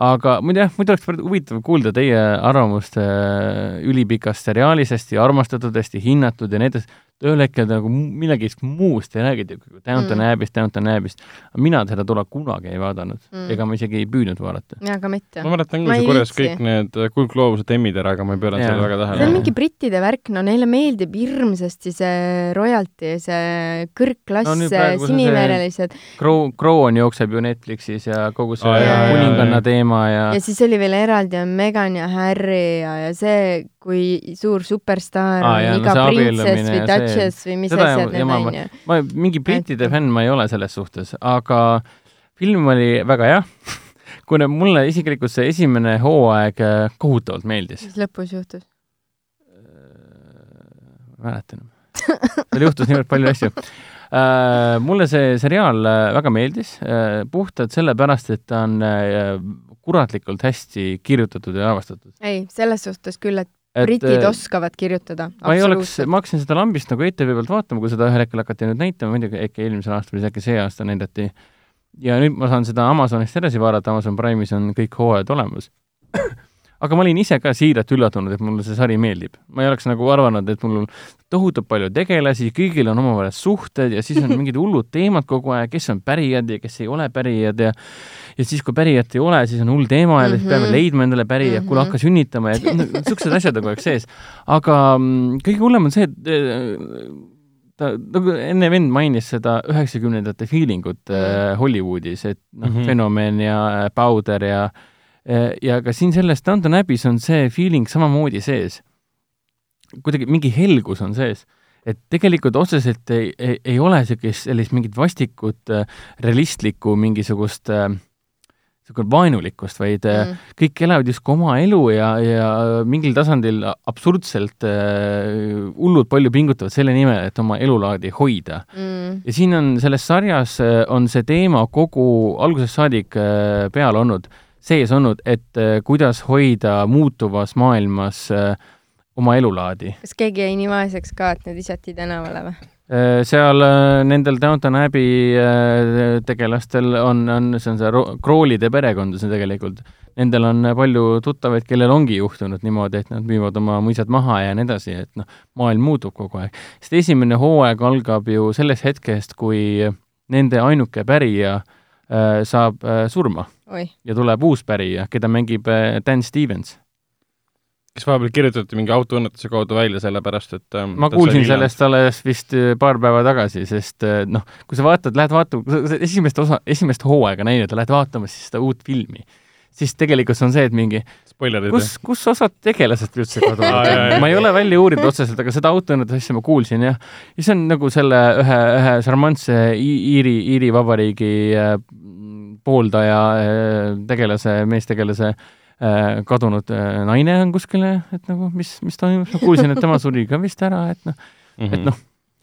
aga muide jah, muidu oleks huvitav kuulda teie arvamust äh, ülipikast seriaalist, hästi armastatud, hästi hinnatud ja nii edasi. Ühel hetkel nagu millegist muust ei räägi, Downton Mm. Abbey'st, Downton Abbey'st. mina seda tollal kunagi ei vaadanud Mm. ega ma isegi ei püüdnud vaadata. mina ka mitte. ma mäletan küll, see korjas kõik need äh, kuldgloobused emmid ära, aga ma ei pööranud sellele väga see on tähelepanu. mingi brittide värk, no neile meeldib hirmsasti see royalty, see kõrgklass No siniverelised Crow, Crown jookseb ju Netflixis ja kogu see oh, kuninganna teema ja, ja siis oli veel eraldi on Meghan ja Harry ja, ja see, kui suur superstaar Aa, on jaa, no iga see printsess või duchess või mis seda asjad ja need on ju. ma mingi brittide fänn ma ei ole selles suhtes, aga film oli väga hea, [LAUGHS] kuna mulle isiklikult see esimene hooaeg äh, kohutavalt meeldis. mis lõpus juhtus? ma ei mäleta enam. seal juhtus niivõrd palju asju uh,. mulle see seriaal äh, väga meeldis uh, puhtalt sellepärast, et ta on kuratlikult hästi kirjutatud ja lavastatud. ei, selles suhtes küll, et britid oskavad kirjutada. ma ei oleks, ma hakkasin seda lambist nagu ETV pealt vaatama, kui seda ühel hetkel hakati nüüd näitama, muidugi äkki eelmisel aastal või äkki see aasta näidati. ja nüüd ma saan seda Amazonist edasi vaadata, Amazon Prime'is on kõik hooajad olemas. [COUGHS] aga ma olin ise ka siiralt üllatunud, et mulle see sari meeldib. ma ei oleks nagu arvanud, et mul on tohutult palju tegelasi, kõigil on omavahel suhted ja siis on mingid hullud teemad kogu aeg, kes on pärijad ja kes ei ole pärijad ja ja siis, kui pärijat ei ole, siis on hull teema ja mm -hmm. siis peame Mhm. leidma endale pärija mm, -hmm. kuule Mhm. hakka sünnitama ja niisugused asjad on kogu aeg sees. aga mm, kõige hullem on see, et eh, ta, nagu enne vend mainis seda üheksakümnendate feelingut mm. Hollywoodis, et noh mm Mhm. -hmm. Fenomen ja äh, Powder ja ja ka siin selles Downton Abbey's on see feeling samamoodi sees. kuidagi mingi helgus on sees et tegelikult otseselt ei, ei, ei ole niisugust, sellist mingit vastikut äh, realistlikku mingisugust äh, niisugune vaenulikkust, vaid äh, Mm. kõik elavad justkui oma elu ja, ja mingil tasandil absurdselt äh, hullult palju pingutavad selle nimel, et oma elulaadi hoida. Mm. ja siin on selles sarjas äh, on see teema kogu algusest saadik äh, peal olnud, sees olnud, et äh, kuidas hoida muutuvas maailmas äh, oma elulaadi. kas keegi jäi nii vaeseks ka, et nad visati tänavale või? Äh, seal äh, nendel Downton Abbey äh, tegelastel on, on, see on see Ro- Kroolide perekond, see tegelikult. Nendel on palju tuttavaid, kellel ongi juhtunud niimoodi, et nad müüvad oma mõisad maha ja nii edasi, et noh, maailm muutub kogu aeg. sest esimene hooaeg algab ju sellest hetkest, kui nende ainuke pärija saab surma oi, ja tuleb uus pärija, keda mängib Dan Stevens. Kes vahepeal kirjutati mingi autoõnnetuse kaudu välja, sellepärast et ähm, ma kuulsin sellest alles vist äh, paar päeva tagasi, sest äh, noh, kui sa vaatad, lähed vaatama, esimest osa, esimest hooaega näinud ja lähed vaatama siis seda uut filmi, siis tegelikult see on see, et mingi spoilerid kus, kus osad tegelased üldse kaduvad [LAUGHS] ma ei ole välja uurinud otseselt, aga seda autoõnnetuse asja ma kuulsin jah. ja see on nagu selle ühe, ühe šarmantse Iiri, Iiri Vabariigi äh, pooldaja äh, tegelase, meestegelase äh, kadunud äh, naine on kuskile, et nagu mis, mis toimub, kuulsin, et tema suri ka vist ära, et noh, mm. et noh,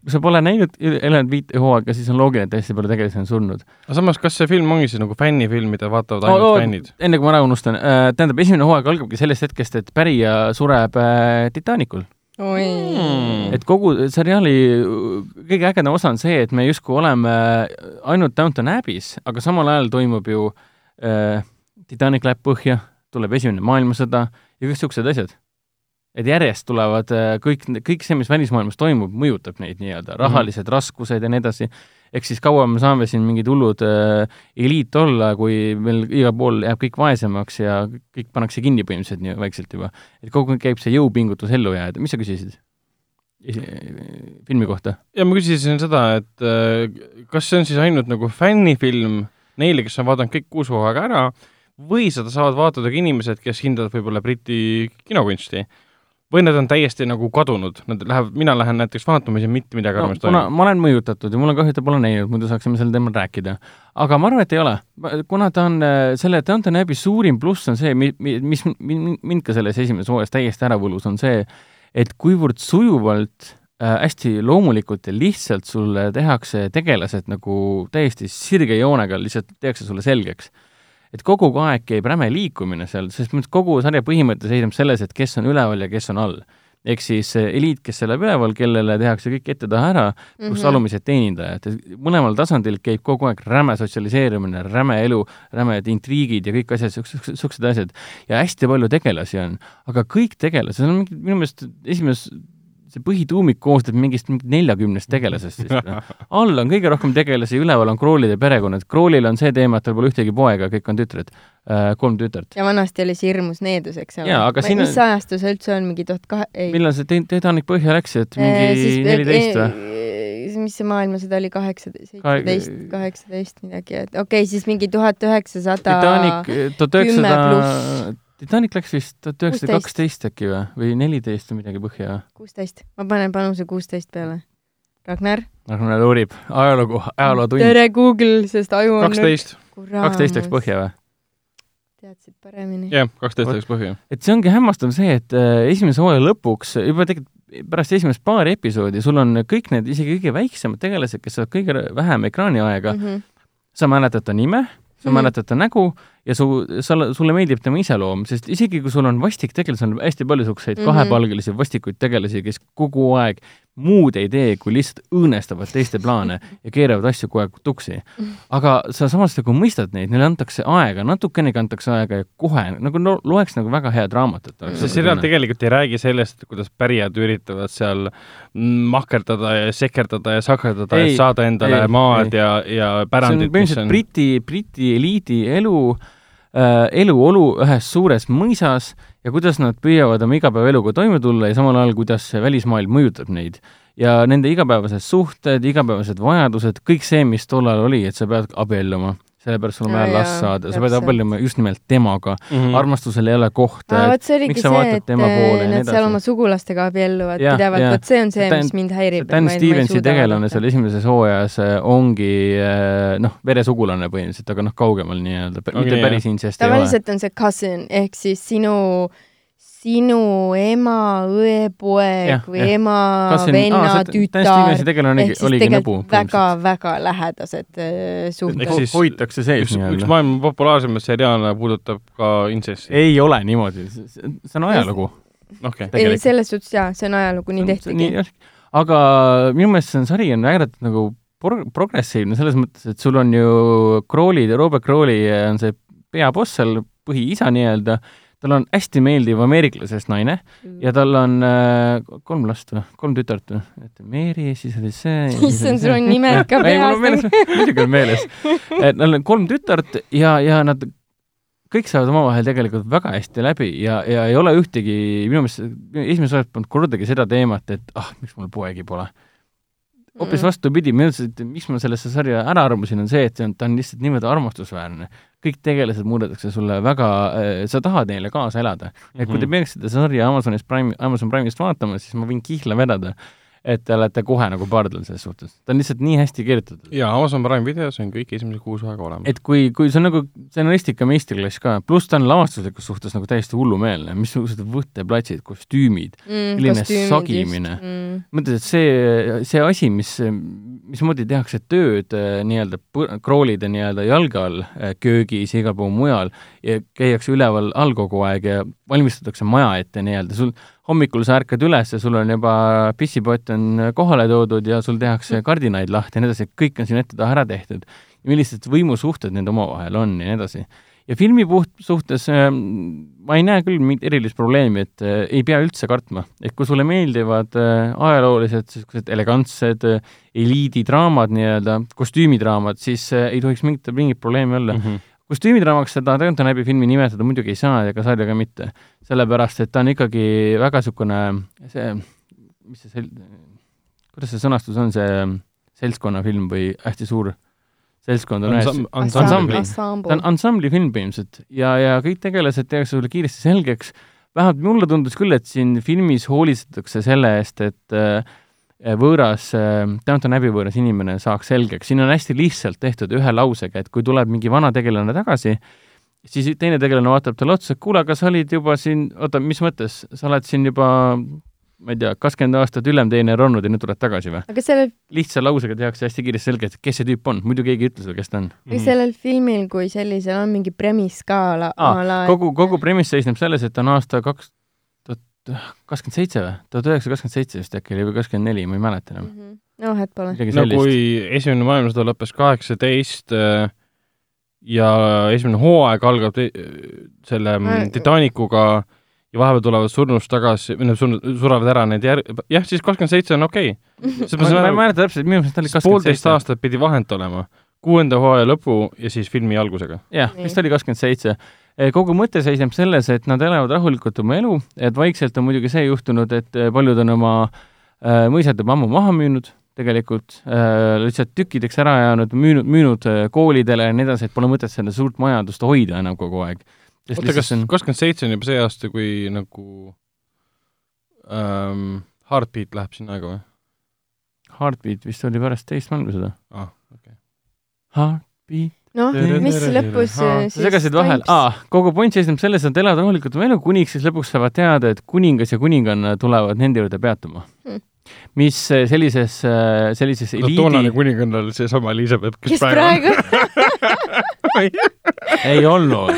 kui sa pole näinud, elanud viite hooaega, siis on loogiline, et hästi palju tegelasi on surnud. aga samas, kas see film ongi siis nagu fännifilm, mida vaatavad ainult Oo, oo, fännid? enne kui ma ära unustan äh,, tähendab, esimene hooaeg algabki sellest hetkest, et pärija sureb äh, Titanicul oi Mm. et kogu seriaali kõige ägedam osa on see, et me justkui oleme ainult Downton Abbey's, aga samal ajal toimub ju äh, Titanic läheb põhja, tuleb esimene maailmasõda ja kõik niisugused asjad. et järjest tulevad äh, kõik, kõik see, mis välismaailmas toimub, mõjutab neid nii-öelda, rahalised mm -hmm. raskused ja nii edasi. ehk siis kaua me saame siin mingid hullud äh, eliit olla, kui meil igal pool jääb kõik vaesemaks ja kõik pannakse kinni põhimõtteliselt nii vaikselt juba. et kogu aeg käib see jõupingutus ellu jääda, mis sa küsisid? filmi kohta? ja ma küsisin seda, et äh, kas see on siis ainult nagu fännifilm neile, kes on vaadanud kõik kuus hooaega ära, või seda saavad vaatada ka inimesed, kes hindavad võib-olla Briti kinokunsti? või nad on täiesti nagu kadunud, nad lähevad, mina lähen näiteks vaatama, siis mitte midagi no, kuna toimub. ma olen mõjutatud ja mul on kahju, et ta pole näinud, muidu saaksime sel teemal rääkida. aga ma arvan, et ei ole. kuna ta on, äh, selle Downton Abbey suurim pluss on see, mi-, mi-, mis mi- mind ka selles esimeses hooajas täiesti ära võlus, on see, et kuivõrd sujuvalt äh, hästi loomulikult ja lihtsalt sulle tehakse tegelased nagu täiesti sirge joonega, lihtsalt tehakse sulle selgeks. Et kogu aeg käib räme liikumine seal, sest kogu sarja põhimõte seisneb selles, et kes on üleval ja kes on all. ehk siis eliit, kes elab üleval, kellele tehakse kõik ette-taha ära, pluss Mhm. alumised teenindajad, et mõlemal tasandil käib kogu aeg räme sotsialiseerumine, räme elu, rämed intriigid ja kõik asjad, niisugused asjad. ja hästi palju tegelasi on, aga kõik tegelased, seal on mingid, minu meelest esimeses see põhituumik koosneb mingist neljakümnest tegelasest siis no. all on kõige rohkem tegelasi, üleval on Kroolide perekonnad. Kroolil on see teema, et tal pole ühtegi poega, kõik on tütred äh,, kolm tütart. ja vanasti oli see hirmus needus, eks ole. Mis on- ajastu see üldse on, mingi tuhat kahe, ei. millal see Tit- Titanic põhja läks, et Eh, mingi neliteist või? või? mis see maailmasõda oli, kaheksateist, Kahe- seitseteist, kaheksateist midagi, et okei okay,, siis mingi tuhat üheksasada Titanic, tuhat üheksasada pluss., Titanic läks vist tuhat üheksasada kaksteist äkki või, või neliteist või midagi põhja kuusteist, ma panen panuse kuusteist peale. Ragnar? Ragnar uurib ajalugu, ajalootund. tere Google, sest aju on kaksteist, kaksteist läks põhja või? teadsid paremini. jah, kaksteist läks põhja. et see ongi hämmastav see, et äh, esimese hooaja lõpuks juba tegelikult pärast esimest paari episoodi sul on kõik need isegi kõige väiksemad tegelased, kes saavad kõige vähem ekraaniaega mm, -hmm. sa mäletad ta nime, sa Mhm. mäletad ta nägu ja su, sa, sulle meeldib tema iseloom, sest isegi kui sul on vastik tegelasi, on hästi palju niisuguseid mm -hmm. kahepalgelisi vastikuid tegelasi, kes kogu aeg muud ei tee, kui lihtsalt õõnestavad teiste plaane ja keeravad asju kogu aeg tuksi. aga sa samas nagu mõistad neid, neile antakse aega, natukenegi antakse aega ja kohe nagu no, loeks nagu väga head raamatut. see seriaal tegelikult ei räägi sellest, kuidas pärijad üritavad seal mahkerdada ja sekerdada ja sakerdada, et saada endale ei, maad ei. ja, ja pärandit. see on põhimõtteliselt on... Briti, Briti eliidi elu eluolu ühes suures mõisas ja kuidas nad püüavad oma igapäevaeluga toime tulla ja samal ajal, kuidas välismaailm mõjutab neid. ja nende igapäevased suhted, igapäevased vajadused, kõik see, mis tollal oli, et sa pead abielluma sellepärast sul on vaja last saada, sa pead abielluma just nimelt temaga mm. -hmm. armastusel ei ole kohta. vot see oligi see, et nad seal oma sugulastega abielluvad ja, pidevalt, vot see on see, mis mind häirib. Dan Stevensi tegelane seal esimeses hooajas äh, ongi äh, noh, veresugulane põhimõtteliselt, aga noh, kaugemal nii-öelda, mitte päris incest ei ole. tavaliselt on see cousin ehk siis sinu äh, sinu ema, õe, poeg ja, või ja. ema, venna, tütar, ehk siis tegelikult väga-väga lähedased äh, suhted. Siis hoitakse sees nii-öelda. üks maailma populaarsemaid seriaale puudutab ka intsesti. ei ole niimoodi, see on ajalugu. Okay. ei, selles suhtes jaa, see on ajalugu, nii tehtigi. aga minu meelest see on, sari on ääretult nagu pro-, progressiivne selles mõttes, et sul on ju Crawley, Robert Crawley on see peaboss seal, põhiisa nii-öelda, tal on hästi meeldiv ameeriklasest naine mm. ja tal on äh, kolm last või, kolm tütart või, et Mary, siis oli see. issand, sul on nimed ka [LAUGHS] peas. muidugi on meeles. et neil on kolm tütart ja, ja nad kõik saavad omavahel tegelikult väga hästi läbi ja, ja ei ole ühtegi, minu meelest esimeses osas polnud kordagi seda teemat, et ah, miks mul poegi pole hoopis mm. vastupidi, minu arust, et miks ma sellesse sarja ära armusin, on see, et see on, ta on lihtsalt niivõrd armastusväärne. kõik tegelased muudetakse sulle väga äh,, sa tahad neile kaasa elada. et kui te mhm. peaksite sarja Amazonis Prime, Amazon Prime'ist vaatama, siis ma võin kihla vedada, et te olete kohe nagu pardal selles suhtes. ta on lihtsalt nii hästi kirjutatud. jaa, Amazon Prime videos on kõik esimesed kuus aega olemas. et kui, kui see on nagu stsenaristika meistriklass ka, pluss ta on lavastuslikus suhtes nagu täiesti hullumeelne, missugused võtteplatsid, kostüümid mm,, selline sagimine mm.. mõtled, et see, see asi, mis, mismoodi tehakse tööd äh, nii-öelda kroolide nii-öelda jalge all äh, köögis ja igal pool mujal ja käiakse üleval all kogu aeg ja valmistatakse maja ette nii-öelda, sul hommikul sa ärkad üles ja sul on juba pissipott on kohale toodud ja sul tehakse kardinaid lahti ja nii edasi, kõik on siin ette-taha ära tehtud. millised võimusuhted need omavahel on ja nii edasi. ja filmi puht suhtes äh, ma ei näe küll mingit erilist probleemi, et äh, ei pea üldse kartma. et kui sulle meeldivad äh, ajaloolised, niisugused elegantsed äh, eliididraamad nii-öelda, kostüümidraamad, siis ei tohiks mingit, mingit probleemi olla mm. -hmm kostüümidraamaks seda Downton Abbey filmi nimetada muidugi ei saa ega sarja ka mitte, sellepärast et ta on ikkagi väga niisugune see, mis see sel-, kuidas see sõnastus on, see seltskonnafilm või hästi suur seltskond on ühes ansambli, ta on ansambli film põhimõtteliselt. Ja, ja kõik tegelased tehakse sulle kiiresti selgeks, vähemalt mulle tundus küll, et siin filmis hoolitsetakse selle eest, et äh, võõras, eh, Downton Abbey võõras inimene saaks selgeks, siin on hästi lihtsalt tehtud ühe lausega, et kui tuleb mingi vana tegelane tagasi, siis teine tegelane vaatab talle otsa, et kuule, aga sa olid juba siin, oota, mis mõttes, sa oled siin juba ma ei tea, kakskümmend aastat ülemteener olnud ja nüüd tuled tagasi või? aga sellel lihtsa lausega tehakse hästi kiiresti selgeks, kes see tüüp on, muidu keegi ei ütle sulle, kes ta on. aga sellel filmil kui sellisel on mingi premiss ka ala, ala kogu, kogu premiss seisneb selles, et on aasta kaks kakskümmend seitse või? tuhat üheksasada kakskümmend seitse vist äkki oli või kakskümmend neli, ma ei mäleta enam mm. -hmm. noh, et pole. no kui Esimene maailmasõda lõppes kaheksateist äh, ja esimene hooaeg algab selle ma... Titanicuga ja vahepeal tulevad surnust tagasi, või noh, surevad ära need jär-, jah, siis kakskümmend seitse on okei okay. ma, ma ei mäleta täpselt, minu meelest oli kakskümmend seitse. poolteist aastat pidi vahend olema, kuuenda hooaja lõpu ja siis filmi algusega. jah, vist oli kakskümmend seitse kogu mõte seisneb selles, et nad elavad rahulikult oma elu, et vaikselt on muidugi see juhtunud, et eh, paljud on oma äh, mõisad juba ammu maha müünud, tegelikult lihtsalt tükkideks ära jäänud, müünud, müünud koolidele ja nii edasi, et pole mõtet seda suurt majandust hoida enam kogu aeg. oota, kas kakskümmend seitse on juba see aasta, kui nagu ähm, Heartbeat läheb sinna aega või? Heartbeat vist oli pärast teist maailmasõda. aa ah,, okay.. Heartbeat noh, mis lõpus siis sa segasid vahel, aa, kogu point seisneb selles, et elavad rahulikult oma elu, kuniks siis lõpuks saavad teada, et kuningas ja kuninganna tulevad nende juurde peatuma hmm. mis sellises, sellises eliidi toonane kuninganna oli seesama Elizabeth, kes, praegu, praegu? [LAUGHS] ei olnud.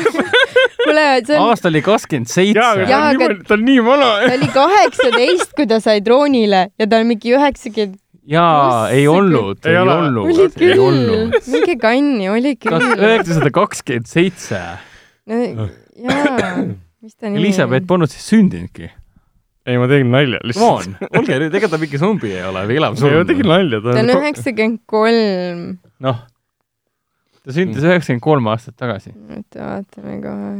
kuule, see on, aasta oli kakskümmend seitse. ta Jaa, on aga- ta on nii vana. ta oli kaheksateist, kui ta sai troonile ja ta on mingi üheksakümmend, jaa, ei olnud, Ei olnud, oli ei küll olnud., minge kanni, oli küll. üheksasada kakskümmend seitse. jaa, mis ta nimi Elizabeth polnud siis sündinudki. ei, ma tegin nalja Come lihtsalt. on, olge nüüd, ega ta mingi zombi ei ole või elab ei, ma tegin surnud. nalja, ta ta on on. üheksakümmend kolm. noh, ta sündis üheksakümmend kolm aastat tagasi. oota, vaatame kohe.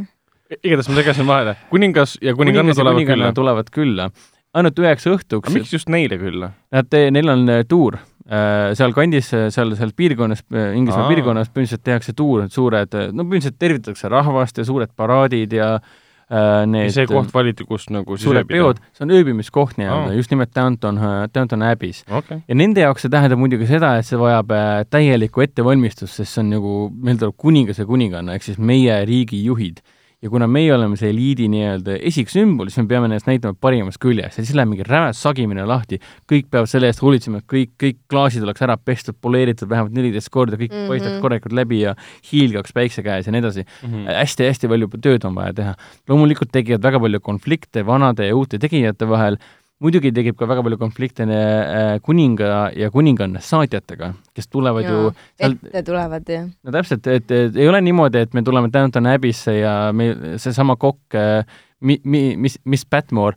igatahes ma segasin vahele. kuningas ja kuninganna tulevad külla. tulevad külla. Ainult üheks õhtuks miks just neile külla? Nad, neil on äh, tuur äh, sealkandis, seal, seal piirkonnas, Inglismaa Aa. piirkonnas põhimõtteliselt tehakse tuur, suured, no põhimõtteliselt tervitatakse rahvast ja suured paraadid ja äh, need see koht valiti, kus nagu siis suured peod, see on ööbimiskoht nii-öelda just nimelt Downton, Downton Abbey's. okei. ja nende jaoks see tähendab muidugi seda, et see vajab äh, täielikku ettevalmistust, sest see on nagu, meil tuleb kuningas ja kuninganna ehk siis meie riigi juhid. Ja kuna meie oleme see eliidi nii-öelda esiksümbol, siis me peame ennast näitama parimast küljest ja siis läheb mingi räme sagimine lahti, kõik peavad selle eest hoolitsema, et kõik, kõik klaasid oleks ära pestud, poleeritud vähemalt neliteist korda, kõik mm. -hmm. paistaks korralikult läbi ja hiilgaks päikse käes ja nii edasi Mhm. hästi-hästi palju tööd on vaja teha. loomulikult tekivad väga palju konflikte vanade ja uute tegijate vahel, muidugi tekib ka väga palju konflikte äh, kuninga ja kuninganna saatjatega, kes tulevad ju Jaa, seal, ette tulevad ja. no täpselt, et, ei ole niimoodi, et me tuleme Downton Abbey'sse ja meil seesama kokk äh, mi-, mi-, mis, mis Patmore,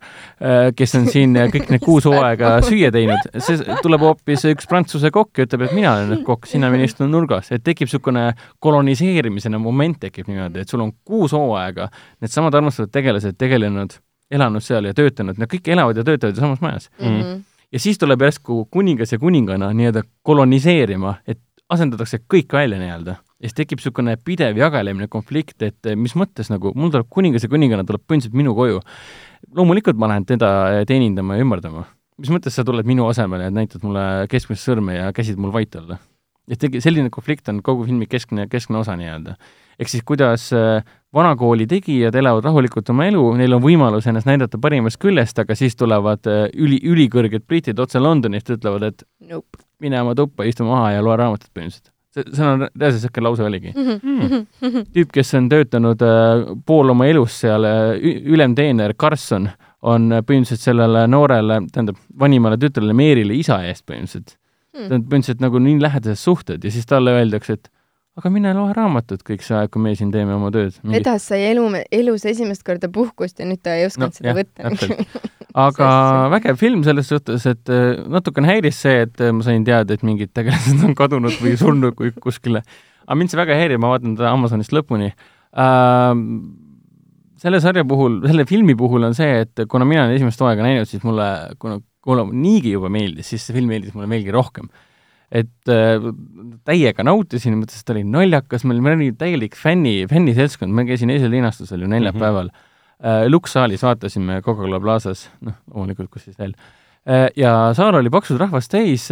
kes on siin [LAUGHS] kõik need kuus hooaega süüa teinud, see tuleb hoopis üks prantsuse kokk ja ütleb, et mina olen nüüd kokk, sina [LAUGHS] võin istuda nurgas, et tekib niisugune koloniseerimisena moment tekib niimoodi, et sul on kuus hooaega. Needsamad armastavad tegelased tegelenud, elanud seal ja töötanud, nad kõik elavad ja töötavad ju samas majas. Mhm. ja siis tuleb järsku kuningas ja kuninganna nii-öelda koloniseerima, et asendatakse kõik välja nii-öelda. ja siis tekib niisugune pidev jagelemine, konflikt, et eh, mis mõttes nagu, mul tuleb kuningas ja kuninganna tuleb põhimõtteliselt minu koju. loomulikult ma lähen teda eh, teenindama ja ümardama. mis mõttes sa tuled minu asemele ja näitad mulle keskmist sõrme ja käsid mul vait olla? et tegi, selline konflikt on kogu filmi keskne, keskne osa nii-öelda. Ehk siis kuidas äh, vanakooli tegijad elavad rahulikult oma elu, neil on võimalus ennast näidata parimast küljest, aga siis tulevad äh, üli, ülikõrged britid otse Londonist, ütlevad, et Nope. mine oma tuppa, istu maha ja loe raamatut põhimõtteliselt. see, see on reaalselt niisugune lause oligi. tüüp, kes on töötanud äh, pool oma elust seal äh,, ülemteener Carson on äh, põhimõtteliselt sellele noorele, tähendab, vanimale tütrele Meerile isa eest põhimõtteliselt. Hmm. Nad põhimõtteliselt nagu nii lähedased suhted ja siis talle öeldakse, et aga mine loe raamatut kõik see aeg, kui me siin teeme oma tööd. Edas sai elu, elus esimest korda puhkust ja nüüd ta ei osanud No, seda jah, võtta. [LAUGHS] aga vägev film selles suhtes, et äh, natukene häiris see, et äh, ma sain teada, et mingid tegelased on kadunud või surnud kui kuskile. aga mind see väga häirib, ma vaatan teda Amazonist lõpuni äh,. selle sarja puhul, selle filmi puhul on see, et kuna mina olen esimest hooaega näinud, siis mulle, kuna, kuna niigi juba meeldis, siis see film meeldis mulle veelgi rohkem. Et äh, täiega nautisin, mõtlesin, et ta oli naljakas, meil meil oli täielik fänni, fänniseltskond, ma käisin eeslinastusel ju neljapäeval mm. -hmm. Lux saalis vaatasime Coca-Cola Plazas, noh, loomulikult, kus siis veel. ja saal oli paksult rahvast täis,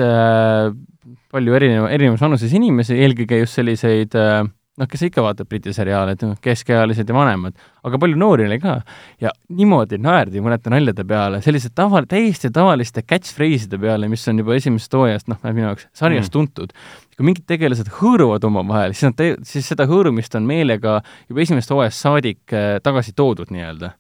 palju erineva, erinevas vanuses inimesi, eelkõige just selliseid äh, noh, kes ikka vaatab Briti seriaale, et noh, keskealised ja vanemad, aga palju noori oli ka. ja niimoodi naerdi mõnede naljade peale, selliste tava, täiesti tavaliste catchphrase'ide peale, mis on juba esimesest hooajast, noh, minu jaoks sarjas mm. tuntud. kui mingid tegelased hõõruvad omavahel, siis nad siis seda hõõrumist on meelega juba esimesest hooajast saadik äh, tagasi toodud nii-öelda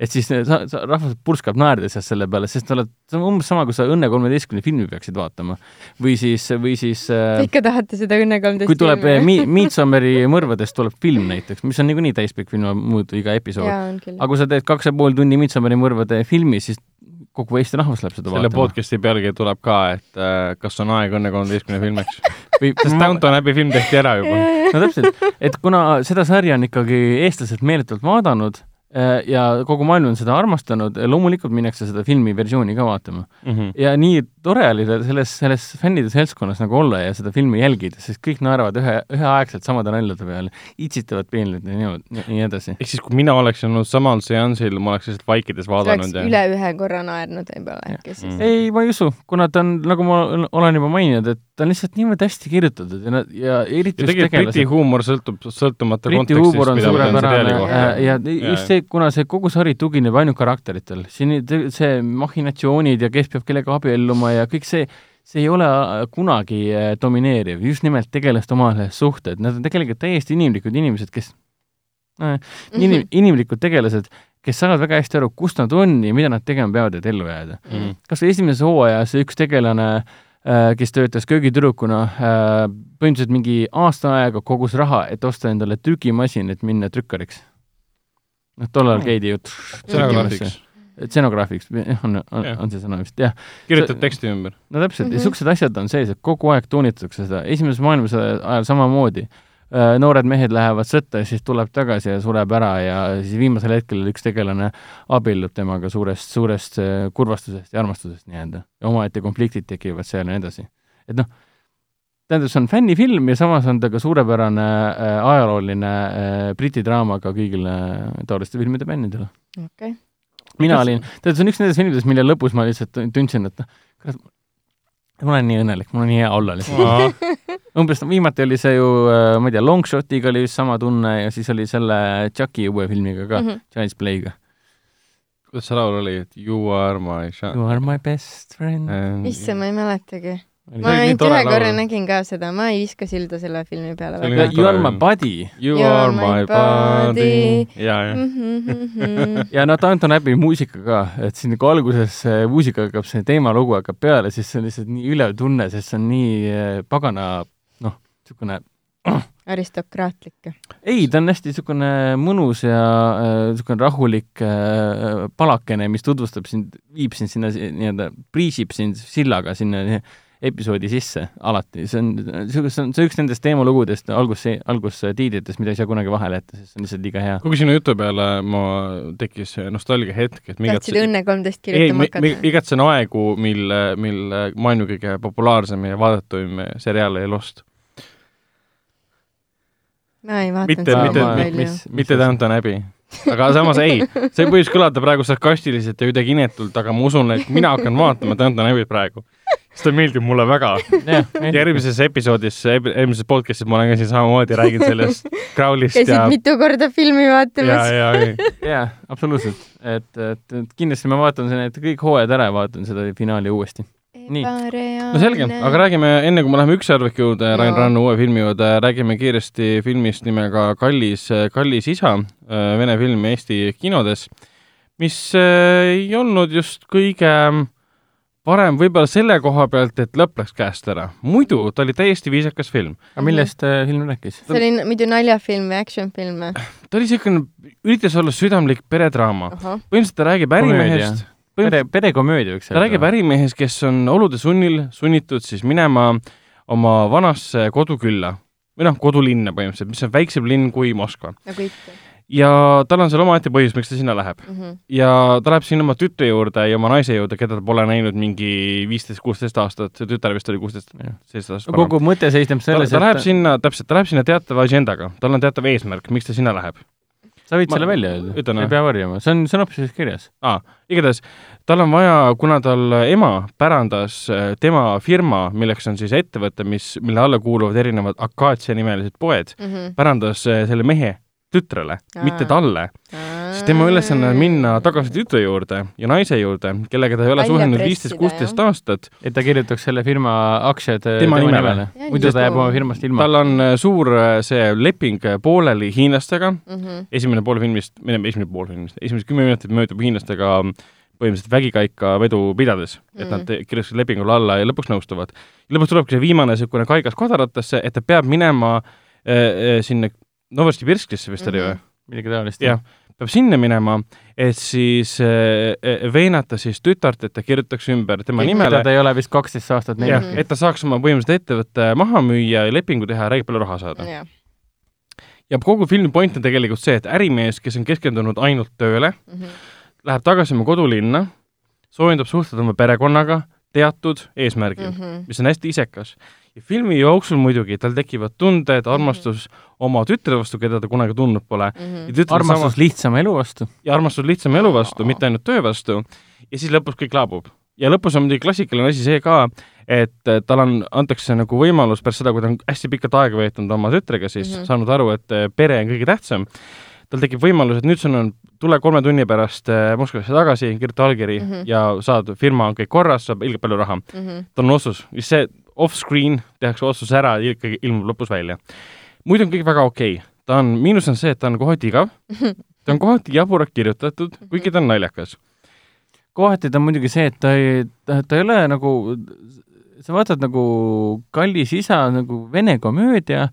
et siis sa, sa, rahvas purskab naerdes selle peale, sest sa oled, see on umbes sama, kui sa Õnne kolmeteistkümne filmi peaksid vaatama. või siis, või siis äh, ikka tahate seda Õnne kolmteist kui tuleb äh, Mi-, Midsommari mõrvadest tuleb film näiteks, mis on niikuinii täispikk film, muud iga episood. aga. kui sa teed kaks ja pool tundi Midsommari mõrvade filmi, siis kogu Eesti rahvas läheb seda selle vaatama. podcast'i pealkiri tuleb ka, et äh, kas on aeg Õnne kolmeteistkümne filmiks. [LAUGHS] või sest Downton Abbey film tehti ära juba. no täpselt, et kuna seda sarja on ikkagi eestlased meeletult vaadanud ja kogu maailm on seda armastanud, loomulikult minnakse seda filmi versiooni ka vaatama. Mhm. ja nii tore oli selles, selles fännide seltskonnas nagu olla ja seda filmi jälgida, sest kõik naeravad ühe, üheaegselt samade naljade peale, itsitavad peenelt ja nii, nii edasi. ehk siis, kui mina oleksin olnud samal seansil, ma oleks lihtsalt vaikides sa oleks vaadanud ja üle ühe korra naernud võib-olla äkki siis Mm.. ei, ma ei usu, kuna ta on, nagu ma olen juba maininud, et ta on lihtsalt niivõrd hästi kirjutatud ja nad, ja eriti ja tegelikult Briti huumor sõltub, sõltumata Briti kontekstist, huumor on suurepärane äh, kohta. ja just see, kuna see kogu sari tugineb ainult karakteritel, siin see mahhinatsioonid ja kes peab kellega abielluma ja kõik see, see ei ole äh, kunagi äh, domineeriv, just nimelt tegelaste omavahelised suhted, nad on tegelikult täiesti inimlikud inimesed, kes äh, inim, inimlikud tegelased, kes saavad väga hästi aru, kus nad on ja mida nad tegema peavad, et ellu jääda Mm. kas või esimeses hooajas üks tegelane, kes töötas köögitüdrukuna, põhimõtteliselt mingi aasta aega kogus raha, et osta endale trükimasin, et minna trükkariks. noh, tollal Mm. käidi ju Stsenograafiks. Stsenograafiks, on, on, on see sõna vist, jah. kirjutab See- teksti ümber. no täpselt mm, -hmm. Niisugused asjad on sees, et kogu aeg toonitatakse seda, esimeses maailmasõja ajal samamoodi. noored mehed lähevad sõtta ja siis tuleb tagasi ja sureb ära ja siis viimasel hetkel üks tegelane abiellub temaga suurest, suurest äh, kurvastusest ja armastusest nii-öelda. ja omaette konfliktid tekivad seal ja nii edasi. et noh, tähendab, see on fännifilm ja samas on ta ka suurepärane äh, ajalooline äh, Briti draama ka kõigile äh, taoliste filmide fännidele okei. Mina Kas- olin, tead, see on üks nendest filmidest, mille lõpus ma lihtsalt tundsin, et noh, kurat, ma olen nii õnnelik, mul on nii hea olla lihtsalt. [LAUGHS] umbes viimati oli see ju, ma ei tea, Longshotiga oli vist sama tunne ja siis oli selle Chucky uue filmiga ka mm. -hmm. Child's Play'ga. kuidas see laul oli, et you are my shine You are my best friend. and issand, ma ei mäletagi. Ma nii ainult ühe korra laul. nägin ka seda, ma ei viska silda selle filmi peale See oli väga nii. You are my buddy. You are my body. ja, ja. Mhm, ja no Downton Abbey muusika ka, et siin nagu alguses see muusika hakkab, see teemalugu hakkab peale, siis see on lihtsalt nii ülev tunne, sest see on nii eh, pagana noh, niisugune [CLEARS THROAT] aristokraatlik. ei, ta on hästi niisugune mõnus ja niisugune rahulik äh, palakene, mis tutvustab sind, viib sind sinna si- nii-öelda, priisib sind sillaga sinna episoodi sisse alati, see on, see on, see on üks nendest teemalugudest algus, algustiitrites, mida ei saa kunagi vahele jätta, sest see on lihtsalt liiga hea. kogu sinu jutu peale ma tekkis nostalgia hetk, et tahtsid Õnne kolmteist ei, kirjutama ma hakata? igatsen aegu, mil, mil maailma kõige populaarsem ja vaadatum seriaal oli Lost. ma ei vaadanud Mitte- seda palju. mis, mitte Downton Abbey. aga samas ei, see võis kõlada praegu sarkastiliselt ja kuidagi inetult, aga ma usun, et mina hakkan vaatama Downton Abbey't praegu. Sest ta meeldib mulle väga. järgmises episoodis, eelmises podcast'is ma olen ka siin samamoodi, räägin sellest Crowley'st käisid ja, mitu korda filmi ja, vaatamas? ja, ja jaa, absoluutselt. et, et, et kindlasti ma vaatan need kõik hooajad ära ja vaatan seda finaali uuesti. Nii. no selge, aga räägime, enne kui me läheme Ükssarviku juurde, Rain. Rannu uue filmi juurde, räägime kiiresti filmist nimega Kallis, kallis isa, vene film Eesti kinodes, mis äh, ei olnud just kõige parem võib-olla selle koha pealt, et lõpp läks käest ära. muidu ta oli täiesti viisakas film. aga millest äh, film rääkis? see oli muidu naljafilm või action film või? ta oli niisugune, üritas olla südamlik peredraama. põhimõtteliselt ta räägib ärimehest, pere, perekomöödia võiks ta räägib ärimehest, kes on olude sunnil sunnitud siis minema oma vanasse kodukülla või noh, kodulinna põhimõtteliselt, mis on väiksem linn kui Moskva. nagu ikka ja tal on seal omaette põhjus, miks ta sinna läheb. mm. -hmm. ja ta läheb sinna oma tütre juurde ja oma naise juurde, keda ta pole näinud mingi viisteist, kuusteist aastat, see tütar vist oli kuusteist, seitseteist aastat. kogu mõte seisneb ta, selles, ta läheb et sinna, täpselt, ta läheb sinna teatava agendaga, tal on teatav eesmärk, miks ta sinna läheb. sa võid ma- selle välja öelda, ei pea varjama, see on sõnastuses kirjas. aa, igatahes tal on vaja, kuna tal ema pärandas äh, tema firma, milleks on siis ettevõte, mis, mille alla kuuluvad erinevad Akaatsia nimelised poed, Mm -hmm. pärandas äh, selle mehe tütrele, mitte talle, siis tema ülesanne on minna tagasi tütre juurde ja naise juurde, kellega ta ei ole suhelnud viisteist, kuusteist aastat. et ta kirjutaks selle firma aktsiad äh, Tema nimele. nimele muidu ta jääb oma firmast ilma. tal on äh, suur äh, see leping pooleli hiinlastega, mm. -hmm. esimene pool filmist, või noh, esimene pool filmist, esimesed kümme minutit möödub hiinlastega põhimõtteliselt vägikaika vedu pidades, et Mm. nad te- kirjutasid lepingule alla ja lõpuks nõustuvad. lõpuks tulebki see viimane niisugune kaigas kodaratesse, et ta peab minema äh, sinna Novosibirskisse vist oli või? midagi taolist. jah, peab sinna minema, et siis äh, äh, veenata siis tütart, et ta kirjutaks ümber tema nimele ta ei ole vist kaksteist aastat näinud. et ta saaks oma põhimõtteliselt ettevõtte maha müüa ja lepingu teha ja räägib palju raha saada. jah ja kogu filmi point on tegelikult see, et ärimees, kes on keskendunud ainult tööle, mm -hmm. läheb tagasi oma kodulinna, soovindab suhtleda oma perekonnaga teatud eesmärgil mm, mm -hmm. -hmm. mis on hästi isekas. ja filmi jooksul muidugi tal tekivad tunded, armastus oma tütre vastu, keda ta kunagi tundnud pole, ja Mm tütre armastus lihtsama elu vastu. ja armastus lihtsama elu vastu, mitte ainult töö vastu, ja siis lõpus kõik laabub. ja lõpus on muidugi klassikaline asi see ka, et tal on, antakse nagu võimalus pärast seda, kui ta on hästi pikalt aega veetnud oma tütrega, siis mm. -hmm. saanud aru, et äh, pere on kõige tähtsam, tal tekib võimalus, et nüüd sul on, tule kolme tunni pärast äh, Moskvasse tagasi, kirjuta allkiri mm Mhm. -hmm. ja saad, firma on kõik korras, saab ilgelt palju raha. Mhm. tal on otsus, siis see off-screen tehakse otsus ära ja ikkagi ilmub lõpus välja. muidu on kõik väga okei okay. ta on, miinus on see, et ta on kohati igav, [LAUGHS] ta on kohati jaburalt kirjutatud, kuigi ta on naljakas. kohati ta on muidugi see, et ta ei, ta, ta ei ole nagu, sa vaatad nagu Kallis isa nagu vene komöödia,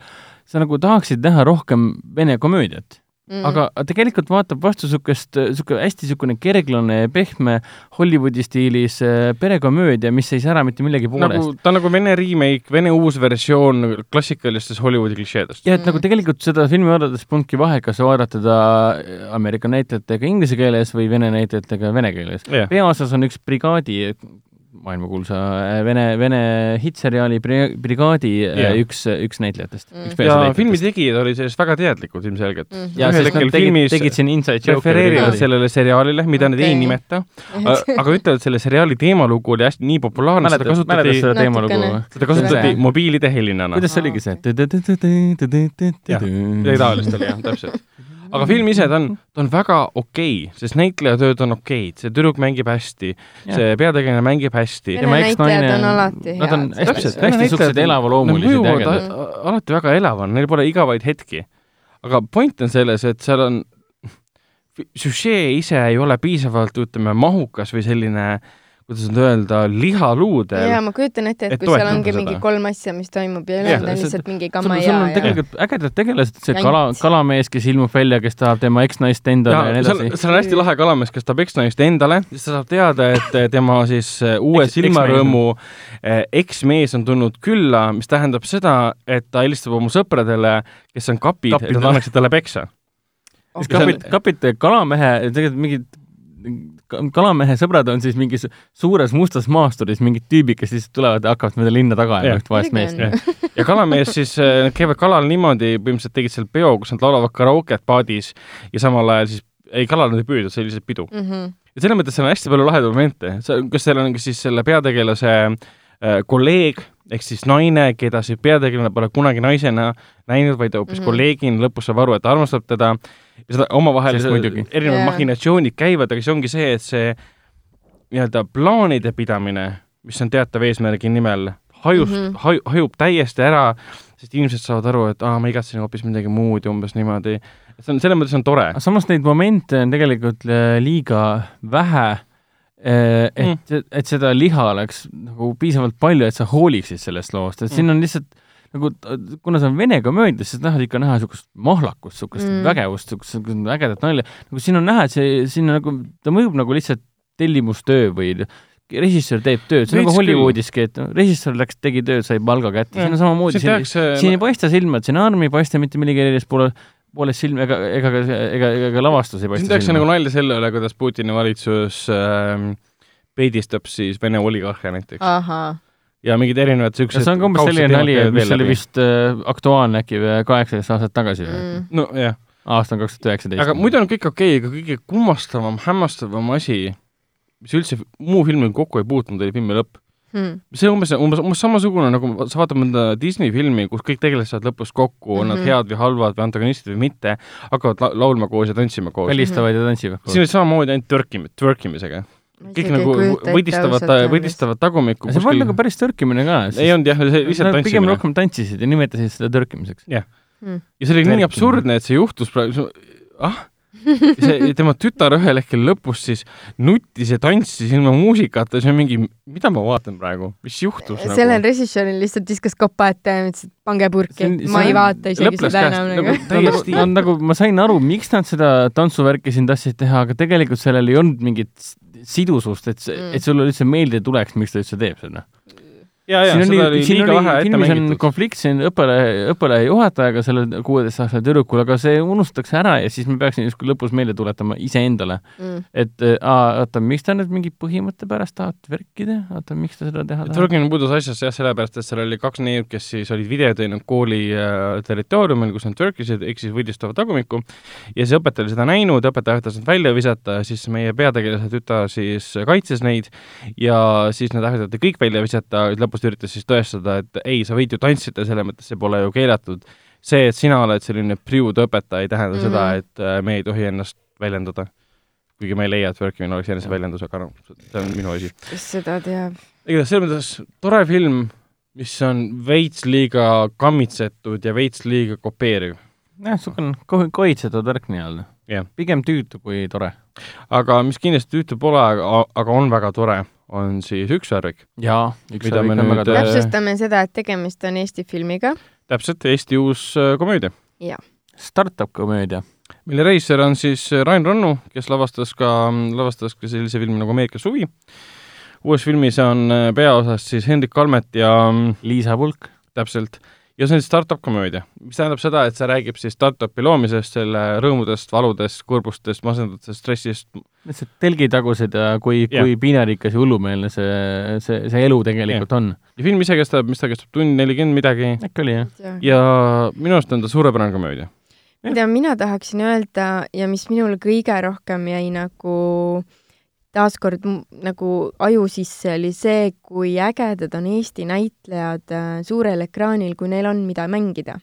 sa nagu tahaksid näha rohkem vene komöödiat Mm. aga tegelikult vaatab vastu niisugust, niisugune hästi niisugune kerglane ja pehme Hollywoodi stiilis äh, perekomöödia, mis ei sära mitte millegi poolest nagu, ta on nagu vene remake, vene uus versioon klassikalistest Hollywoodi klišeedest. ja et Mm. nagu tegelikult seda filmi vaadates polnudki vahet, kas sa vaadata teda Ameerika näitlejatega inglise keeles või vene näitlejatega vene keeles. jah, peaosas on üks brigaadi, maailmakuulsa äh, vene, vene hittseriaali Bri- Brigaadi Jah. yeah. üks, üks näitlejatest Mm. ja peaasjnäitlejatest. filmi tegijad olid sellest väga teadlikud ilmselgelt. Mhm. ja ühel sest nad tegid, tegid siin inside joke'i refereerivad sellele seriaalile, mida nad ei nimeta, aga ütlevad, selle seriaali teemalugu oli hästi nii populaarne, seda kasutati, seda teemalugu või? seda kasutati See- mobiilide helinana. kuidas see oligi see? midagi taolist oli jah, täpselt. Aga film ise, ta on, ta on väga okei okay,, sest näitlejatööd on okeid, see tüdruk mängib hästi, see peategelane mängib hästi. Vene näitlejad on alati Nad on head. hästi, Täpselt, hästi siuksed ägedad. a- alati väga elavad, neil pole igavaid hetki. aga point on selles, et seal on, süžee ise ei ole piisavalt, ütleme, mahukas või selline, kuidas nüüd öelda, lihaluudel jaa, ma kujutan ette, et et kui seal ongi seda. mingi kolm asja, mis toimub ja ülejäänud on lihtsalt mingi kama sul ja ja tegelikult ägedad tegelased, see kala, kalamees, kes ilmub välja, kes tahab tema eksnaist endale ja nii seal, edasi. seal on hästi lahe kalamees, kes tahab eksnaist endale, siis ta saab teada, et eh, tema siis eh, uue Eks- silmarõõmu eh, eksmees on tulnud külla, mis tähendab seda, et ta helistab oma sõpradele, kes on kapid, Kapid, et nad annaksid talle peksa. see on- kapit, kapit kalamehe, tegelikult mingid kalamehe sõbrad on siis mingis suures mustas maasturis mingid tüübid, kes lihtsalt tulevad ja hakkavad mööda linna taga ajama üht vaest meest on.. ja kalamees siis eh, nad käivad kalal niimoodi, põhimõtteliselt tegid seal peo, kus nad laulavad karaoket paadis ja samal ajal siis ei, kalal nad ei püüdnud, see oli lihtsalt pidu. Mhm. ja selles mõttes seal on hästi palju lahedaid momente, kas seal on ka siis selle peategelase äh, kolleeg ehk siis naine, keda see peategelane pole kunagi naisena näinud, vaid hoopis mm. -hmm. kolleegina, lõpus saab aru, et ta armastab teda ja seda omavahel erinevad Jaa. machinatsioonid käivad, aga see ongi see, et see nii-öelda plaanide pidamine, mis on teatav eesmärgi nimel, hajust mm. -hmm. haju, hajub täiesti ära, sest inimesed saavad aru, et aa, ma igatsen hoopis midagi muud ja umbes niimoodi. see on, selles mõttes on tore. samas neid momente on tegelikult äh, liiga vähe, et mm., et seda liha oleks nagu piisavalt palju, et sa hooliksid sellest loost, et siin Mm. on lihtsalt nagu, kuna see on vene komöödia, siis tahad ikka näha niisugust mahlakust, niisugust mm. Mm. vägevust, niisugust ägedat nalja. nagu siin on näha, et see, siin on nagu, ta mõjub nagu lihtsalt tellimustöö või režissöör teeb tööd, see on nagu Hollywoodiski, et noh, režissöör läks, tegi tööd, sai palga kätte, siin on samamoodi, siin siin, tehakse siin ei paista silma, stsenaarium ei paista mitte millegi erilist poole, poolest silma ega, ega, ega, ega, ega ka lavastus ei siin paista tehakse silma nagu nalja selle üle, kuidas Putini valitsus äh, peedistab siis Vene oligarhe näiteks ja mingid erinevad siuksed see on ka umbes selline nali, mis oli vist äh, aktuaalne äkki või kaheksateist aastat tagasi Mm. nojah, aasta on kaks tuhat üheksateist. aga muidu on kõik okei okay,, aga kõige kummastavam, hämmastavam asi, mis üldse muu filmiga kokku ei puutunud, oli filmi lõpp. Hmm. see umbes, umbes, umbes samasugune nagu sa vaatad mõnda Disney filmi, kus kõik tegelased saavad lõpus kokku, on nad Mhm. head või halvad või antagonistid või mitte, hakkavad la laulma koos ja tantsima koos. välistavad ja tantsivad siin oli samamoodi ainult twerkimi-, twerkimisega. kõik nagu võdistavad, võdistavad tagumikku see polnud nagu päris tõrkimine ka. ei olnud jah, see lihtsalt Nad pigem tantsimine. rohkem tantsisid ja nimetasid seda tõrkimiseks. ja see oli nii Twerkimine. absurdne, et see juhtus praegu, ah, [LAUGHS] see tema tütar ühel hetkel lõpus siis nuttis ja tantsis ilma muusikata, see on mingi, mida ma vaatan praegu, mis juhtus sellel nagu? režissööril lihtsalt viskas kopa ette ja ütles, et pange purki ma ei vaata isegi seda enam nagu nagu. täiesti- on nagu, ma sain aru, miks nad seda tantsuvärki siin tahtsid teha, aga tegelikult sellel ei olnud mingit sidusust, et see mm., et sulle üldse meelde tuleks, miks ta üldse teeb seda. ja, ja siin seda oli siin ette filmis on mängitud. konflikt siin õppele, õppejuhatajaga, selle kuueteistaastase tüdrukul, aga see unustatakse ära ja siis me peaksime justkui lõpus meelde tuletama iseendale, Mm. et äh, aa, oota, miks ta nüüd mingi põhimõtte pärast tahab värkida, oota, miks ta seda teha tahab? Twerking puudus asjasse jah, sellepärast et seal oli kaks neiut, kes siis olid video teinud kooli äh, territooriumil, kus nad twerkisid, ehk siis võidistavad tagumikku ja see õpetaja oli seda näinud, õpetaja tahtis nad välja visata, siis meie peategelase tütar siis kaitses neid ja siis nad ähvardati kõik välja visata, lõpus ta üritas siis tõestada, et ei, sa võid ju tantsida, selles mõttes see pole ju keelatud see, et sina oled selline priude õpetaja, ei tähenda mm -hmm. seda, Mhm. et äh, me ei tohi ennast väljendada. kuigi ma ei leia, et workimine oleks eneseväljendus, aga noh, see on minu asi. kes seda teab. igatahes selles mõttes tore film, mis on veits liiga kammitsetud ja veits liiga kopeeriv. jah, niisugune ko-, kohitsetud värk nii-öelda Jah.. pigem tüütu kui tore. aga mis kindlasti tüütu pole, aga, on väga tore, on siis Ükssarvik. jaa, üks Mida me on väga tore. täpsustame seda, et tegemist on Eesti filmiga. täpselt, Eesti uus äh, komöödia, Startup komöödia. mille reisijal on siis äh, Rain Rannu, kes lavastas ka, lavastas ka sellise filmi nagu Ameerika suvi. uues filmis on äh, peaosas siis Hendrik Kalmet ja mm, Liisa Pulk. täpselt, ja see on startup komöödia, mis tähendab seda, et see räägib siis startup'i loomisest, selle rõõmudest, valudest, kurbustest, masendustest, stressist, lihtsalt telgitagused ja kui, Jah. kui piinarikas ja hullumeelne see, see, see elu tegelikult on. ja film ise kestab, mis ta kestab, tund nelikümmend midagi äkki oli jah? ja minu arust on ta suurepärane komöödia. mida mina tahaksin öelda ja mis minule kõige rohkem jäi nagu taaskord nagu aju sisse, oli see, kui ägedad on Eesti näitlejad äh, suurel ekraanil, kui neil on, mida mängida.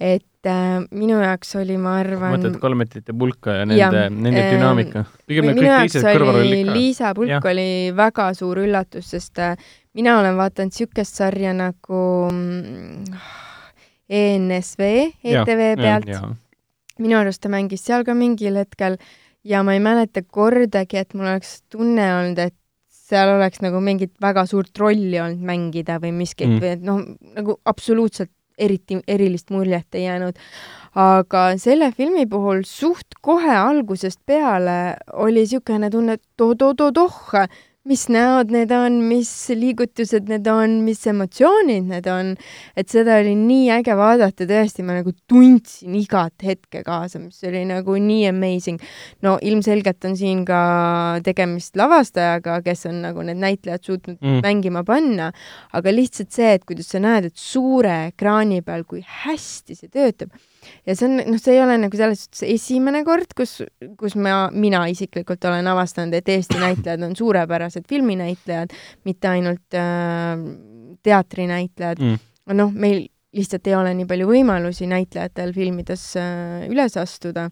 Et äh, minu jaoks oli, ma arvan mõtled kolmetite pulka ja nende Jah,, nende dünaamika. minu jaoks oli. Liisa Pulk Jah. oli väga suur üllatus, sest äh, mina olen vaadanud niisugust sarja nagu mm, ENSV ETV jah, pealt, minu arust ta mängis seal ka mingil hetkel ja ma ei mäleta kordagi, et mul oleks tunne olnud, et seal oleks nagu mingit väga suurt rolli olnud mängida või miskit Mm. või et noh, nagu absoluutselt eriti erilist muljet ei jäänud. aga selle filmi puhul suht kohe algusest peale oli niisugune tunne, et to-to-to-toh, mis näod need on, mis liigutused need on, mis emotsioonid need on, et seda oli nii äge vaadata, tõesti, ma nagu tundsin igat hetke kaasa, mis oli nagu nii amazing. no ilmselgelt on siin ka tegemist lavastajaga, kes on nagu need näitlejad suutnud Mm. mängima panna, aga lihtsalt see, et kuidas sa näed, et suure ekraani peal, kui hästi see töötab ja see on, noh, see ei ole nagu selles suhtes esimene kord, kus, kus ma, mina isiklikult olen avastanud, et Eesti näitlejad on suurepärased filminäitlejad, mitte ainult äh, teatrinäitlejad Mm. noh, meil lihtsalt ei ole nii palju võimalusi näitlejatel filmides äh, üles astuda.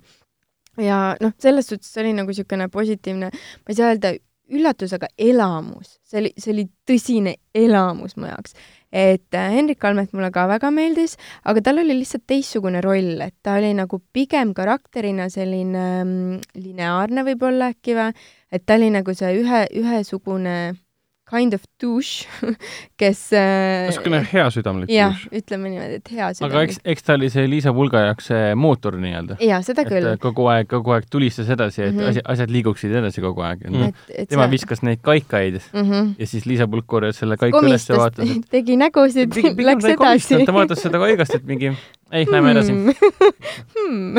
ja noh, selles suhtes see oli nagu niisugune positiivne, ma ei saa öelda üllatus, aga elamus, see oli, see oli tõsine elamus mu jaoks. Et äh, Hendrik Kalmet mulle ka väga meeldis, aga tal oli lihtsalt teistsugune roll, et ta oli nagu pigem karakterina selline mm, lineaarne võib-olla äkki või, et ta oli nagu see ühe, ühesugune kind of douche, [LAUGHS] kes äh, niisugune heasüdamlik jah ütleme niimoodi, et hea aga südamlik eks, eks ta oli see Liisa Pulga jaoks see mootor nii-öelda. jaa, seda küll äh,. kogu aeg, kogu aeg tulistas edasi, et Mhm. asjad, asjad liiguksid edasi kogu aeg Mm. et, et tema viskas neid kaikaid mm -hmm. ja siis Liisa Pulk korjas selle kaika üles ja vaatas, et, tegi nägusid, läks edasi ta vaatas seda kaigast, et mingi ei, lähme edasi. hmm.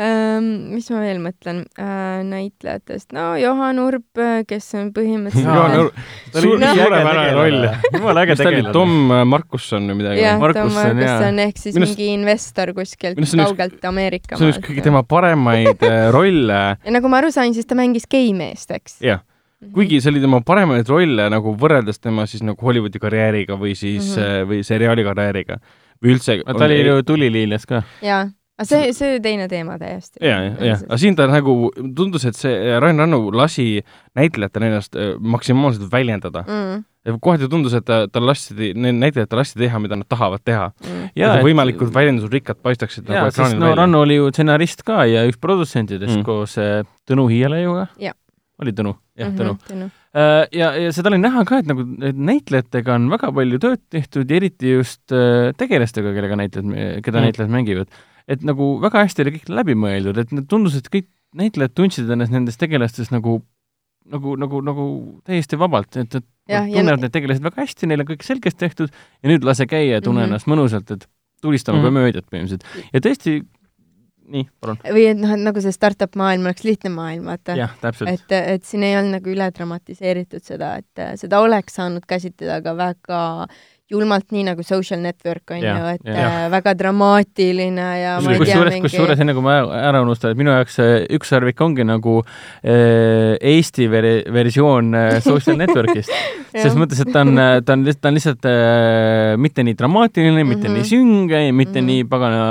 um. [LAUGHS] mis ma veel mõtlen uh, näitlejatest, no Johan Urb, kes on põhimõtteliselt Johan Urb- ta oli äge suurepärane roll. [LAUGHS] jumala äge tegelane. Tom äh, Markusson või midagi? jah, Tom Markusson, ehk siis Minu arust- mingi investor kuskilt kaugelt Ameerika see on üks kõige tema paremaid äh, rolle, [LAUGHS] ja nagu ma aru sain, siis ta mängis geimeest, eks? jah. kuigi see oli tema paremaid rolle nagu võrreldes tema siis nagu Hollywoodi karjääriga või siis mm, Mhm. -hmm. või seriaali karjääriga või üldse. ta oli ju tuliliiles ka. jaa, aga see, see oli teine teema täiesti. ja, ja, ja, aga siin ta nagu tundus, et see Rain Rannu lasi näitlejatel ennast äh, maksimaalselt väljendada. mm,. kohati tundus, et ta, tal lasti, need näitlejad lasti teha, mida nad tahavad teha. Mm. ja et võimalikult väljendusrikkad paistaksid nagu jaa, ekraanil no välja. Ranno oli ju stsenarist ka ja üks produtsentidest Mm. koos äh, Tõnu Hiielaiuga Jah.. Oli Tõnu? jah, Tõnu. Tõnu. Äh, ja, ja seda oli näha ka, et nagu et näitlejatega on väga palju tööd tehtud ja eriti just äh, tegelastega, kellega näitlejad, keda Mm. mm. näitlejad mängivad. et nagu väga hästi oli kõik läbi mõeldud, et tundus, et kõik näitlejad tundsid ennast nendes tegelastes nagu nagu, nagu, nagu täiesti vabalt, et, et ja tunnevad ne- need tegelased väga hästi, neil on kõik selgeks tehtud ja nüüd lase käia ja tunne mm Mhm. -hmm. ennast mõnusalt, et tulistame Mhm. mm -hmm. komöödiat põhimõtteliselt. ja tõesti, nii, palun. või et noh, et nagu see startup maailm oleks lihtne maailm, vaata. et, et siin ei olnud nagu üle dramatiseeritud seda, et äh, seda oleks saanud käsitleda ka väga julmalt, nii nagu social network on Jah, ju, et jah. äh, väga dramaatiline ja ma ei tea, kusjuures, mingi kusjuures enne kui ma ära unustan, et minu jaoks see ükssarvik ongi nagu äh, Eesti veri-, versioon äh, social [LAUGHS] network'ist. selles mõttes, et ta on, ta on lihtsalt, ta on lihtsalt äh, mitte nii dramaatiline, mitte Mhm. nii sünge ja mitte Mhm. nii pagana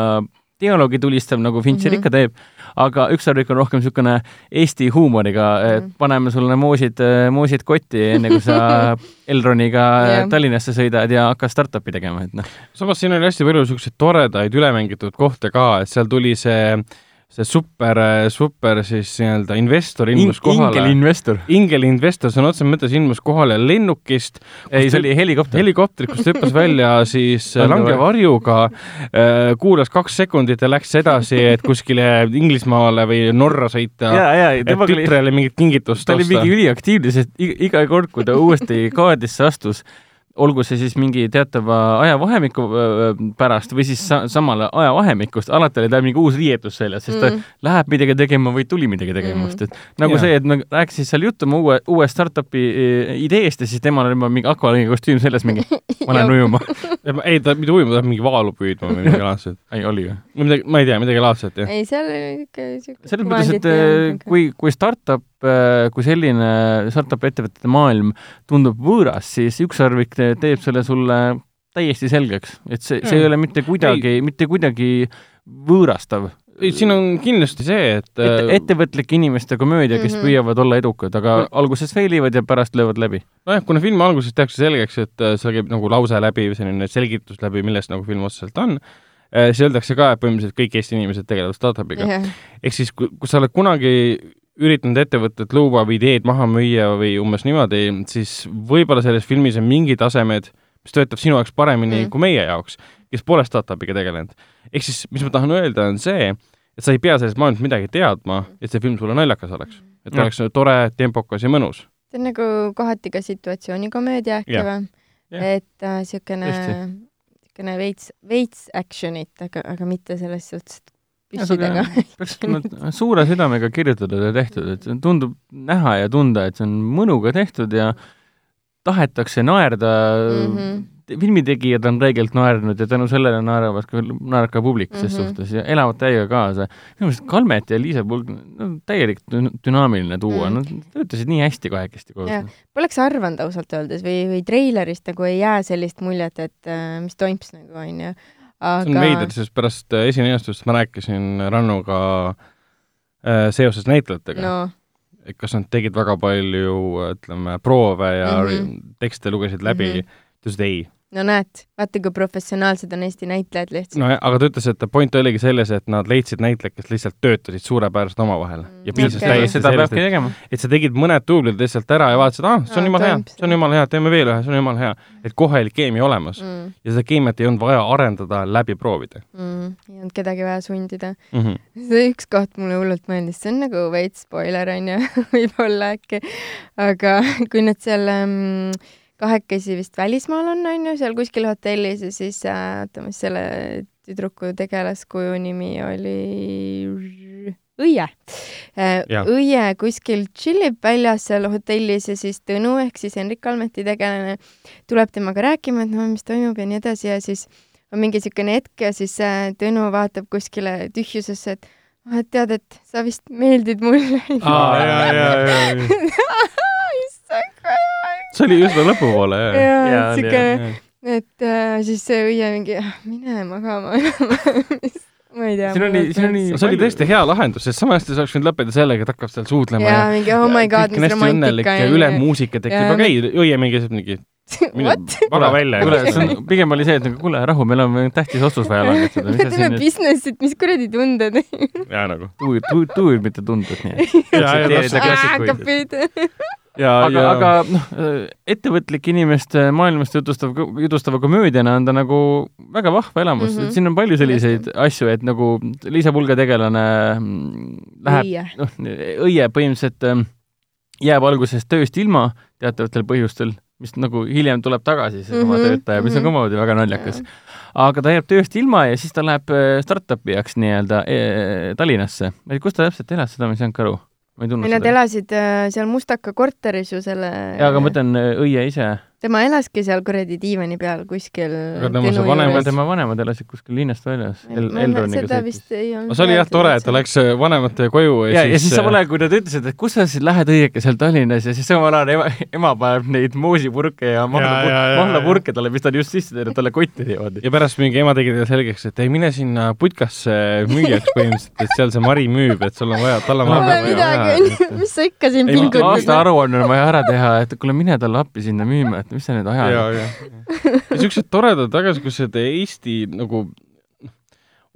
dialoogi tulistav, nagu Fincher Mhm. ikka teeb, aga ükssarvik on rohkem niisugune Eesti huumoriga, et Mhm. paneme sulle moosid, moosid kotti, enne kui sa [LAUGHS] Elroniga Jah. Tallinnasse sõidad ja hakkad startup'i tegema, et noh, samas siin oli hästi palju niisuguseid toredaid ülemängitud kohti ka, et seal tuli see, see super, super siis nii-öelda investor ilmus kohale. ingelinvestor. ingelinvestor sõna otseses mõttes ilmus kohale lennukist, ei, see oli helikopter. helikopterit, kus ta hüppas välja siis [LAUGHS] Langevarjuga. langevarjuga, kuulas kaks sekundit ja läks edasi, et kuskile Inglismaale või Norra sõita, ja, ja, et tütrele mingit kingitust ta oli osta mingi. üliaktiivne, sest iga kord, kui ta uuesti kaadrisse astus, olgu see siis mingi teatava ajavahemiku pärast või siis sa samal ajavahemikust, alati oli tal mingi uus riietus seljas, sest ta Mm. läheb midagi tegema või tuli midagi tegema Mm. et nagu Jaa. see, et me rääkisid seal juttu oma uue, uue startup'i eh, ideest ja siis temal oli juba mingi akvalõngi kostüüm seljas mingi [LAUGHS] [LAUGHS] ma lähen ujuma. ei, ta mitte ujuma, ta peab mingi vaalu püüdma või midagi laadset. [LAUGHS] ei, oli või? midagi, ma ei tea, midagi laadset, jah. ei, seal oli ikka siuke selles mõttes, et kui, kui startup, kui selline startup ettevõtete maailm tundub võõras, siis ükssarvik te- teeb selle sulle täiesti selgeks, et see, see ei Mm. ole mitte kuidagi, mitte kuidagi võõrastav. ei, siin on kindlasti see, et et ettevõtlike inimeste komöödia, kes Mhm. püüavad olla edukad, aga No. alguses fail ivad ja pärast löövad läbi. nojah, kuna filmi alguses tehakse selgeks, et äh, seal käib nagu lause läbi, selline selgitus läbi, millest nagu film otseselt on, siis öeldakse ka, et põhimõtteliselt kõik Eesti inimesed tegelevad startup'iga. ehk siis, kui, kui sa oled kunagi üritanud ettevõtet luua või ideed maha müüa või umbes niimoodi, siis võib-olla selles filmis on mingid tasemed, mis töötab sinu jaoks paremini Mm. mm. kui meie jaoks, kes pole startup'iga tegelenud. ehk siis, mis ma tahan öelda, on see, et sa ei pea sellest maailmast midagi teadma, et see film sulle naljakas oleks. et ta Jah. oleks tore, tempokas ja mõnus. see on nagu kohati ka situatsioonikomöödia äkki või? Et äh, Tõesti. siukene veits, veits action'it, aga, aga mitte selles suhtes, et püssidega. peaks suure südamega kirjutatud ja tehtud, et tundub näha ja tunda, et see on mõnuga tehtud ja tahetakse naerda mm. -hmm. filmitegijad on reegelt naernud ja tänu sellele naeravad ka, naerab ka publik ses mm. -hmm. suhtes ja elavad täiega kaasa. minu meelest Kalmet ja Liisa Pulk, no täielik dü- dünaamiline duo Mm. mm., nad töötasid nii hästi kahekesti koos Jah.. Poleks arvanud ausalt öeldes või, või treilerist nagu ei jää sellist muljet, et äh, mis toimus nagu onju. See on veider, sest pärast äh, esineastust ma rääkisin Rannuga äh, seoses näitlejatega no., et kas nad tegid väga palju, ütleme, proove ja mm. -hmm. tekste lugesid läbi mm. -hmm. ta ütles, et ei. No näed, vaata kui professionaalsed on Eesti näitlejad lihtsalt no aga ta ütles, et point oligi selles, et nad leidsid näitlejaid, kes lihtsalt töötasid suurepäraselt omavahel Mm, ja piisas okei. täiesti seda sellest, peabki et, tegema. et sa tegid mõned duublid lihtsalt ära ja vaatasid, ah, see on Aa, jumala hea, see on jumala hea, teeme veel ühe, see on jumala hea. et kohe oli keemia olemas mm. mm,. ja seda keemiat ei olnud vaja arendada läbi proovide Mm, ei olnud kedagi vaja sundida. mm. -hmm. see üks koht mulle hullult meeldis, see on nagu veits spoiler onju, [LAUGHS] võib-olla äkki, aga kui nad seal ähm, kahekesi vist välismaal on, onju, seal kuskil hotellis ja siis äh, oota, mis selle tüdruku tegelaskuju nimi oli? Õie. Jah. Õie kuskil tšillib väljas seal hotellis ja siis Tõnu ehk siis Hendrik Kalmeti tegelane tuleb temaga rääkima, et no mis toimub ja nii edasi ja siis on mingi niisugune hetk ja siis äh, Tõnu vaatab kuskile tühjusesse, et ah, et tead, et sa vist meeldid mulle. aa, ja, ja, ja, ja issand, kui hea. See oli üsna lõpupoole, jah. jaa, Jaa, et oli, siuke, et äh, siis see õie mingi, mine magama. [LAUGHS] ma ei tea. Siin oli- siin oli- see oli tõesti hea lahendus, sest samas ta oleks võinud lõpetada sellega, et hakkab seal suudlema jaa, mingi oh my god, mis romantika ja üle muusika tekib, aga ei, õie mingi, mingi [LAUGHS] maga välja. kuule, see on, pigem oli see, et nagu kuule, rahu, meil on tähtis otsus vaja langetada, mis me teeme business'it, mis kuradi tunded. [LAUGHS] jaa, nagu. tuud, tuud, tuud, mitte tunded, nii et. Jaa, jaa, tsiteerida täpselt. klassikuid. hakkab pihta. ja, aga, aga noh, ettevõtlike inimeste maailmast jutustav, jutustava komöödiana on ta nagu väga vahva elamus mm. -hmm. siin on palju selliseid asju, et nagu Liisa Pulga tegelane mm, läheb, õie. noh, õie põhimõtteliselt ähm, jääb alguses tööst ilma teatavatel põhjustel mis nagu hiljem tuleb tagasi, see sama Mhm, töötaja, mis on ka mhm. omamoodi väga naljakas. aga ta jääb tööst ilma ja siis ta läheb äh, startup'i jaoks nii-öelda äh, Tallinnasse. kus ta täpselt elas, seda ma ei saanud ka aru. Ma ei tundnud Nad seda. elasid äh, seal Mustaka korteris ju selle jaa, aga ma mõtlen äh, õie ise. Tema elaski seal kuradi diivani peal kuskil Aga tema see vanem- tema vanemad elasid kuskil linnast väljas El. Elroniga seda sõitis. vist ei olnud see oli jah tore, et ta läks äh, vanemate koju ja, ja, ja siis äh, samal ajal, kui nad ütlesid, et kus sa siis lähed õieke seal Tallinnas ja siis samal ajal ema, ema paneb neid moosipurke ja mahlapurke talle, mis ta on just sisse teinud, talle kotti niimoodi. ja pärast mingi ema tegi talle selgeks, et ei mine sinna putkasse müüjaks põhimõtteliselt, et seal see Mari müüb, et sul on vaja, tal on vaja. midagi, [LAUGHS] mis sa ikka siin pingutad. aastaaruanne on vaja ära teha, et kuule, mine talle appi sinna müüma, et mis sa nüüd ja, ajad. ja, ja siuksed toredad tagasikutsed Eesti nagu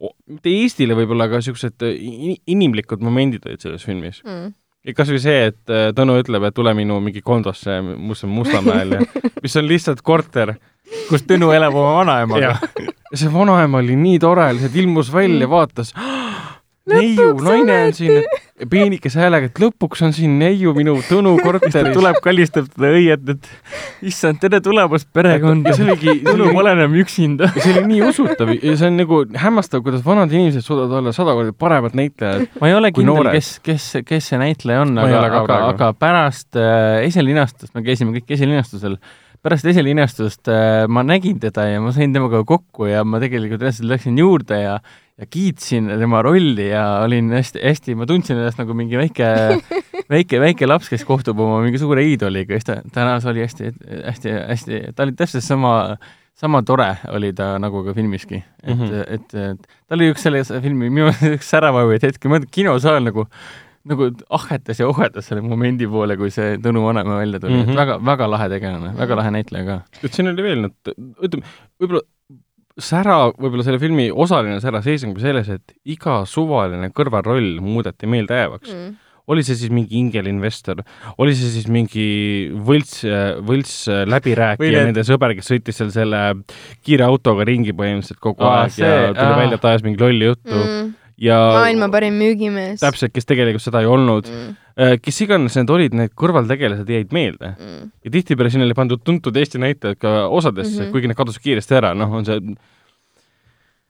o- mitte Eestile võib-olla, aga siuksed i- inimlikud momendid olid selles filmis. mm.. kasvõi see, et äh, Tõnu ütleb, et tule minu mingi kondosse, mis on Mustamäel ja [LAUGHS] mis on lihtsalt korter kus Tõnu elab oma vanaemaga ja. see vanaema oli nii tore, lihtsalt ilmus välja, vaatas. neiu, naine on siin, peenikese häälega, et lõpuks on siin neiu minu Tõnu [LAUGHS] korteris. tuleb, kallistab seda õiet, et issand, tere tulemast perekond ja see oligi, Tõnu pole enam üksinda. see oli nii usutav ja see on nagu hämmastav, kuidas vanad inimesed suudavad olla sada korda paremad näitlejad. ma ei ole kindel, kes, kes, kes see näitleja on, aga aga, aga pärast äh, esilinastust, me käisime kõik esilinastusel, pärast esilinastust äh, ma nägin teda ja ma sain temaga kokku ja ma tegelikult lihtsalt läksin juurde ja ja kiitsin tema rolli ja olin hästi-hästi, ma tundsin ennast nagu mingi väike, [LAUGHS] väike, väike laps, kes kohtub oma mingi suure iidoliga, siis ta täna see oli hästi, hästi, hästi, ta oli täpselt sama sama tore oli ta nagu ka filmiski, et mm, Mhm. -hmm. et, et ta oli üks selle filmi minu meelest üks säravamaid hetki, ma kinosaal nagu nagu ahhetas ja ohhetas selle momendi poole, kui see Tõnu Vanemaa välja tuli mm, Mhm. -hmm. et väga, väga lahe tegelane, väga lahe näitleja ka. et siin oli veel need, ütleme, võib-olla sära, võib-olla selle filmi osaline sära seisnebki selles, et iga suvaline kõrvalroll muudeti meeldejäävaks mm.. Oli see siis mingi ingelinvestor, oli see siis mingi võlts, võlts läbirääkija, need- nende sõber, kes sõitis seal selle kiire autoga ringi põhimõtteliselt kogu Aa, aeg see- ja tuli aa. välja, et ajas mingi lolli juttu mm. Ja maailma parim müügimees. täpselt, kes tegelikult seda ei olnud Mm. mm.. kes iganes need olid, need kõrvaltegelased jäid meelde Mm. ja tihtipeale sinna oli pandud tuntud Eesti näitlejad ka osadesse mm. -hmm. kuigi need kadusid kiiresti ära, noh, on see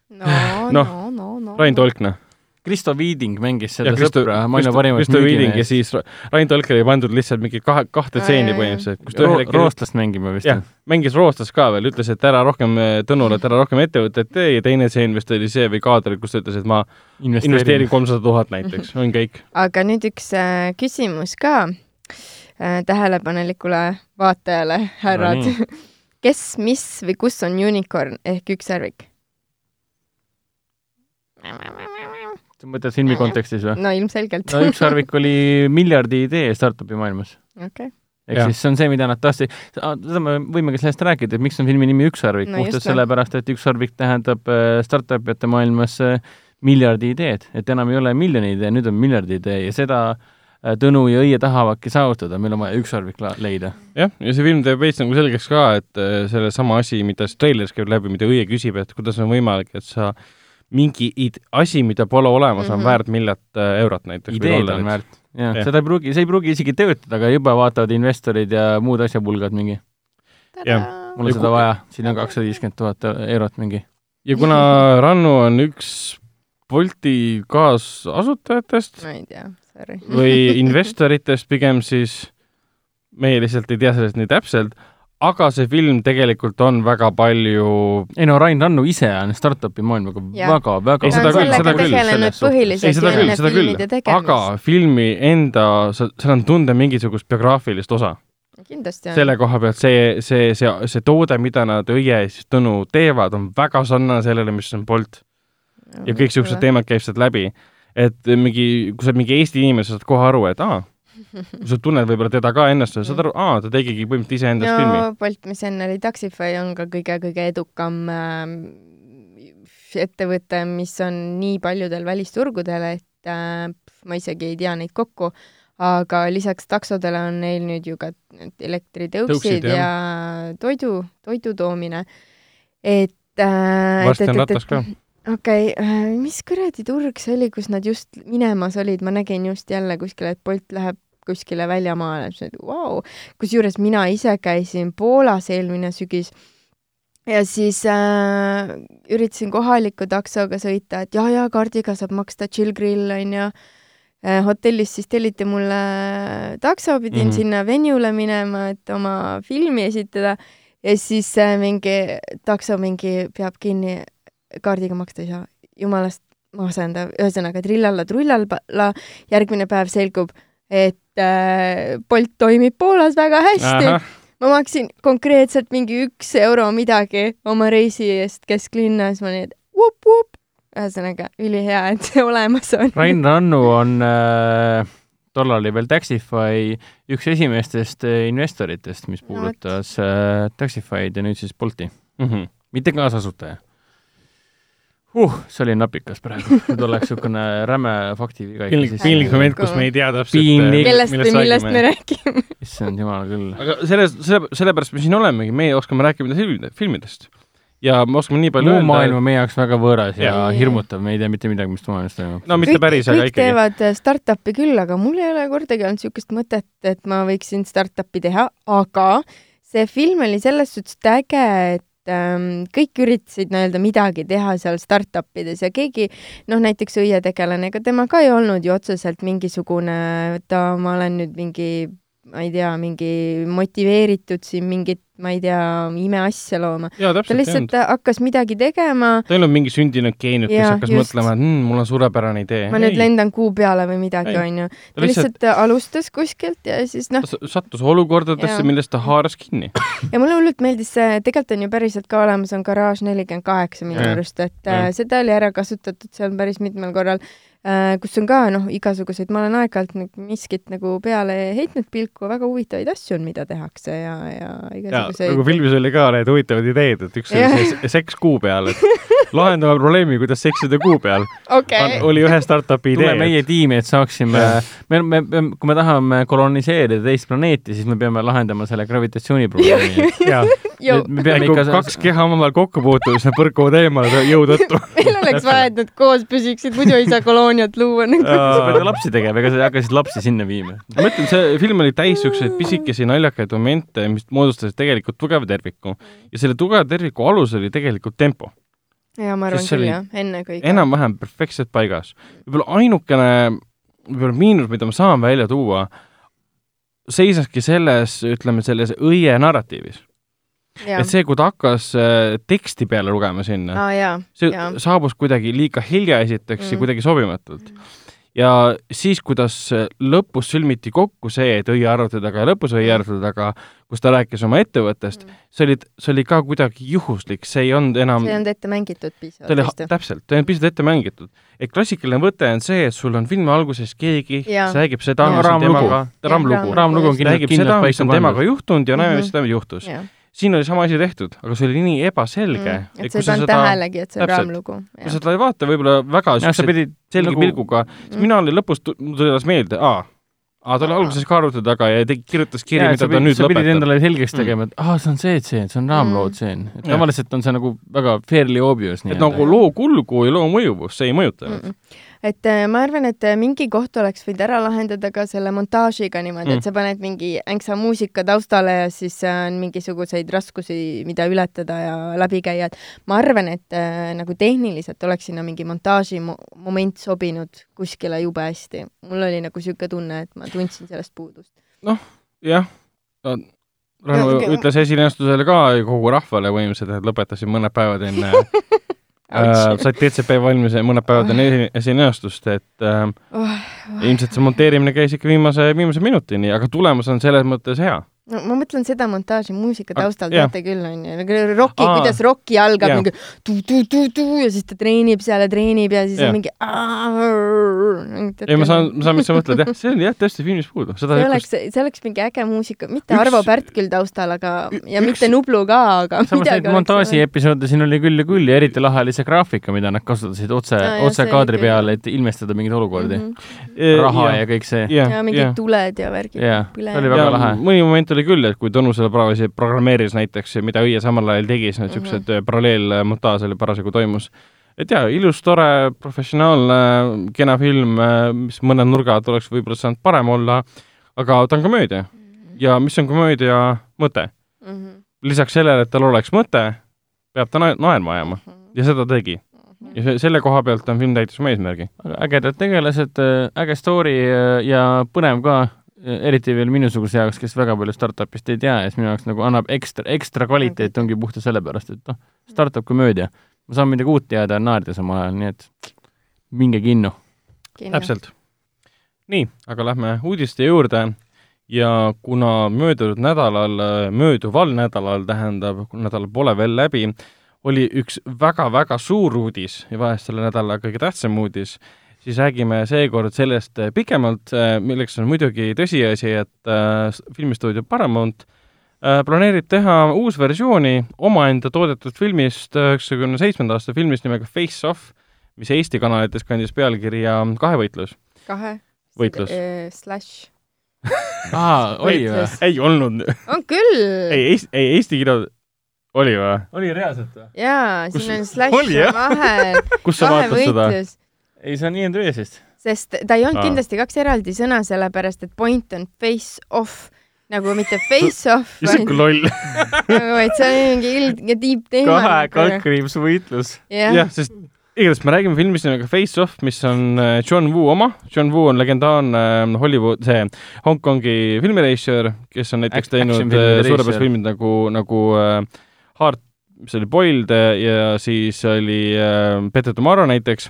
no, Noh, no, no, no. Rain Tolk, noh. Kristo Viiding mängis ja seda Kristo, sõpra, maailma parimat Kristo Viiding ja siis Ra- Rain Tolk oli pandud lihtsalt mingi kahe, kahte stseeni põhimõtteliselt, kus ta ühel hetkel roostlast mängima vist jah, mängis roostlast ka veel, ütles, et ära rohkem äh, Tõnule, et ära rohkem ettevõtet tee ja teine stseen vist oli see või kaader, kus ta ütles, et ma investeerin kolmsada tuhat näiteks, on kõik. aga nüüd üks äh, küsimus ka äh, tähelepanelikule vaatajale, härrad nii. [LAUGHS] kes, mis või kus on unicorn ehk ükssarvik? Mõtled filmi kontekstis või? no ilmselgelt. no ükssarvik oli miljardi idee startup'i maailmas. okei, ehk Jah. siis see on see, mida nad tahtsid, seda me võime ka sellest rääkida, et miks on filmi nimi Ükssarvik No puhtalt sellepärast, et ükssarvik tähendab äh, startup'ite maailmas äh, miljardi ideed, et enam ei ole miljoni idee, nüüd on miljardi idee ja seda äh, Tõnu ja Õie tahavadki saavutada, meil on vaja ükssarvik leida. jah, ja see film teeb veits nagu selgeks ka, et äh, sellesama asi, mida siis treileris käib läbi, mida Õie küsib, et kuidas on võimalik, et sa mingi id- asi, mida pole olemas mm, -hmm. Mhm. on väärt miljard äh, eurot näiteks. ideed on väärt. jah Jah., seda ei pruugi, see ei pruugi isegi töötada, aga juba vaatavad investorid ja muud asjapulgad mingi, mul on Ja seda vaja, siin on kakssada viiskümmend tuhat eurot mingi. ja kuna [LAUGHS] Rannu on üks Bolti kaasasutajatest ma ei tea, sorry. või [LAUGHS] investoritest pigem, siis meie lihtsalt ei tea sellest nii täpselt, aga see film tegelikult on väga palju ei no Rain Rannu ise on startup'i maailmaga Jah. väga, väga Ei, seda on küll, seda küll, ei, seda küll, seda küll aga filmi enda, seal on tunda mingisugust biograafilist osa. kindlasti on. selle koha pealt see, see, see, see toode, mida nad Õie ja siis Tõnu teevad, on väga sarnane sellele, mis on Bolt ja kõik siuksed teemad käib sealt läbi. et mingi, kui sa oled mingi Eesti inimene, sa saad kohe aru, et aa, kui sa tunned võib-olla teda ka ennast, sa saad aru, aa, ta tegigi põhimõtteliselt iseendast no. filmi. no Bolt, mis enne oli Taxify, on ka kõige-kõige edukam äh, ettevõte, mis on nii paljudel välisturgudel, et äh, ma isegi ei tea neid kokku, aga lisaks taksodele on neil nüüd ju ka elektritõuksid Tõuksid, ja toidu, toidu toomine. et äh, varsti on ratas ka. Okei okay,, mis kuradi turg see oli, kus nad just minemas olid, ma nägin just jälle kuskil, et Bolt läheb kuskile väljamaale, siis olid vau. kusjuures mina ise käisin Poolas eelmine sügis ja siis äh, üritasin kohaliku taksoga sõita, et jaa-jaa, kaardiga saab maksta chill grill onju äh,. hotellis siis telliti mulle takso, pidin mm. -hmm. sinna venue'le minema, et oma filmi esitada ja siis äh, mingi takso mingi peab kinni, kaardiga maksta ei saa, jumalast masendav, ühesõnaga trillalla-trullalla, järgmine päev selgub, et äh, Bolt toimib Poolas väga hästi. ma maksin konkreetselt mingi üks euro midagi oma reisi eest kesklinna, siis ma olin, et vup-vup. ühesõnaga, ülihea, et see olemas on. Rain [LAUGHS] Rannu on äh, tollal oli veel Taxify üks esimestest äh, investoritest, mis puudutas äh, Taxify'd ja nüüd siis Bolti, -hmm. mitte kaasasutaja uh,. see oli napikas praegu, nüüd oleks niisugune räme faktiviga piinlik, piinlik moment, kus me ei tea täpselt. Piinlik. kellest või millest me räägime. issand jumal küll. aga selles, selle, sellepärast me siin olemegi, meie oskame rääkida filmide, filmidest. ja me oskame nii palju muu öelda maailm on meie jaoks väga võõras ja Jah. hirmutav, me ei tea mitte midagi, mis maailmas toimub. no mitte kõik, päris, aga kõik ikkagi. teevad äh, startup'i küll, aga mul ei ole kordagi olnud niisugust mõtet, et ma võiksin startup'i teha, aga see film oli selles suhtes äge, et ähm, kõik üritasid nii-öelda midagi teha seal startup ides ja keegi noh, näiteks õietegelane, ega tema ka ei olnud ju otseselt mingisugune, ta, ma olen nüüd mingi ma ei tea, mingi motiveeritud siin mingit, ma ei tea, imeasja looma. ta ei lihtsalt. hakkas midagi tegema ta ei olnud mingi sündinud geenius, kes hakkas just. mõtlema, et mm, mul on suurepärane idee. ma nüüd lendan kuu peale või midagi, Ei. onju. ta lihtsalt lihtsalt alustas kuskilt ja siis noh, ta s- sattus olukordadesse, millest ta haaras kinni. ja mulle hullult meeldis see, tegelikult on ju päriselt ka olemas, on Garage nelikümmend kaheksa minu Jah. arust, et Jah. äh, seda oli ära kasutatud seal päris mitmel korral äh,, kus on ka noh, igasuguseid, ma olen aeg-ajalt nagu miskit nagu peale heitnud pilku, väga huvitavaid asju on, mida tehakse ja, ja ja igasuguseid nagu filmis oli ka need huvitavad ideed, et üks Jah. oli see seks kuu peal, et lahendame probleemi, kuidas seksida kuu peal. okei, oli ühe startup'i tule idee. meie tiimi, et saaksime me, me, me, kui me tahame koloniseerida teist planeeti, siis me peame lahendama selle gravitatsiooniprobleemi. jaa [LAUGHS] [LAUGHS] jõu, me peame kui ikka kaks keha omavahel kokku puutuvad, siis nad põrkuvad eemale jõu tõttu. [LAUGHS] meil oleks vaja, et nad koos püsiksid, muidu ei saa kolooniat luua nagu. sa pead lapsi tegema, ega sa ei hakka siis lapsi sinna viima. ma ütlen, see film oli täis siukseid pisikesi naljakaid momente, mis moodustasid tegelikult tugeva terviku ja selle tugeva terviku alus oli tegelikult tempo, ja ma arvan küll jah, ennekõike. enam-vähem perfektselt paigas. võib-olla ainukene, võib-olla miinus, mida ma saan välja tuua, seisnekski selles, ütleme selles õie narratiivis. Et see, kui ta hakkas äh, teksti peale lugema sinna, jaa, see jaa. saabus kuidagi liiga hilja esiteks mm. ja Mm. kuidagi sobimatult. ja siis, kuidas lõpus sõlmiti kokku see, et õiearvuti taga ja lõpus õiearvuti taga, kus ta rääkis oma ettevõttest, see oli, see oli ka kuidagi juhuslik, see ei olnud enam see ei olnud ette mängitud oli piisavalt hästi. täpselt, ta ei olnud piisavalt ette mängitud. et klassikaline võte on see, et sul on filmi alguses keegi, kes räägib seda, mis on temaga, raamlugu, raamlugu on kindlalt, kindlalt paika on temaga pandud. juhtunud ja näeme, Mhm. mis temaga juhtus. jah, siin oli sama asi tehtud, aga see oli nii ebaselge Mm. et kui sa ei pannud tähelegi, et see on raamlugu. kui sa seda ei vaata võib-olla väga pidid selge nagu- pilguga, siis mina olin lõpus, mul tuli alles meelde, aa, aa, ta oli alguses ka arvuti taga ja tegi, kirjutas kirja, mida ta nüüd sa pidid lõpetab. endale selgeks Mm. tegema, et aa, see on see tseen, see on raamloo Mm. et tavaliselt on see nagu väga fairly obvious et nagu loo kulgu ja loo mõjuvust, see ei mõjuta Mm. -mm. Et äh, ma arvan, et äh, mingi koht oleks võinud ära lahendada ka selle montaažiga niimoodi mm., et sa paned mingi änksa muusika taustale ja siis äh, on mingisuguseid raskusi, mida ületada ja läbi käia, et ma arvan, et äh, nagu tehniliselt oleks sinna mingi montaaži mo moment sobinud kuskile jube hästi. mul oli nagu niisugune tunne, et ma tundsin sellest puudust. jah, Rannu Ja, okei. ütles esilinastusele ka kogu rahvale põhimõtteliselt, et lõpetasid mõned päevad enne [LAUGHS] äh, said DCP valmis ja mõned päevad enne esi- esilinastust, et äh, Oh, ilmselt see monteerimine käis ikka viimase, viimase minutini, aga tulemus on selles mõttes hea. No ma mõtlen seda montaaži muusika taustal, jah. teate küll, onju, nagu roki, kuidas roki algab Jah. mingi tu-tu-tu-tu ja siis ta treenib seal ja treenib ja siis Jah. on mingi ei, ma saan, ma saan, mis sa mõtled, jah, see oli jah tõesti filmis puudu, seda see niisugust oleks, see oleks mingi äge muusika, mitte Üks- Arvo Pärt küll taustal, aga ja üks- mitte Nublu ka, aga samas neid montaaži episoode siin oli küll ja küll ja eriti lahe oli see graafika, mida nad kasutasid otse jah, otse kaadri küll. peale, et ilmestada mingeid olukordi mm. mm. Eh, raha ja kõik see. ja mingid tuled ja värgid. Jah, oli ja väga ja lahe. mõni moment oli küll, et kui Tõnu selle parasjagu programmeeris näiteks, mida Õie samal ajal tegi, siis need Mhm. siuksed mm -hmm. paralleelmontaaž oli parasjagu toimus. et jaa, ilus, tore, professionaalne, kena film, mis mõned nurgad oleks võib-olla saanud parem olla, aga ta on komöödia ja mis on komöödia mõte? Mhm. lisaks sellele, et tal oleks mõte, peab ta na- naerma ajama ja seda tegi. ja see, selle koha pealt on film täitis oma eesmärgi. aga ägedad tegelased, äge story äh, ja põnev ka, eriti veel minusuguse jaoks, kes väga palju startup'ist ei tea ja siis minu jaoks nagu annab ekstra, ekstra kvaliteet ongi puhtalt sellepärast, et noh, startup komöödia. ma saan midagi uut teada naerdes samal ajal, nii et minge kinno. täpselt. nii, aga lähme uudiste juurde ja kuna möödunud nädalal, mööduval nädalal tähendab, nädal pole veel läbi, oli üks väga-väga suur uudis ja vahest selle nädala kõige tähtsam uudis, siis räägime seekord sellest pikemalt, milleks on muidugi tõsiasi, et äh, filmistuudio Paramount äh, planeerib teha uus versiooni omaenda toodetud filmist, üheksakümne seitsmenda aasta filmist nimega Face Off, mis Eesti kanalites kandis pealkirja Kahevõitlus. kahe võitlus. slash [LAUGHS] aa, oli või? ei olnud. on küll. ei, Eesti, ei Eesti kino oli või? oli reaalselt või? jaa, siin on slash vahel. [LAUGHS] kus sa vaatad seda? Ei, see on IMDb-sist. sest ta ei olnud Aa. kindlasti kaks eraldi sõna, sellepärast et point on face off nagu mitte face off, [LAUGHS] issand kui loll. [LAUGHS] vaid see on mingi ilge deep teema. kahe kaldkriips võitlus. jah sest igatahes me räägime filmist nimega Face Off, mis on äh, John Woo oma. John Woo on legendaarne äh, Hollywood, see Hongkongi filmirežissöör, kes on näiteks teinud äh, suurepärased filmid nagu, nagu äh, Heart, mis oli Boiled äh, ja siis oli äh, Better Tomorrow näiteks.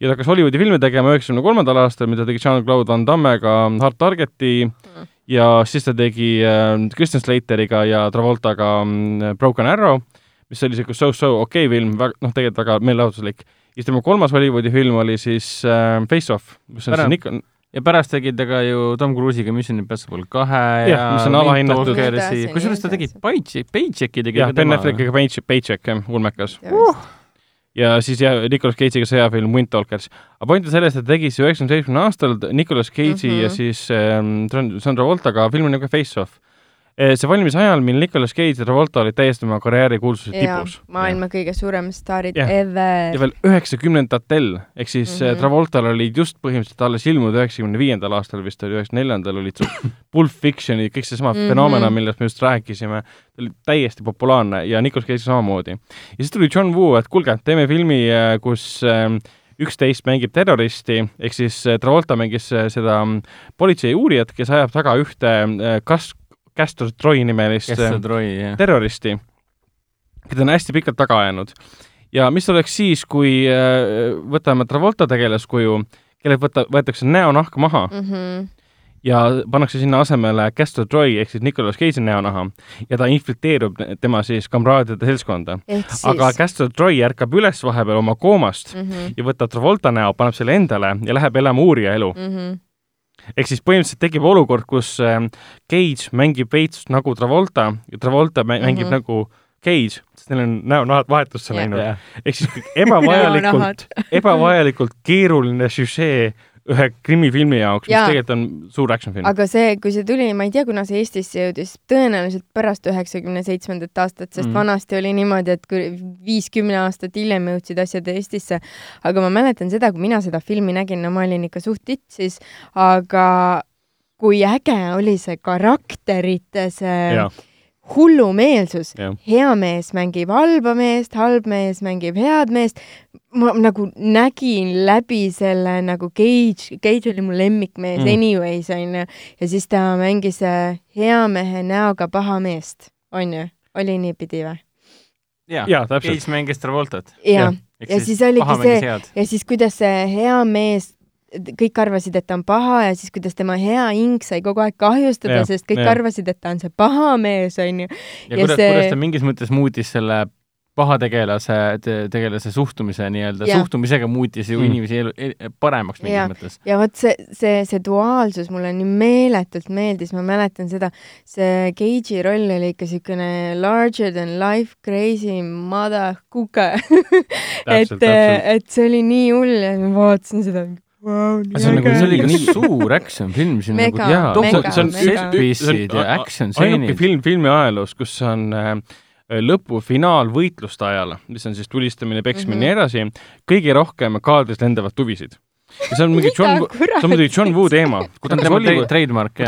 ja ta hakkas Hollywoodi filme tegema üheksakümne kolmandal aastal, mida tegi Jean-Claude Van Dammega Hard Targeti Mm. ja siis ta tegi äh, Kristen Slateriga ja Travoltaga mm, Broken Arrow, mis oli siuke so-so okei okay film, noh, tegelikult väga meelelahutuslik. ja siis tema kolmas Hollywoodi film oli siis äh, Face Off, kus on Ära- siis Nikon, ja pärast tegi ta ka ju Tom Cruise'iga Mission Impossible kahe Jah, ja mis on alahinnatud. Kusjuures ta tegi. Paycheck, Paychecki tegi jah, Ben Affleckiga Paycheck, Paycheck, jah, ulmekas. uh.. ja siis jah, Nicolas Cage'iga sõjafilm Windtalkers. aga point on selles, et ta tegi siis üheksakümne seitsmendal aastal Nicolas Cage'i mm -hmm. ja Mhm. siis ähm, Sandra Voltaga filmi nimega Face Off. See valmis ajal, mil Nicolas Cage ja Travolta olid täiesti oma karjääri kuulsuse ja tipus. maailma kõige suuremad staarid Jah. ever ja. veel üheksakümnendatel, ehk siis mm. -hmm. Travoltal olid just põhimõtteliselt alles ilmunud üheksakümne viiendal aastal vist oli, üheksakümne neljandal olid su- [COUGHS] Pulp Fictionid, kõik seesama mm. -hmm. fenomena, millest me just rääkisime, oli täiesti populaarne ja Nicolas Cage samamoodi. ja siis tuli John Woo, et kuulge, teeme filmi, kus ähm, üksteist mängib terroristi, ehk siis äh, Travolta mängis äh, seda mm, politsei uurijat, kes ajab taga ühte äh, kas-, Castor Troy nimelist see Troy, terroristi, keda on hästi pikalt taga ajanud. ja mis oleks siis, kui äh, võtame Travolta tegelaskuju, kellelt võta, võetakse näonahk maha mm. -hmm. ja pannakse sinna asemele Castor Troy ehk siis Nicolas Cage'i näonaha ja ta infiltreerub tema siis kamraadide seltskonda. aga Castor Troy ärkab üles vahepeal oma koomast mm. -hmm. ja võtab Travolta näo, paneb selle endale ja läheb elama uurija elu. Mm -hmm. Ehk siis põhimõtteliselt tekib olukord, kus äh, Cage mängib veits nagu Travolta ja Travolta mä- mängib Mhm. nagu Cage, sest neil on näonahad vahetusse läinud. jah, ehk siis [LAUGHS] ebavajalikult ebavajalikult keeruline süžee ühe krimifilmi jaoks, mis Jaa. tegelikult on suur action film. aga see, kui see tuli, ma ei tea, kuna see Eestisse jõudis, tõenäoliselt pärast üheksakümne seitsmendat aastat, sest Mm. mm. vanasti oli niimoodi, et kui viis-kümme aastat hiljem jõudsid asjad Eestisse. aga ma mäletan seda, kui mina seda filmi nägin, no ma olin ikka suht itsis, aga kui äge oli see karakterite see jaa, hullumeelsus. hea mees mängib halba meest, halb mees mängib head meest. ma nagu nägin läbi selle nagu Cage, Cage oli mu lemmikmees Mm. anyways onju ja siis ta mängis äh, hea mehe näoga paha meest, onju, oli niipidi või? jah. jaa, täpselt. Cage mängis Travoltat. ja, ja siis oligi see, ja siis kuidas see hea mees kõik arvasid, et ta on paha ja siis kuidas tema hea hing sai kogu aeg kahjustada sest kõik jah. arvasid, et ta on see paha mees onju. ja ja kuidas, see- kuidas ta mingis mõttes muutis selle paha tegelase te,, tegelase suhtumise nii-öelda, suhtumisega muutis ju Mm. inimesi elu, el, paremaks mingis Jah. mõttes. ja vot see, see, see duaalsus mulle nii meeletult meeldis, ma mäletan seda, see Cage'i roll oli ikka siukene larger than life crazy mother kuke. [LAUGHS] et et see oli nii hull ja ma vaatasin seda. Wow, see on nagu- see oli ka Nii- nii suur action film siin Mega, nagu jaa, see on mega. set-piece'id ja action ainuke stseenid. film filmi ajaloos, kus on äh, lõpu finaalvõitluste ajal, mis on siis tulistamine, peksmine Mhm. ja nii edasi, kõige rohkem kaadris lendavad tuvisid. ja see on mingi John, see on muidugi John Woo teema. kui ta on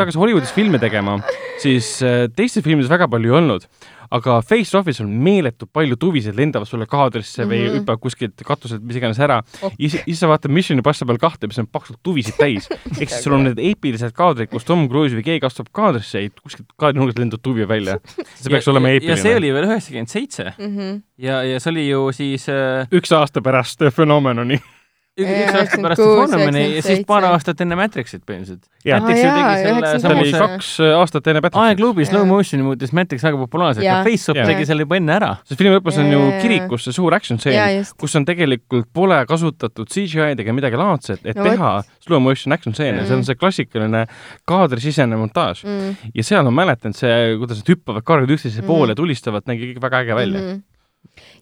hakkas Hollywoodis filme tegema, siis äh, teistes filmides väga palju ei olnud, aga Face Offis on meeletult palju tuvisid lendavad sulle kaadrisse mm -hmm. või Mhm. hüppavad kuskilt katuselt, mis iganes ära ja siis sa vaatad Mission Impossible kahte, mis on paksult tuvisid täis. [LAUGHS] ehk siis sul on need eepilised kaadrid, kus Tom Cruise või keegi astub kaadrisse ja kuskilt kaadrinurgast lendab tuvi välja. [LAUGHS] see peaks olema ja see eepiline. oli veel üheksakümmend seitse Mhm. ja, ja see oli ju siis äh, üks aasta pärast Phenomenoni. [LAUGHS] ük- üks aasta pärast 96, Phenomenoni ja siis paar 97. aastat enne Matrixit põhimõtteliselt. Matrix ju tegi selle see oli kaks äh, aastat enne Battlefieldi. aegluubi slow Jaa. motion'i muutis Matrix väga populaarseks, aga Face-Off tegi selle juba enne ära. sest filmi lõpus on ju kirikus see suur action just. kus on tegelikult pole kasutatud CGI-d ega midagi laadset, et No teha slow motion action stseene Mhm. see on see klassikaline kaadrisisene montaaž. Mm. ja seal ma mäletan see, kuidas nad hüppavad kaardid üksteise Mhm. poole, tulistavad, nägi kõik väga äge välja. Mhm.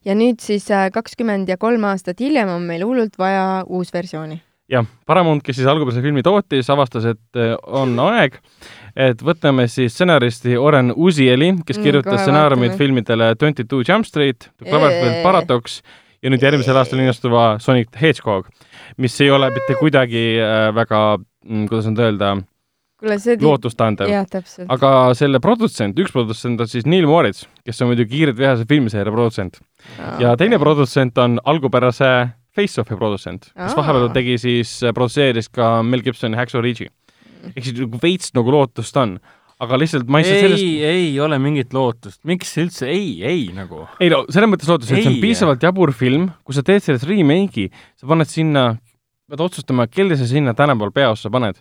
Ja nüüd siis äh, kakskümmend ja kolm aastat hiljem on meil hullult vaja uus versiooni. jah, Paramount, kes siis algupärase filmi tootis, avastas, et eh, on [LAUGHS] aeg, et võtame siis stsenaristi Oren Uzieli, kes Mm, kirjutas stsenaariumid filmidele Twenty Two Jump Street, Cloverfield. Paradox ja nüüd järgmisel aastal linastuva Sonic the Hedgehog, mis ei ole mitte kuidagi äh, väga, kuidas nüüd öelda, lootustandev. jah, täpselt. aga selle produtsent, üks produtsent on siis Neil Moritz, kes on muidugi Kiired vihased filmiseeria produtsent ja teine produtsent on algupärase Face-Offi produtsent, kes Aa. vahepeal tegi siis, produtseeris ka Mel Gibsoni Hacksaw Ridge'i. ehk siis nagu veits nagu lootust on, aga lihtsalt ma ei saa sellest, ei, ei ole mingit lootust, miks üldse ei, ei nagu. ei no selles mõttes lootust, et see on piisavalt jabur film, kui sa teed sellest remake'i, sa paned sinna, pead otsustama, kelle sa sinna tänapäeval peaossa paned.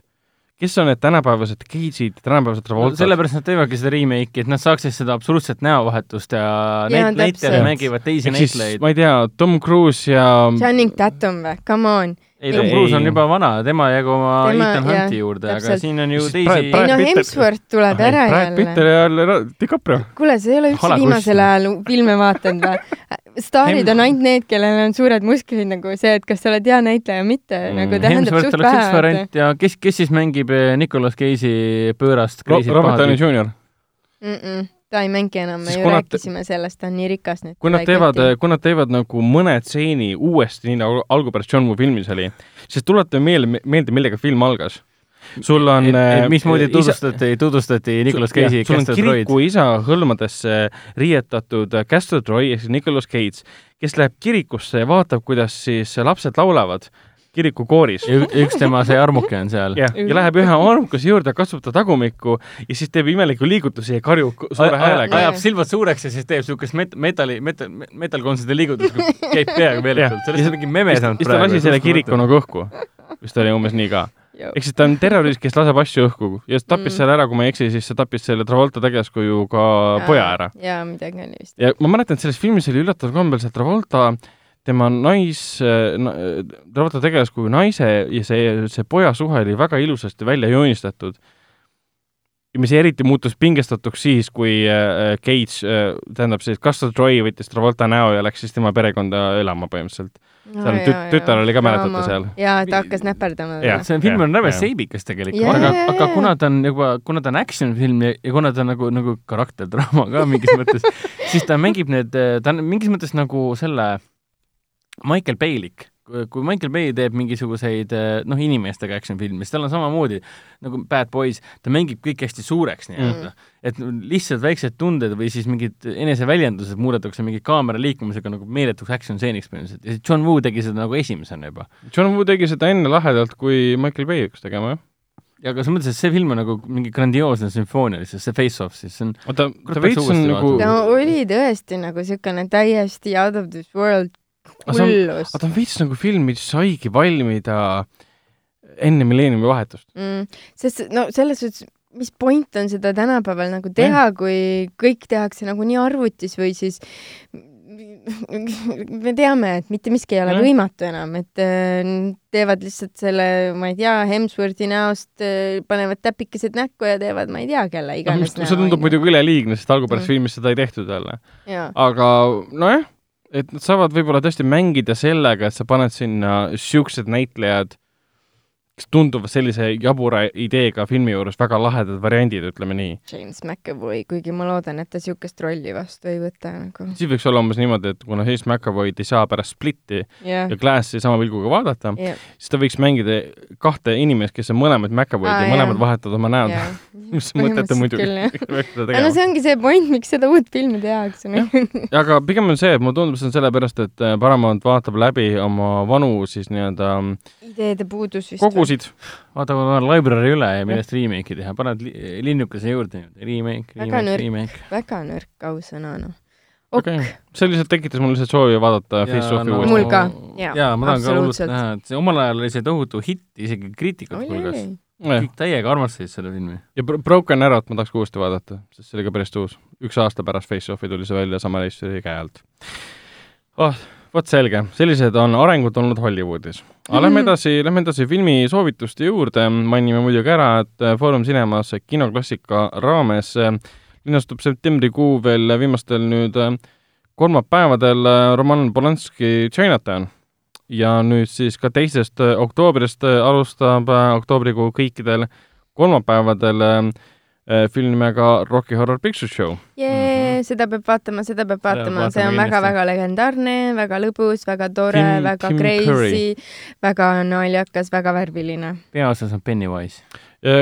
Kes on need tänapäevased Cage'id, tänapäevased No, Travoltad? sellepärast nad teevadki seda remake'i, et nad saaksid seda absoluutset näovahetust ja Jaa, näit-, näitlejad mängivad teisi näitlejaid. ma ei tea, Tom Cruise ja Channing Tatum või, come on. ei, Tom Cruise on juba vana, tema jäägu oma Tema- Ethan Hunti juurde, aga siin on ju teisi Brad- ei Brad no Hemsworth tuleb ära Brad Pitt jälle. ja Leonardo DiCaprio. kuule, sa ei ole üldse viimasel ajal filme vaadanud või? [LAUGHS] staarid on ainult need, kellel on suured musklid nagu see, et kas sa oled hea näitleja või mitte Mm, mm., nagu tähendab Hemsworth suht oleks üks vähe. variant ja kes, kes siis mängib eh, Nicolas Cage'i pöörast crazy't Robert Downey? Jr. ta ei mängi enam, me ju rääkisime sellest, ta on nii rikas nüüd. kui nad teevad, kui nad teevad nagu mõne stseeni uuesti, nii nagu algupärast John Woo filmis oli, siis tuletame meelde, meelde, millega film algas. Sul on et äh, mismoodi isa- tutvustati, tutvustati Nicolas Cage'i Castor Troy'd. kiriku isa hõlmadesse riietatud äh, Castor Troy ehk siis Nicolas Cage, kes läheb kirikusse ja vaatab, kuidas siis lapsed laulavad kirikukooris. üks tema see armuke on seal. jah, ja läheb ühe armukese juurde, katsub ta tagumikku ja siis teeb imelikke liigutusi ja karjub suure häälega. ajab silmad suureks ja siis teeb siukest met-, metalli, metal, metal kontserdi liigutust, käib peaga meeletult, sellest on mingi meme saanud siis ta lasi selle kiriku nagu õhku. vist oli umbes nii ka. Ehk siis ta on terrorist, kes laseb asju õhku ja tappis Mm. selle ära, kui ma ei eksi, siis ta tappis selle Travolta tegelaskuju ka poja ära. jaa, midagi oli vist. ja ma mäletan, et selles filmis oli üllataval kombel see Travolta, tema nais na,, Travolta tegelaskuju naise ja see, see poja suhe oli väga ilusasti välja joonistatud. Ja mis eriti muutus pingestatuks siis, kui äh, Cage äh,, tähendab siis Castor Troy võttis Travolta näo ja läks siis tema perekonda elama põhimõtteliselt. Seal tüt- tütar oli ka, mäletate seal? jaa, ta hakkas näperdama. Jah. see film on räme seibikas tegelikult, aga aga kuna ta on juba, kuna ta on action film ja, ja kuna ta on nagu, nagu karakterdraama ka mingis [LAUGHS] mõttes, siis ta mängib need, ta on mingis mõttes nagu selle Michael Bay'lik. Kui Michael Bay teeb mingisuguseid noh, inimestega action filme, siis tal on samamoodi nagu Bad Boys, ta mängib kõik hästi suureks nii-öelda mm.. et lihtsalt väiksed tunded või siis mingid eneseväljendused muudetakse mingi kaamera liikumisega nagu meeletuks action stseeniks põhimõtteliselt ja John Woo tegi seda nagu esimesena juba John Woo tegi seda enne lahedalt, kui Michael Bay hakkas tegema, jah. ja aga selles mõttes, et see film on nagu mingi grandioosne sümfoonia lihtsalt, see Face Off siis, see on oota, ta veits on nagu, ta oli tõesti nagu siukene täiesti out of this world hullus aga ta on veits nagu film, mis saigi valmida enne milleeniumi vahetust. mm,. sest no selles suhtes, mis point on seda tänapäeval nagu teha, kui kõik tehakse nagunii arvutis või siis [LAUGHS] me teame, et mitte miski ei ole Jah. võimatu enam, et äh, teevad lihtsalt selle, ma ei tea, Hemsworthi näost äh, panevad täpikesed näkku ja teevad, ma ei tea, kelle iganes see tundub muidugi üleliigne, sest algupärases Mm. filmis seda ei tehtud jälle. aga nojah, et nad saavad võib-olla tõesti mängida sellega, et sa paned sinna siuksed näitlejad, kes tunduvad sellise jabura ideega filmi juures väga lahedad variandid, ütleme nii. James McAvoy, kuigi ma loodan, et ta niisugust rolli vastu ei võta nagu. siis võiks olla umbes niimoodi, et kuna James McAvoy'd ei saa pärast Splitti jah ja, Glassi sama pilguga vaadata, jah, siis ta võiks mängida kahte inimest, kes on mõlemad McAvoy'd Aa, ja mõlemad jah. vahetavad oma näod. jah. [LAUGHS] mis on mõttetu muidugi. [LAUGHS] aga no see ongi see point, miks seda uut filmi tehakse. aga pigem on see, et mulle tundub, see on sellepärast, et äh, Paramount vaatab läbi oma vanu siis nii-öelda ideede puudus vist. kogusid. vaata, kui on library üle ja millest remake'i teha, paned li linnukese juurde, remake, Väga remake, remake. väga nõrk ausõna, noh. ok okei, see lihtsalt tekitas mul lihtsalt soovi vaadata Face Offi no- uuesti Mul. ka, jaa, jaa, ma tahan ka hullult näha, et see omal ajal oli see tohutu hitt isegi kriitikute hulgas. kõik täiega armastasid seda filmi. ja Bro- Broken Arrow't ma tahaks ka uuesti vaadata, sest see oli ka päris uus. üks aasta pärast Face Offi tuli see välja, sama režissööri käe alt oh,. Vot selge, sellised on arengud olnud Hollywoodis. aga lähme Mhm. edasi, lähme edasi filmi soovituste juurde, mainime muidugi ära, et äh, Foorum Cinemas kinoklassika raames äh, linastub septembrikuu veel viimastel nüüd äh, kolmapäevadel Roman Polanski Chinatown ja nüüd siis ka teisest oktoobrist alustab oktoobrikuu kõikidel kolmapäevadel äh, film nimega Rocky Horror Picture Show. jee, seda peab vaatama, seda peab vaatama, see on väga-väga legendaarne, väga lõbus, väga tore väga Tim crazy, väga naljakas, väga värviline. peaosas on Pennywise.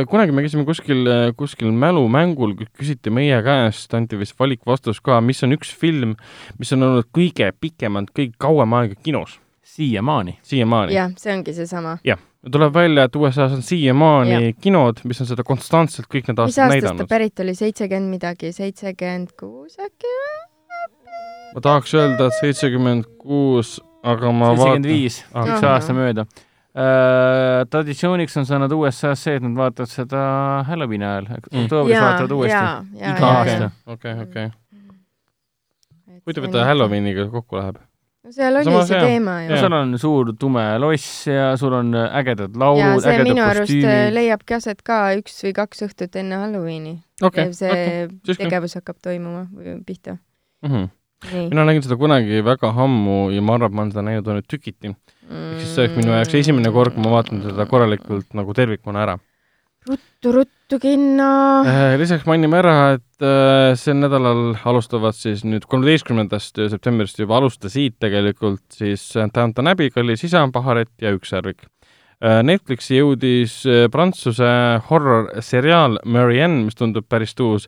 kunagi me käisime kuskil, kuskil mälumängul, küsiti meie käest, anti vist valikvastus ka, mis on üks film, mis on olnud kõige pikemalt, kõige kauem aega kinos siiamaani. siiamaani. jah, see ongi seesama. Tuleb välja, et USA-s on siiamaani kinod, mis on seda konstantselt kõik need mis aastad aastast ta näidanud. pärit oli, seitsekümmend midagi, seitsekümmend kuus äkki või? ma tahaks öelda, et seitsekümmend kuus, aga ma seitsekümmend vaatan. viis, Ah. üks aasta mööda uh,. traditsiooniks on saanud USA-s see, et nad vaatavad seda Halloweeni ajal, Mm. oktoobris vaatavad uuesti. Iga aasta. okei, okei. huvitav, et ta. Halloweeniga kokku läheb. Seal oli Samas see hea. teema ju seal on suur tume loss ja sul on ägedad ja laulud, see minu ägedad arust äh, kostüümid. leiabki aset ka üks või kaks õhtut enne Halloweeni. okei, see küll. tegevus hakkab toimuma või pihta. Mhm. nii. mina nägin seda kunagi väga ammu ja ma arvan, et ma olen seda näinud ainult tükiti. ehk siis see oleks minu jaoks esimene kord, kui ma vaatan seda korralikult nagu tervikuna ära. Ruttu-ruttu kinno. Äh, lisaks mainime ära, et äh, sel nädalal alustavad siis nüüd kolmeteistkümnendast septembrist juba alustasid tegelikult siis Downton Abbey, Kallis isa, Paharett ja Ükssarvik. Netflixi jõudis äh, prantsuse horror-seriaal Marianne, mis tundub päris uus.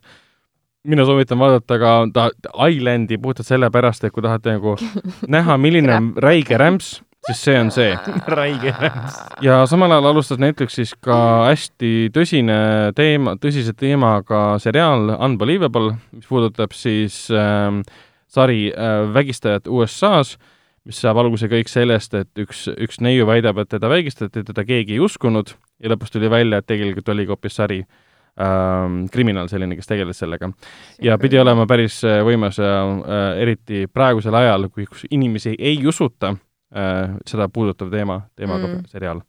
mina soovitan vaadata ka ta Islandi puhtalt sellepärast, et kui tahate nagu [LAUGHS] näha, milline on räige rämps, siis see on see [LAUGHS] räige. ja samal ajal alustas Netflixis ka hästi tõsine teema, tõsise teemaga seriaal Unbelievable, mis puudutab siis ähm, sari äh, vägistajat USA-s, mis saab alguse kõik sellest, et üks, üks neiu väidab, et teda vägistati, teda keegi ei uskunud ja lõpus tuli välja, et tegelikult oligi hoopis sari ähm, kriminaal selline, kes tegeles sellega. ja pidi olema päris äh, võimas ja äh, eriti praegusel ajal, kui kus inimesi ei usuta äh, seda puudutav teema, teemaga Mm. seriaal.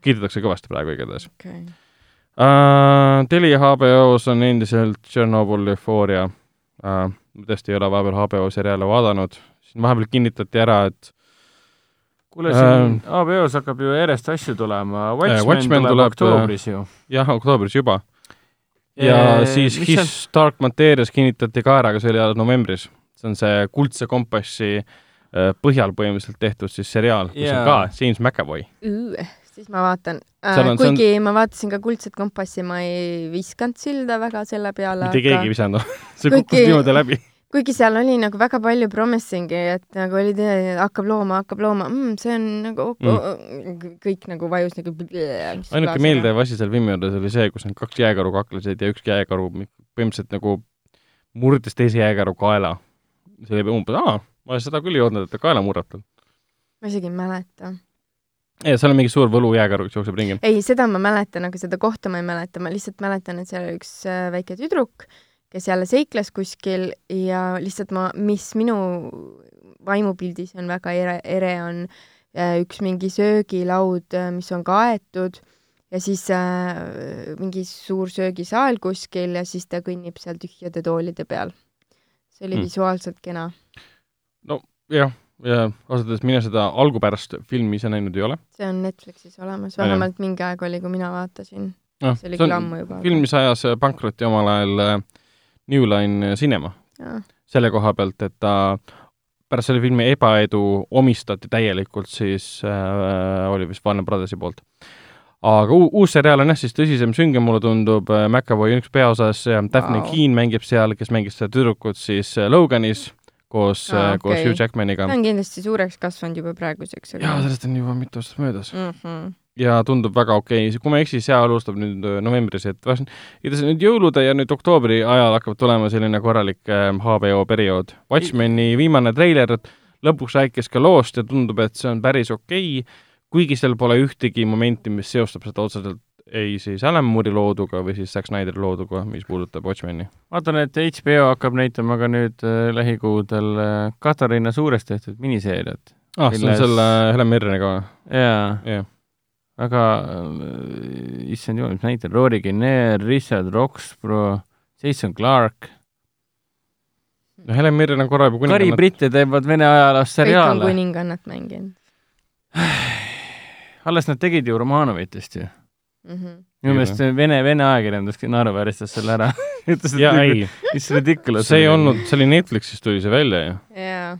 kiidetakse kõvasti praegu igatahes okei. uh,. Telia HBO-s on endiselt Chernobyl Euphoria uh,. ma tõesti ei ole vahepeal HBO seriaale vaadanud, siin vahepeal kinnitati ära, et kuule, siin HBO-s hakkab ju järjest asju tulema. Watchmen, tuleb, tuleb, oktoobris ju. jah, oktoobris juba ja Eh, siis His seal- Dark Materials kinnitati ka ära, aga see oli alles novembris. see on see Kuldse kompassi äh, põhjal põhimõtteliselt tehtud siis seriaal, kus Jaa. on ka James McAvoy. siis ma vaatan. Seal on- see on- kuigi ma vaatasin ka Kuldset kompassi, ma ei viskanud silda väga selle peale, mitte keegi ei visanud, [LAUGHS] see Kuigi- kukkus niimoodi läbi. kuigi seal oli nagu väga palju promising'i, et nagu oli, hakkab looma, hakkab looma mm,, see on nagu mm., kõik nagu vajus nagu. ainuke meeldiv asi seal filmi juures oli see, kus need kaks jääkaru kaklesid ja üks jääkaru põhimõtteliselt nagu murdis teise jääkaru kaela. see oli umbes, aa, ma seda küll ei oodanud, et ta kaela murratud. ma isegi ei mäleta. ja seal on mingi suur võlujääkaru, kes jookseb ringi. ei, seda ma mäletan, aga seda kohta ma ei mäleta, ma lihtsalt mäletan, et seal oli üks äh, väike tüdruk, kes jälle seikles kuskil ja lihtsalt ma, mis minu vaimupildis on väga ere, ere, on äh, üks mingi söögilaud, mis on kaetud ja siis äh, mingi suur söögisaal kuskil ja siis ta kõnnib seal tühjade toolide peal. see oli mm. visuaalselt kena. jah, ja ausalt öeldes mina seda algupärast filmi ise näinud ei ole. see on Netflixis olemas, vähemalt mingi aeg oli, kui mina vaatasin. noh, see oli küll ammu juba. film, mis ajas pankrotti omal ajal äh, New Line Cinema. selle koha pealt, et ta pärast selle filmi ebaedu omistati täielikult siis äh,, oli vist Warner Brothersi poolt. aga uu-, uus seriaal on jah, siis tõsisem, süngem mulle tundub, äh, McAvoy on üks peaosas, Daphne Vau. Keane mängib seal, kes mängis seda tüdrukut siis äh, Loganis koos Aa, äh, koos okei. Hugh Jackmaniga. ta on kindlasti suureks kasvanud juba praeguseks, aga jaa, sellest on juba mitu aastat möödas mm. -hmm. ja tundub väga okei okay., kui ma ei eksi, see alustab nüüd äh, novembris, et igatahes nüüd jõulude ja nüüd oktoobri ajal hakkab tulema selline korralik HBO periood. Watchmeni viimane treiler lõpuks rääkis ka loost ja tundub, et see on päris okei okay, kuigi seal pole ühtegi momenti, mis seostab seda otseselt ei siis Alan Moore'i looduga või siis Zack Snyderi looduga, mis puudutab Watchmeni. vaatan, et HBO hakkab näitama ka nüüd äh, lähikuudel äh, Katariina Suurest tehtud miniseeriat. ah, see on Milles- selle Helen Mirreniga või? jaa, jah. väga äh,, issand jumal, mis näitel, Rory Kinnear, Richard Roxborough, Jason Clarke, no Helen Mirren on korra juba Kari kuningannat Britte teevad Vene ajaloost kõik on seriaale. kuningannat mänginud alles nad tegid ju Romanovitest ju. Mm. -hmm. minu meelest see Vene, Vene ajakirjandus naeruvääristas selle ära. [LAUGHS] ütles, et jaa, ei, mis ridiculous. see ei olnud, see oli Netflixis tuli see välja ju. jaa.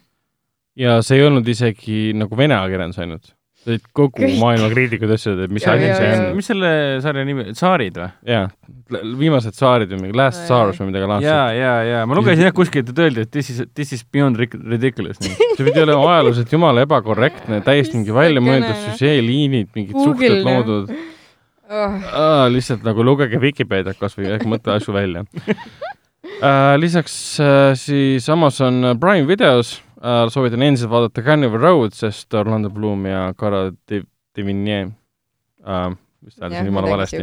ja see ei olnud isegi nagu vene ajakirjandus ainult. see olid kogu Kõik. maailma kriitikud ütlesid, et mis asi see ja. on. mis selle sarja nimi, Tsaarid või? jaa, viimased saarid või mingi Last Tsars või midagi jaa, laadset. jaa, jaa, ma lugesin jah kuskilt, et öeldi, et this is, this is beyond ridiculous. [LAUGHS] see pidi olema ajalooliselt jumala ebakorrektne, täiesti mingi väljamõeldud süžeeliinid, mingid suhted loodud. Oh. lihtsalt nagu lugege Vikipeediat kas või äkki mõtle asju välja uh. [LAUGHS] lisaks uh, siis Amazon Prime videos uh, soovitan endiselt vaadata Carnival Road, sest Orlando Bloom ja Cara Div- Divinier uh,, vist hääldasin jumala valesti.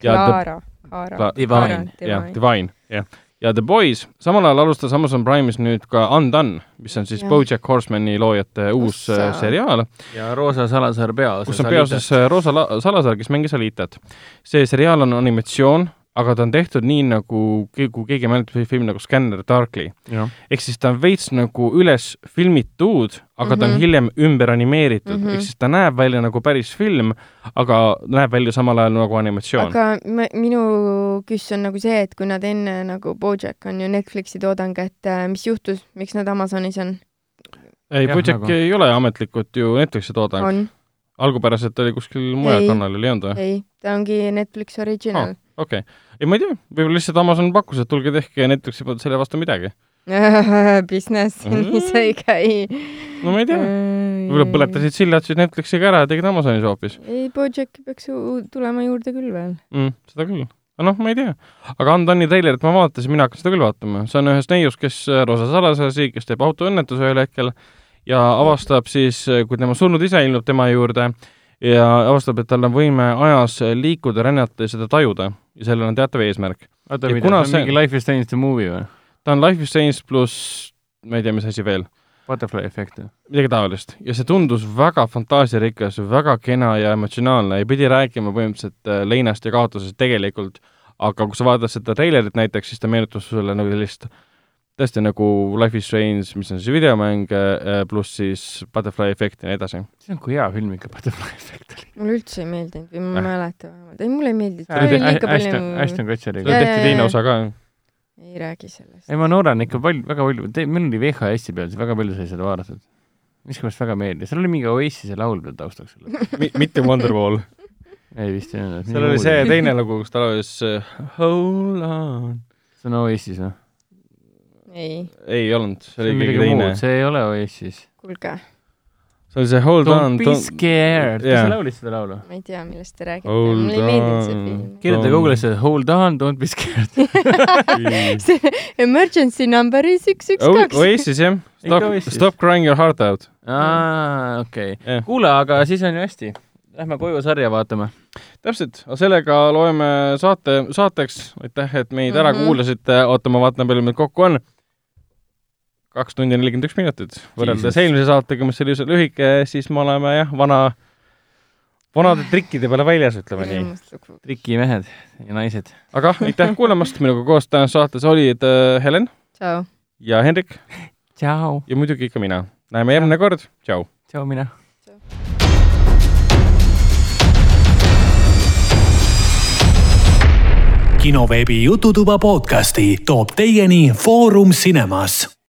Clara, Clara Cla-, Divine. jah, Divine, jah. Ja The Boys, samal ajal alustas Amazon Prime'is nüüd ka Undone, mis on siis Jah. BoJack Horsemani loojate uus Ossa. uh, seriaal, ja Roosa Salasaar peaosas. kus on peaosas äh, Rosa La- Salazar, kes mängis Alitat. see seriaal on animatsioon, aga ta on tehtud nii nagu, kui keegi mäletab film nagu Scanner Darkly. ehk siis ta on veits nagu üles filmitud, aga ta on Mhm. hiljem ümber animeeritud mm. -hmm. ehk siis ta näeb välja nagu päris film, aga näeb välja samal ajal nagu animatsioon. aga minu küss on nagu see, et kui nad enne nagu BoJack on ju Netflixi toodang, et äh, mis juhtus, miks nad Amazonis on? ei, BoJack nagu- ei ole ametlikult ju Netflixi toodang. on, algupäraselt oli kuskil mujal kanalil, ei olnud või? ei, ta ongi Netflix original okei okay., ei ma ei tea, võib-olla lihtsalt Amazon pakkus, et tulge tehke ja Netflixi polnud selle vastu midagi. [LAUGHS] business, Mm. nii see ei käi. no ma ei tea, võib-olla põletasid sillad siis Netflixiga ära ja tegid Amazonis hoopis ei, BoJack peaks ju tulema juurde küll veel. mm,. seda küll. noh, ma ei tea. aga Andoni treilerit ma vaatasin, mina hakkan seda küll vaatama. see on ühest neiust, kes, Rosa Salazari, kes teeb autoõnnetuse ühel hetkel ja avastab siis, kui tema surnud isa ilmub tema juurde ja avastab, et tal on võime ajas liikuda, rännata ja seda tajuda ja sellel on teatav eesmärk. oota, mida, see on see- mingi Life is Strange the movie või? ta on Life is Strange pluss ma ei tea, mis asi veel, Butterfly efekt või? midagi taolist ja see tundus väga fantaasiarikas, väga kena ja emotsionaalne ja pidi rääkima põhimõtteliselt äh, leinast ja kaotusest tegelikult, aga kui sa vaatad seda treilerit näiteks, siis ta meenutas sulle nagu sellist tõesti nagu Life is Strange, mis on siis videomäng äh, pluss siis Butterfly efekt ja nii edasi. see on kui hea film ikka, Butterfly efekt oli. mulle üldse ei meeldinud või ma ei mäleta vähemalt, ei mulle ei meeldinud, oli palju Ashton, Ashton Kutšeriga seal Jaa,. tehti teine osa ka. ei räägi sellest ei, ma noorena ikka palju, väga palju, meil oli VHS-i peal, siis väga palju sai seda vaadatud. miskipärast väga meeldis, seal oli mingi Oasis'i laul peal taustaks. mitte Wonderwall. ei vist ei olnud. seal oli see. teine lugu, kus ta laulis äh, Hold on. see on Oasis või? ei, ei olnud, see oli on keegi teine see ei ole Oasis. kuulge, see oli see Hold on Don't be. scared. kas Jaa. sa laulid seda laulu? ma ei tea, millest te räägite, mulle ei meeldinud see film. kirjuta Don't- Google'isse hold on, don't be scared. [LAUGHS] see emergency number is üks, üks, kaks. Oasis jah, Stop. Stop crying your heart out. aa, okei okay.. kuule, aga siis on ju hästi. Lähme koju sarja vaatama. täpselt, sellega loeme saate saateks, aitäh, et meid ära Mhm. kuulasite, oota, ma vaatan, palju meid kokku on. Kaks tundi ja nelikümmend üks minutit. võrreldes eelmise saatega, mis oli üsna lühike, siis me oleme jah, vana, vanade trikkide peale väljas, ütleme nii. trikimehed ja naised. aga aitäh kuulamast, minuga koos tänases saates olid äh, Helen ja Hendrik tšau, ja muidugi ikka mina. näeme järgmine kord, tšau. tšau mina. kinoveebi Jututuba podcasti toob teieni Foorum Cinemas